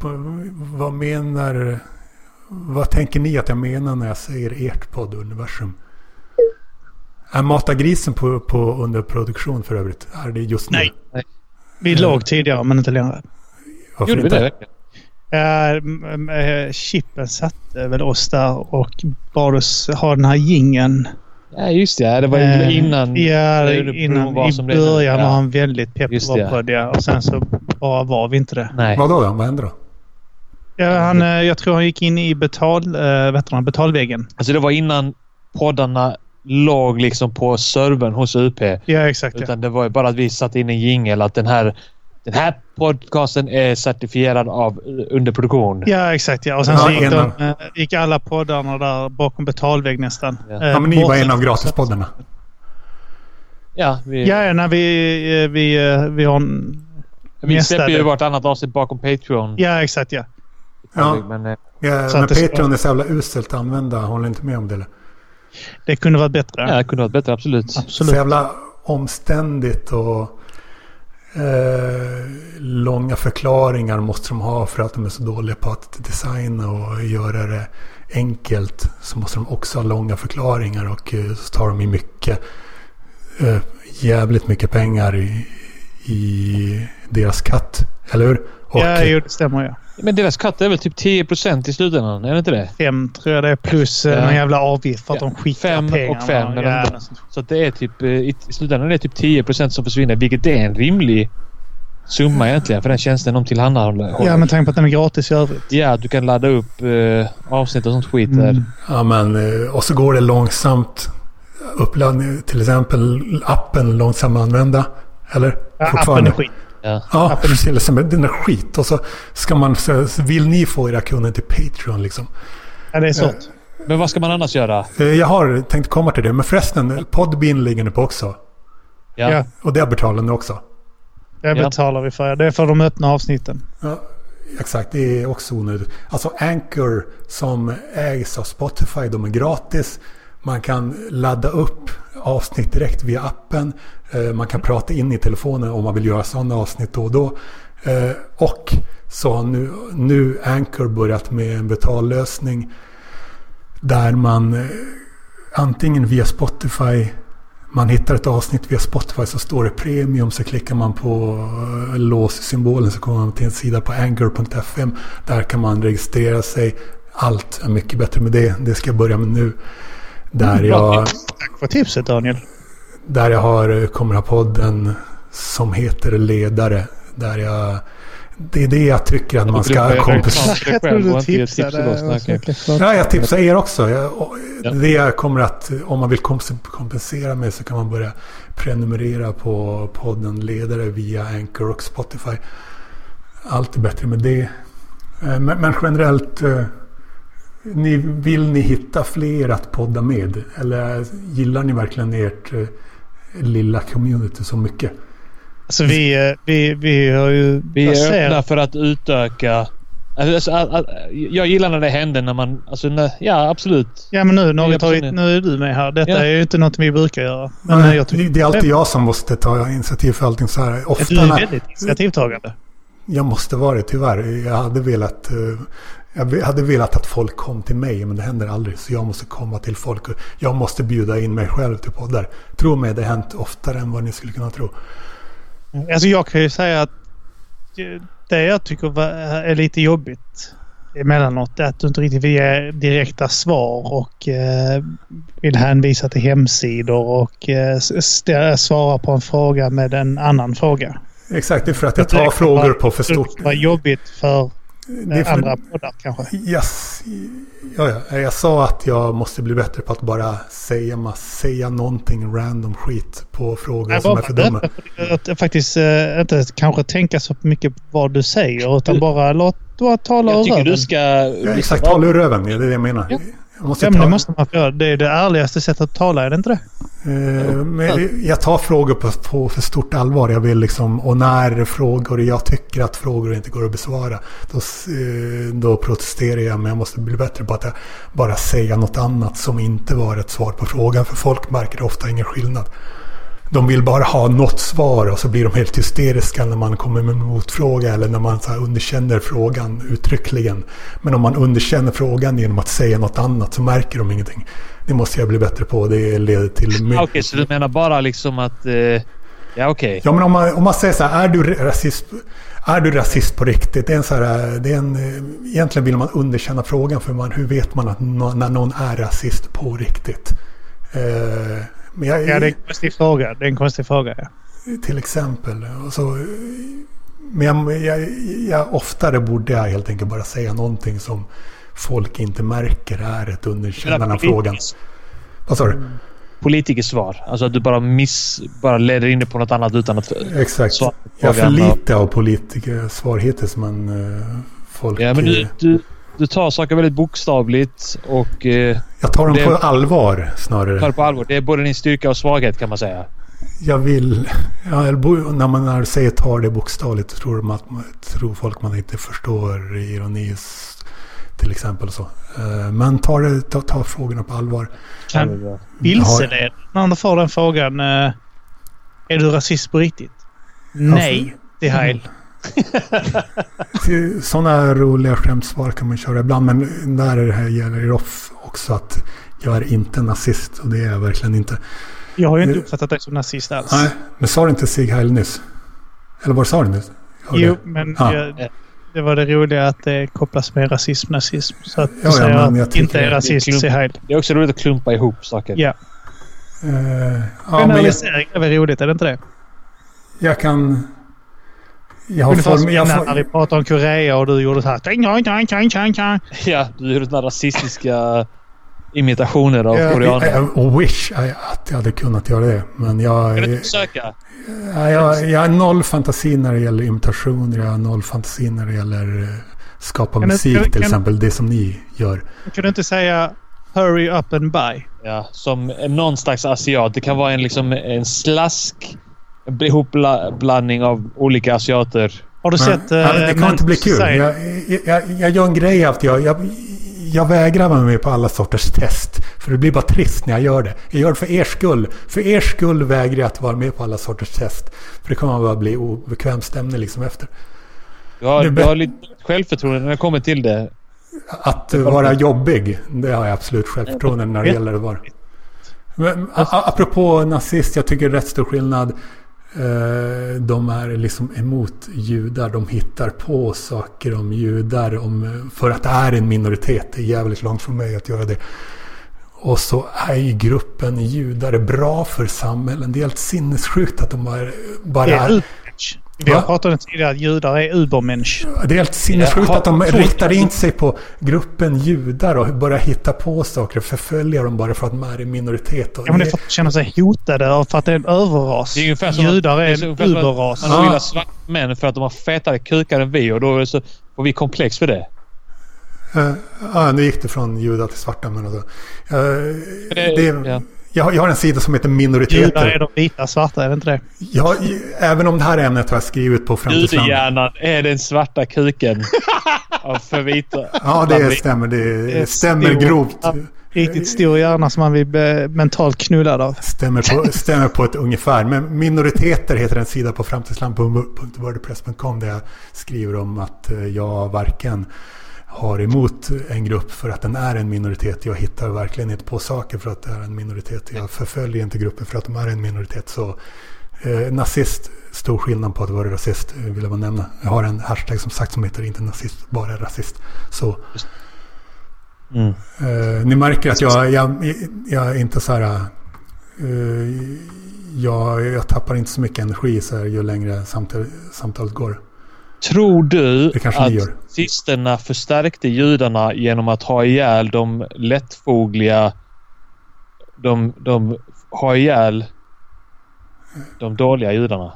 vad menar... Vad tänker ni att jag menar när jag säger ert podduniversum? Är Mata grisen på, på underproduktion för övrigt? Är det just nu? Nej. Vi låg tidigare men inte längre. Varför Gjorde vi inte? det? Uh, chippen satte väl oss där och bad oss ha den här gingen. Ja, just det. Det var ju Eh, innan... Ja, innan. I början Ja. var han väldigt pepp på det. Och sen så bara var vi inte det. Nej. Vadå då? Vad händer då? Ja, han, eh, jag tror han gick in i betal, uh, vet du, betalväggen. Alltså det var innan poddarna låg liksom på servern hos UP. Ja, exakt. Ja. Utan det var ju bara att vi satte in en jingel att den här, den här podcasten är certifierad av underproduktion. Ja, exakt. Ja. Och sen Ja, så gick, de, av- eh, gick alla poddarna där bakom betalvägg nästan. Ja. Eh, Ja, men ni var en av gratispoddarna. Ja, vi, Ja, ja, när vi, eh, vi, vi har en... vi släpper ju vartannat avsnitt bakom Patreon. Ja, exakt ja. Ja. Men, Ja, men Patreon är så jävla uselt att använda. Håller inte med om det? Eller? Det kunde varit bättre. ja, det kunde varit bättre. Absolut. Så Absolut. jävla omständigt och eh, långa förklaringar måste de ha för att de är så dåliga på att designa och göra det enkelt. Så måste de också ha långa förklaringar och eh, så tar de i mycket, eh, jävligt mycket pengar i, i deras katt. Eller hur? Och, Ja, jo, det stämmer ja. Men deras katt är väl typ 10% i slutändan? Är det inte det? Fem tror jag det är plus Ja. ja. någon jävla avgift för att Ja, de skickar fem och pengarna. fem, eller ja. Så att det är typ... eh, I slutändan är det typ 10% som försvinner. Vilket är en rimlig summa egentligen för den tjänsten de tillhandahåller. ja, men tänk på att den är gratis i övrigt. Ja, du kan ladda upp eh, avsnitt och sånt skit där. Mm. Ja, men, eh, och så går det långsamt. Uppladdning, till exempel appen långsam att använda. Eller? Ja, appen är skit. Ja. Ja, precis. Liksom, den är skit. Och så ska man... Så, vill ni få era kunder till Patreon liksom? Ja, det är svårt. Men vad ska man annars göra? Eh, Jag har tänkt komma till det. Men förresten, Podbean ligger ni på också. Ja. Ja. Och det betalar ni också. Det Ja. betalar vi för. Det är för de öppna avsnitten. Ja, exakt, det är också onödigt. Alltså Anchor som ägs av Spotify, de är gratis. Man kan ladda upp avsnitt direkt via appen. Eh, man kan prata in i telefonen om man vill göra sådana avsnitt då och då. Eh, och så har nu, nu Anchor börjat med en betallösning där man eh, antingen via Spotify man hittar ett avsnitt via Spotify så står det premium så klickar man på låssymbolen så kommer man till en sida på anger.fm. Där kan man registrera sig. Allt är mycket bättre med det. Det ska jag börja med nu. Där jag, Tack för tipset Daniel. där jag har eh, kommer podden som heter Ledare. Där jag, det är det jag tycker att man ska kompensera. Jag trodde du tipsade. Ja, jag tipsar er också. Det jag kommer att, om man vill komp- kompensera mig så kan man börja prenumerera på podden Ledare via Anchor och Spotify. Allt är bättre med det. Eh, Men, men generellt, eh, ni, vill ni hitta fler att podda med? Eller gillar ni verkligen ert eh, lilla community så mycket? Alltså vi, eh, vi, vi har ju Vi är öppna för att utöka... Alltså, a- a- jag gillar när det händer när man... Alltså, när, ja, absolut. Ja men nu, nu, har vi tagit, nu är du med här. Detta Ja. är ju inte något vi brukar göra. Men Nej, jag tycker det är alltid jag som måste ta initiativ för allting så här. Ofta du är väldigt initiativtagande. Jag måste vara det tyvärr. Jag hade velat eh, jag hade velat att folk kom till mig men det händer aldrig. Så jag måste komma till folk. och Jag måste bjuda in mig själv till poddar. Tro mig, det har hänt oftare än vad ni skulle kunna tro. Alltså jag kan ju säga att det jag tycker är lite jobbigt emellanåt är att du inte riktigt vill ge direkta svar och eh, vill hänvisa till hemsidor och eh, svara på en fråga med en annan fråga. Exakt, det är för att jag tar frågor på för stort. Det var jobbigt för Det är eh, för, andra poddar kanske. yes, ja, ja. Jag sa att jag måste bli bättre på att bara säga, säga någonting random skit på frågor Jag som är för dumma. att, faktiskt eh, inte kanske tänka så mycket på vad du säger utan bara låt bara tala Jag ur tycker röven. du ska... Ja, exakt, tala ur röven. Ja, det är det jag menar. Ja. Måste Ja, men det måste man få göra. Det är det ärligaste sättet att tala, är det inte det? Men jag tar frågor på, på för stort allvar. Jag vill liksom, och när frågor, jag tycker att frågor inte går att besvara, då, eh, då protesterar jag. Men jag måste bli bättre på att jag bara säga något annat som inte var ett svar på frågan. För folk märker ofta ingen skillnad. De vill bara ha något svar och så blir de helt hysteriska när man kommer med en motfråga eller när man så underkänner frågan uttryckligen. Men om man underkänner frågan genom att säga något annat så märker de ingenting. Det måste jag bli bättre på. Det leder till Ah, Okej, så du menar bara liksom att... Eh, ja, okej. Ja, men om man, om man säger så här, är du rasist, är du rasist på riktigt? Det är en så här, det är en, eh, egentligen vill man underkänna frågan för man, hur vet man att nå, när någon är rasist på riktigt? Eh, men jag, Ja, det är en konstig fråga. Det är en konstig fråga, ja. Till exempel. Och så, men jag, jag, jag, oftare borde jag helt enkelt bara säga någonting som folk inte märker är ett underkännande av frågan. Vad sa du? Politikersvar. Alltså att du bara miss... Bara leder in det på något annat utan att... Exakt. Svara Jag har för lite av politikersvar hittills men eh, folk... Ja, men du, du, du tar saker väldigt bokstavligt och eh, Jag tar dem det- på allvar snarare. tar det på allvar. Det är både din styrka och svaghet kan man säga. Jag vill... Ja, när man när säger tar det bokstavligt så tror, de att, man- tror folk man inte förstår ironi till exempel. och Så. Eh, Men ta, det, ta, ta frågorna på allvar. Kan vilseled när du får den frågan. eh, Är du rasist på riktigt? Nej, det är Heil. Sådana roliga skämtsvar kan man köra ibland. Men där är det här gäller det off- också att jag är inte nazist. Och det är jag verkligen inte. Jag har ju inte uppfattat dig som nazist alls. Nej, men sa du inte Sig Heil nyss? Eller vad sa du nyss? Jo, men Ja. jag, det var det roliga att det kopplas med rasism, nazism. Så att Ja, ja, men jag att inte är rasist, det är säg Heil. Det är också roligt att klumpa ihop saker. Ja. Eh, ja, men jag, Generalisering är väl roligt, är det inte det? jag kan... Jag har Ungefär som form, jag när vi pratade om Korea och du gjorde så här. Tjang, tjang, tjang, tjang, tjang, tjang. Ja, du gjorde sådana rasistiska imitationer av jag, koreaner. jag, jag wish att jag hade kunnat göra det. Men jag, Kan du inte försöka? jag, jag, jag har noll fantasi när det gäller imitationer. Jag har noll fantasi när det gäller eh, skapa Kan du- musik kan- till exempel. Det som ni gör. Kan du inte säga Hurry up and buy. Ja, som någon slags asiat. Det kan vara en, liksom, en slask ihopblandning av olika asiater. Har du Men, sett... ja, det eh, kommer inte bli kul. Jag, jag, jag gör en grej av att jag, jag, jag vägrar vara med på alla sorters test. För det blir bara trist när jag gör det. Jag gör det för er skull. För er skull vägrar jag att vara med på alla sorters test. För det kommer bara bli obekväm stämning liksom efter. Du har, Det du har lite självförtroende när det kommer till det. Att vara jobbig, det har jag absolut självförtroende när det gäller att vara. Men, apropå nazist, jag tycker det är rätt stor skillnad. Eh, De är liksom emot judar. De hittar på saker om judar om, för att det är en minoritet. Det är jävligt långt från mig att göra det. Och så är ju gruppen judar bra för samhällen. Det är helt sinnessjukt att de bara, bara är. Vi har pratat om tidigare att judar är Ubermensch. Det är helt sinnessjukt Ja, att de riktar in sig på gruppen judar och börjar hitta på saker och förfölja dem bara för att de är en minoritet. Och Ja, men det är för att de känner sig hotade av för att det är en överras. Det är ungefär som Judar är så en uberras. Man gillar svarta män för att de har fetare kukar än vi och då är så, får vi komplex för det. Eh, Ja, nu gick det från judar till svarta. Men alltså, eh, det- det, ja. Jag, har- jag har en sida som heter Judar är minoriteter. de vita svarta, är det inte det? Jag, även om det här ämnet har jag skrivit på framtidsland. Judehjärnan är den svarta kuken. för vita. Ja, det stämmer. Det, Det är stämmer stor- grovt. ja. Riktigt stor hjärna som man blir mentalt knullad av. Stämmer på, stämmer på ett ungefär. Men minoriteter heter en sida på framtidsland.wordpress.com där jag skriver om att eh, jag varken har emot en grupp för att den är en minoritet. Jag hittar verkligen inte på saker för att det är en minoritet. Jag förföljer inte gruppen för att de är en minoritet. Så eh, nazist, stor skillnad på att vara rasist eh, vill jag bara nämna. Jag har en hashtag som sagt som heter inte nazist, bara rasist. Så Mm. Eh, ni märker att jag, jag, jag är inte så här... eh, jag, jag tappar inte så mycket energi så här, ju längre samtal, samtalet går. Tror du att gör. nazisterna förstärkte judarna genom att ha ihjäl de lättfogliga... De, de har ihjäl de dåliga judarna?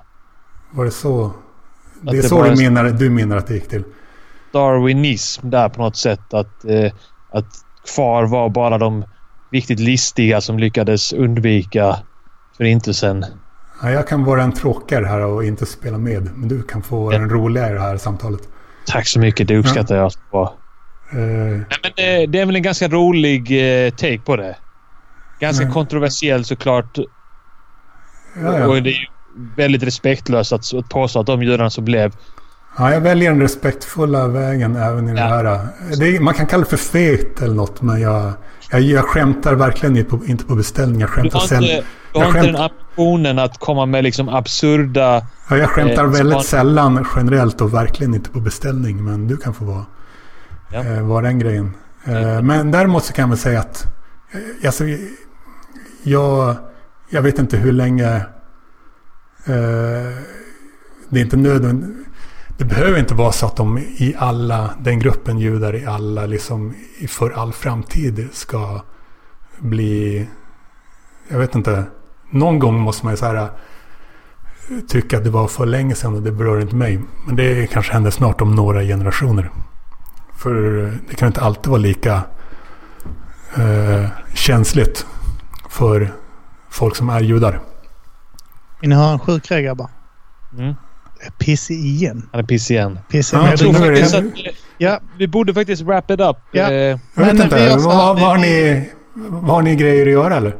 Var det så? Det är det så du en- menar, du menar att det gick till? Darwinism där på något sätt. Att, eh, att kvar var bara de riktigt listiga som lyckades undvika förintelsen. Ja, jag kan vara en tråkigare här och inte spela med. Men du kan få Ja. en roligare i det här samtalet. Tack så mycket. Det uppskattar jag. Bra. Eh, Nej, men det, det är väl en ganska rolig eh, take på det. Ganska Mm. kontroversiell såklart. ja, ja. Och det är ju väldigt respektlöst att, att påstå att de judarna som blev... Ja, jag väljer den respektfulla vägen även i det Ja. här. Det man kan kalla det för fet eller något, men jag, jag, jag skämtar verkligen inte på, inte på beställning. Jag Du skämtar har sällan. inte, du har jag inte skämt- den ambitionen att komma med liksom absurda... Ja, jag skämtar Eh, väldigt span- sällan generellt och verkligen inte på beställning. Men du kan få vara, Ja. eh, vara den grejen. Eh, men däremot så kan jag väl säga att eh, alltså, jag, jag vet inte hur länge eh, det är inte nödvändigt. Det behöver inte vara så att de i alla, den gruppen judar i alla, liksom för all framtid ska bli, jag vet inte, någon gång måste man ju så här tycka att det var för länge sedan och det berör inte mig. Men det kanske händer snart om några generationer. För det kan inte alltid vara lika eh, känsligt för folk som är judar. Vill ni höra en sjuk grej grabbar? Mm, Jag är pissig igen. han är piss igen. Pissig Ja, med Jag tror faktiskt att Ja, vi borde faktiskt wrap it up. Ja. Eh, Jag Men vet inte, vad, vad, har ni, vad har ni grejer att göra eller?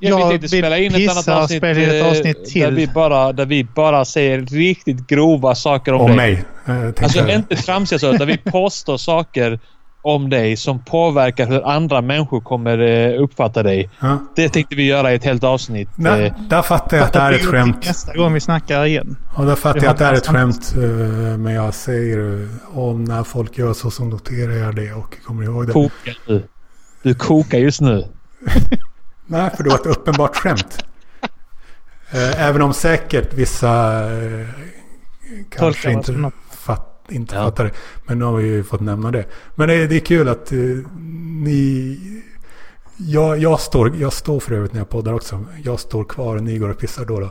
Ja, Jag tänkte vill spela in ett annat avsnitt, ett eh, avsnitt Där till. vi, bara, där vi bara säger riktigt grova saker om, Om dig. mig. Eh, Alltså jag. inte tramsiga saker, där vi påstår saker om dig som påverkar hur andra människor kommer eh, uppfatta dig. Ja. Det tänkte vi göra i ett helt avsnitt. Där, Eh, där fattar jag att det är ett skämt. Nästa gång vi snackar igen. Och där fattar jag att det är ett skämt. eh, Men jag säger om när folk gör så så noterar jag det och kommer ihåg det. kokar nu. Du kokar just nu. Nej, för det var ett uppenbart skämt. Även om säkert vissa kanske Tolkar inte, som något. Inte Ja. fattar det. Men nu har vi ju fått nämna det. Men det, det är kul att eh, ni... Jag, jag, står, jag står för övrigt när jag poddar också. Jag står kvar och ni går och pissar då. då.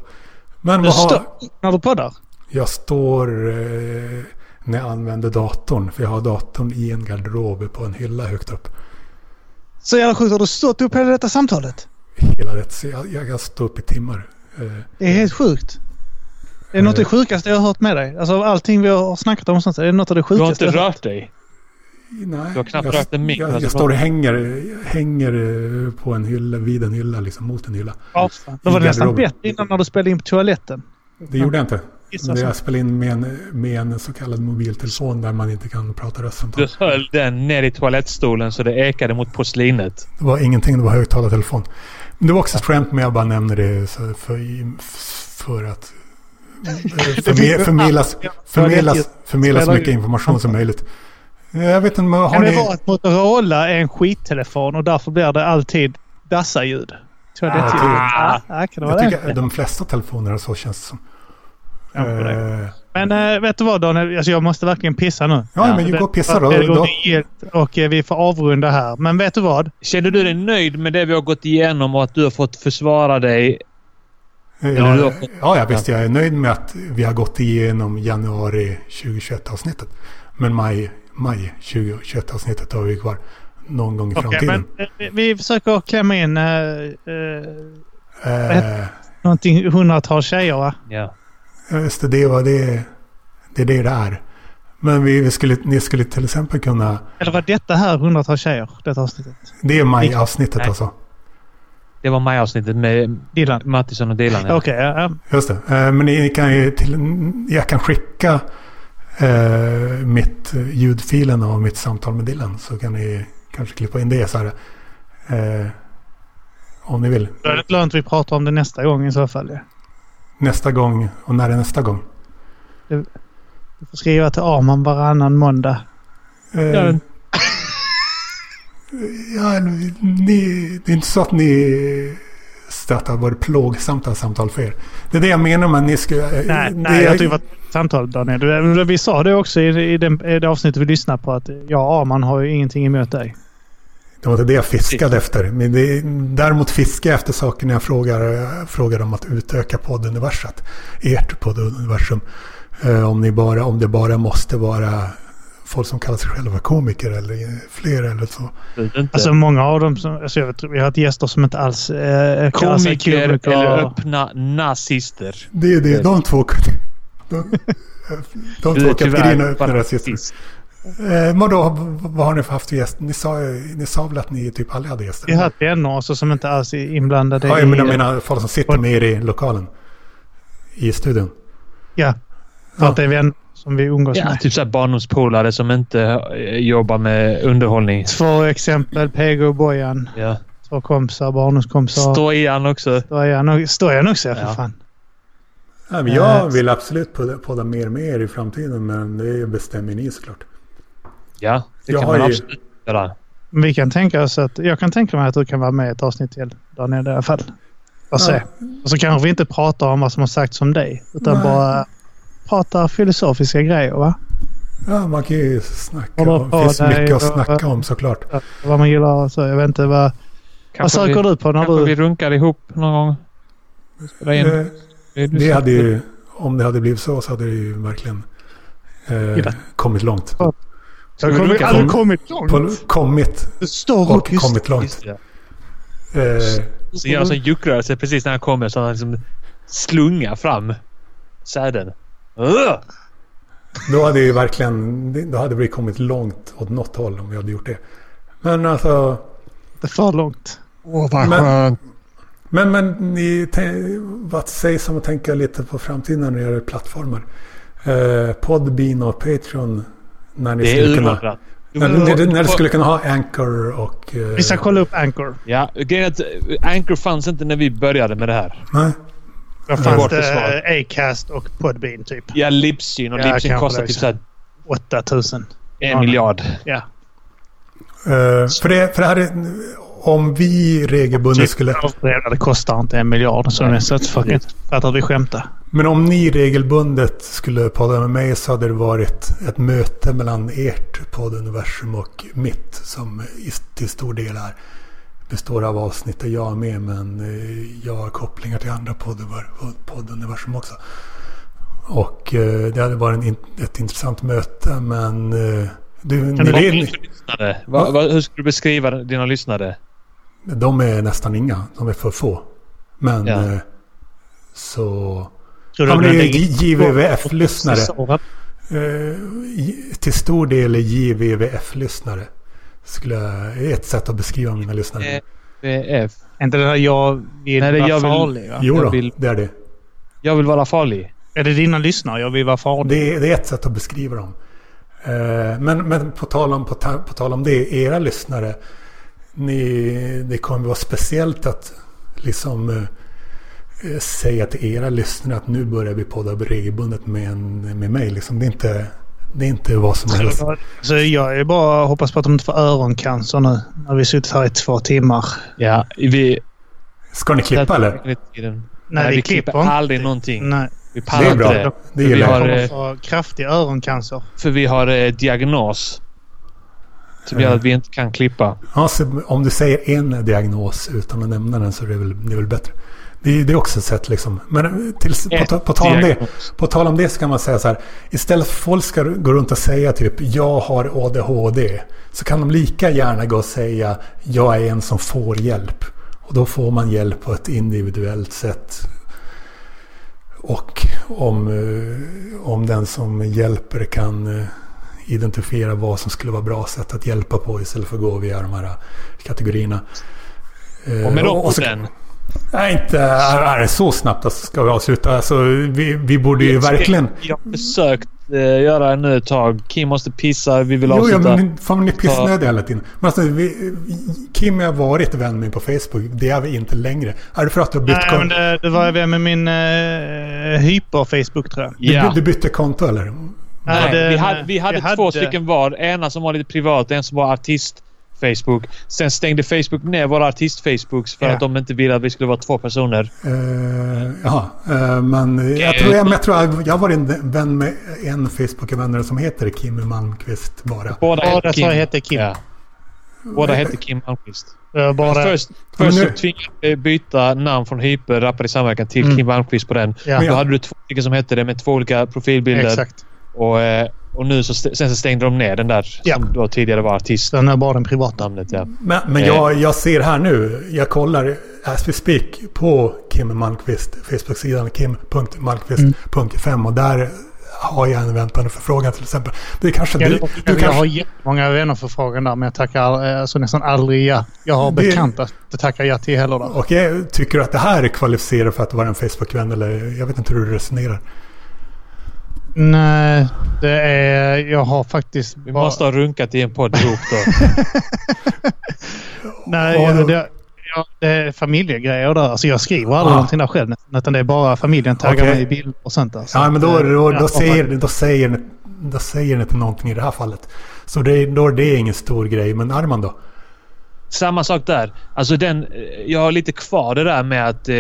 Men Du vad står när du poddar? jag står eh, när jag använder datorn. För jag har datorn i en garderob på en hylla högt upp. Så jävla sjukt. Har du stått upp hela detta samtalet? Hela. Så jag, jag kan stå upp i timmar. Eh, Det är helt sjukt. Det är något av det sjukaste jag har hört med dig. Alltså av allting vi har snackat om sånt. Det är något av det Du har sjukaste inte jag har hört. rört dig. Nej, Du har knappt jag, rört en mick. jag, Alltså, jag står och hänger, hänger eh, på en hylla, vid en hylla, liksom mot en hylla. Ja. Då var det nästan bättre innan när du spelade in på toaletten. Det gjorde jag inte. Det så. jag spelade in med en, med en så kallad mobiltelefon där man inte kan prata röstsamtal. Du höll den ner i toalettstolen så det ekade mot porslinet. Det var ingenting, det var högtalartelefon. Men det var också ett skämt men jag bara nämner det för, för att eh, förme- förmedlas, förmedlas, förmedlas så mycket information som möjligt. Jag vet inte, men har Kan det ni... vara att Motorola är en skittelefon och därför blir det alltid dassarljud? Tror jag det är till. kan det Jag tycker det? de flesta telefoner så känns det som. Det. Men äh, vet du vad Daniel? Alltså, jag måste verkligen pissa nu. Ja, Ja, men ju gå och pissa då. Det går då och eh, vi får avrunda här. Men vet du vad? Känner du dig nöjd med det vi har gått igenom och att du har fått försvara dig? eh, Eller du har fått- ja, ja, visst. Jag är nöjd med att vi har gått igenom januari 2021 avsnittet. Men maj, maj 2021 avsnittet har vi kvar någon gång i Okej, framtiden. men eh, vi- vi försöker klämma in äh, äh, någonting hundratal tjejer va? Ja. Just det, det, var det, det är det det är. Men vi, vi skulle, ni skulle till exempel kunna... Eller var detta här hundratal tjejer? Detta avsnittet? Det är maj-avsnittet Nej. alltså. Det var majavsnittet med Dylan? Mattisson och Dilan. Ja. Okej, ja, ja. Just det. Eh, Men ni, kan ju till, jag kan skicka eh, mitt ljudfilen av mitt samtal med Dylan. Så kan ni kanske klippa in det så här. Eh, om ni vill. Då är det lönt vi pratar om det nästa gång i så fall. Ja. Nästa gång. Och när är nästa gång? Du får skriva till Arman varannan måndag. Eh, Ja. ja, ni, det är inte så att ni att det har varit plågsamt att samtal för er. Det är det jag menar med att ni ska... Nej, det nej jag tycker det var ett samtal Daniel. Du- Vi sa det också i, i, den, i det avsnittet vi lyssnade på att jag och Arman har ju ingenting emot dig. Det var inte det jag fiskade efter. Men det, däremot fiskar jag efter saker när jag frågar, frågar om att utöka podduniversat. Ert podduniversum. Eh, om, ni bara, om det bara måste vara folk som kallar sig själva komiker eller fler eller så. Alltså många av dem som... Alltså, jag vet, vi har haft gäster som inte alls eh, kallar sig Komiker komiker. eller öppna nazister. Det är det, de två, de, de två kategorierna bara öppnar rasister. rasist. Eh, vadå, vad har ni haft för gäster? Ni sa, ni sa väl att ni typ aldrig hade gäster? Vi har haft vänner också som inte alls är inblandade Ja, i... jag menar, jag menar folk som sitter med er i lokalen. I studion. Ja. För Ja. att det är vänner som vi umgås Ja, med. typ såhär barndomspolare som inte eh, jobbar med underhållning. Två exempel. PG och Bojan. Ja. Två kompisar, barndomskompisar. Stojan också. Stojan, Stojan också, ja, för Ja. fan. Ja, men jag Eh, vill absolut podda, mer med er i framtiden. Men det bestämmer ni såklart. Ja, det Jag kan har man ju- absolut göra. Vi kan tänka oss att... Jag kan tänka mig att du kan vara med i ett avsnitt till, Daniel, i alla fall. Får se. Och så kanske vi inte pratar om vad som har sagts om dig. Utan Nej. bara pratar filosofiska grejer, va? Ja, man kan ju snacka om. Det finns mycket att och- snacka om såklart. Ja, Vad man gillar så. Jag vet inte vad... Vad Kanske söker vi, du på när kanske vi du... runkar ihop någon gång. Vi. Eh, Det, Det hade ju, om det hade blivit så så hade det ju verkligen eh, kommit långt. Jag vi har runka aldrig kommit långt. På, kommit står och just... kommit långt. Just det. Eh, Så gör en sån juckrörelse precis när han kommer så han liksom slungar fram säden. Ugh! då hade ju verkligen, då hade vi kommit långt åt något håll om vi hade gjort det. Men alltså, Det är för långt. Åh, vad skönt. men, men ni, vad sägs om att tänka lite på framtiden när det gäller plattformar? Eh, Podbean och Patreon. När ni Det är skulle kunna, urvattnat. när, när, när ni skulle kunna ha Anchor och... Eh, Vi ska kolla upp Anchor. Ja, grejen är att eh, Anchor fanns inte när vi började med det här. Nej, Ja. fanns det Acast och Podbean typ. Ja, Libsyn och Ja, Libsyn kostar typ också. såhär 8000. en Ja. miljard. Ja. Eh, för, det, för det här är, om vi regelbundet skulle... Typ, det kostar inte en miljard. Så det är så att fuck it. Fattar att vi skämtar. Men om ni regelbundet skulle podda med mig så hade det varit ett möte mellan ert podduniversum och mitt. Som till stor del är, består av avsnitt där jag är med. Men eh, jag har kopplingar till andra podduniversum också. Och eh, det hade varit ett intressant möte. Men eh, Du, Kan du- vet, Lyssnare. Va, va, hur skulle du beskriva dina lyssnare? de är nästan inga. De är för få. Men Ja. så... Tror Ja, det är JVVF-lyssnare. Till stor del är JVVF-lyssnare. Skulle jag, är ett sätt att beskriva mina lyssnare. Eh, VF. Är inte det där jag vill Nej, det vara jag vill- farlig? Va? jo jag då, vill- det är det. Jag vill vara farlig. Är det dina lyssnare jag vill vara farlig? det. är- Det är ett sätt att beskriva dem. Eh, men men på, tal om, på, ta, på tal om det, era lyssnare. Ni, det kommer vara speciellt att liksom eh, eh, säga till era lyssnare att nu börjar vi podda regelbundet med, en, med mig. Liksom. Det, är inte, det är inte vad som helst. Så jag är bara hoppas på att de inte får öroncancer nu. När vi suttit här i två timmar. Ja, vi... Ska ni klippa eller? Nej, Nej, vi klipper inte. aldrig någonting. Nej. Vi Det pallar är bra. det. Det vi har, eh, få kraftig öroncancer. För vi har eh, diagnos. Som gör att vi inte kan klippa. Ja, om du säger en diagnos utan att nämna den så är det väl, det är väl bättre. Det, är- det är också ett sätt liksom. Men till, på, på, tal om det, på tal om det så kan man säga så här. Istället för att folk ska gå runt och säga typ jag har ADHD. Så kan de lika gärna gå och säga jag är en som får hjälp. Och då får man hjälp på ett individuellt sätt. Och om, eh, om den som hjälper kan eh, identifiera vad som skulle vara bra sätt att hjälpa på istället för att gå via de här kategorierna. Eh, Och med de orden. Nej, inte är det så snabbt att ska vi avsluta. Alltså, vi, vi borde ju verkligen... Jag har försökt eh, göra det nu ett tag. Kim måste pissa. Vi vill Jo, ja, avsluta. men fan ni är pissnödiga hela tiden. Men alltså, vi, Kim har varit vän med mig på Facebook. Det är vi inte längre. Är det för att du har bytt Nej, men konto? det, det var jag med min uh, hyper-Facebook tror jag. Du, Ja. du bytte konto eller? Nej, det- vi hade, vi hade vi två hade- stycken var. Ena som var lite privat, en som var artist. Facebook. Sen stängde Facebook ner våra artist-Facebooks för Ja. att de inte ville att vi skulle vara två personer. Uh, jaha, eh, men jag Eh, tror, jag, jag, tror jag, jag har varit en vän med en Facebook-vänner som heter Kim Malmqvist bara. Båda Båda två hette Kim. Ja. Båda hette Kim Malmqvist. Bara. Först, först nu- tvingade vi byta namn från Hyper, Rappare i samverkan, till Mm. Kim Malmqvist på den. Ja, Då hade du två stycken som hette det med två olika profilbilder. exakt. Och, eh, och nu så, sen så stängde de ner den där Ja. som då tidigare var artistnamnet. Den är bara den privata. Ja. Men, men Eh. jag, jag ser här nu, jag kollar as we speak på Kim Malmqvist, Facebook-sidan kim.malmqvist.5 och där har jag en väntande förfrågan till exempel. Det är kanske Jag, du, jag, du jag kanske... har jättemånga vännerförfrågan där, men jag tackar eh, alltså nästan aldrig ja. Jag har Det- bekanta att jag tackar ja till heller där. Okej, tycker du att det här är kvalificerat för att vara en Facebook-vän eller jag vet inte hur du resonerar. Nej, det är... Jag har faktiskt Vi bara... måste ha runkat i en podd ihop då. Nej, Ja, ja, då- det, det är familjegrejer där. Alltså jag skriver aldrig Ah. någonting där själv. Utan det är bara familjen taggar Okej. mig i bilder och sånt där. Så Ja, men då, att, eh, då, då, och säger, då, säger, ni- då säger ni inte någonting i det här fallet. Så det, då, det är ingen stor grej. Men Arman då? Samma sak där. Alltså den, jag har lite kvar det där med att eh,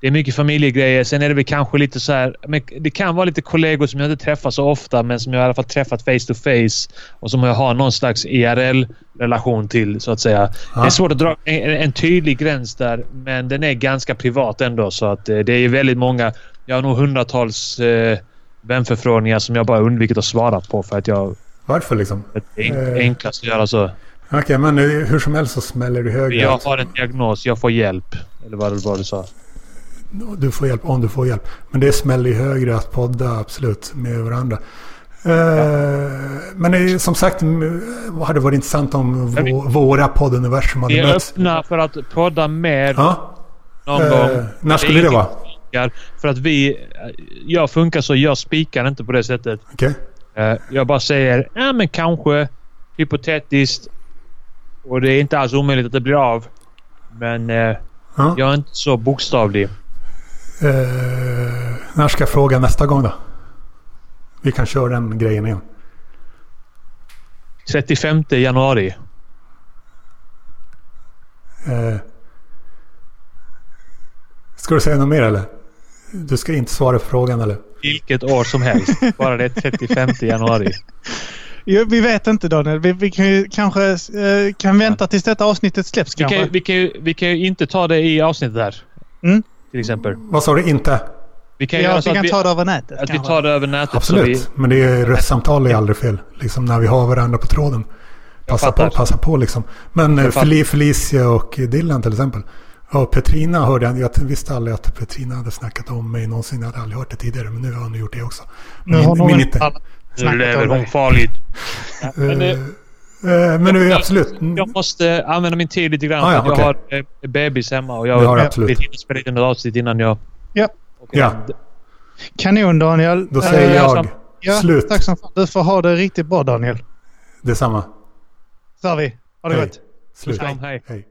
det är mycket familjegrejer. Sen är det väl kanske lite så här... Men det kan vara lite kollegor som jag inte träffar så ofta men som jag i alla fall träffat face to face och som jag har någon slags IRL-relation till så att säga. Ja. Det är svårt att dra en, en tydlig gräns där men den är ganska privat ändå så att eh, det är väldigt många... Jag har nog hundratals eh, vänförfrågningar som jag bara undvikit att svara på för att jag... Varför liksom? Det är Eh. enklast att göra så. Okej, men eh, hur som helst så smäller du högre. Jag har en diagnos, jag får hjälp. Eller vad var du sa. Du får hjälp om du får hjälp. Men det smäller ju högre att podda absolut med varandra. Eh, Men det är, som sagt, vad hade varit intressant om vi- vå- våra podduniversum Vi hade är mötts. öppna för att podda mer Ja, någon eh, gång. när skulle det vara? vara? För att vi... Jag funkar så, jag spikar inte på det sättet. Okej. Eh, Jag bara säger, ja men kanske. Hypotetiskt. Och det är inte alls omöjligt att det blir av. Men Ja. jag är inte så bokstavlig. Eh, när ska jag fråga nästa gång då? Vi kan köra den grejen igen. 35 januari. Eh, ska du säga något mer eller? Du ska inte svara på frågan eller? Vilket år som helst. Bara det är 35 januari. Jo, vi vet inte Daniel. Vi, vi kan ju kanske eh, kan vänta tills detta avsnittet släpps Vi kan, kanske. ju- vi, kan ju, vi kan ju inte ta det i avsnittet här. Mm. Till exempel. Vad sa du inte? Vi kan Ja, göra vi kan vi, ta det över nätet. att vi tar det över nätet. Så Absolut, men det är, röstsamtal är aldrig fel. Liksom när vi har varandra på tråden. Passa på, passa på liksom. Men eh, Felicia och Dylan till exempel. Och Petrina hörde jag, jag visste aldrig att Petrina hade snackat om mig någonsin. Jag hade aldrig hört det tidigare, men nu har hon gjort det också. Nu Min- har någon min inte. vi, nu lever hon det. farligt. men, det- men nu absolut. Jag måste använda min tid lite grann. Ah, ja, för att jag har eh, bebis hemma och har jag du absolut. spela in ett avsnitt innan jag... Ja. Okej. Ja. Kanon Daniel. Då Eh, säger jag jag ja, slut. Tack som fan. Du får ha det riktigt bra Daniel. detsamma. Så vi. Ha det Hej. gott. Slut. Hej. Hej.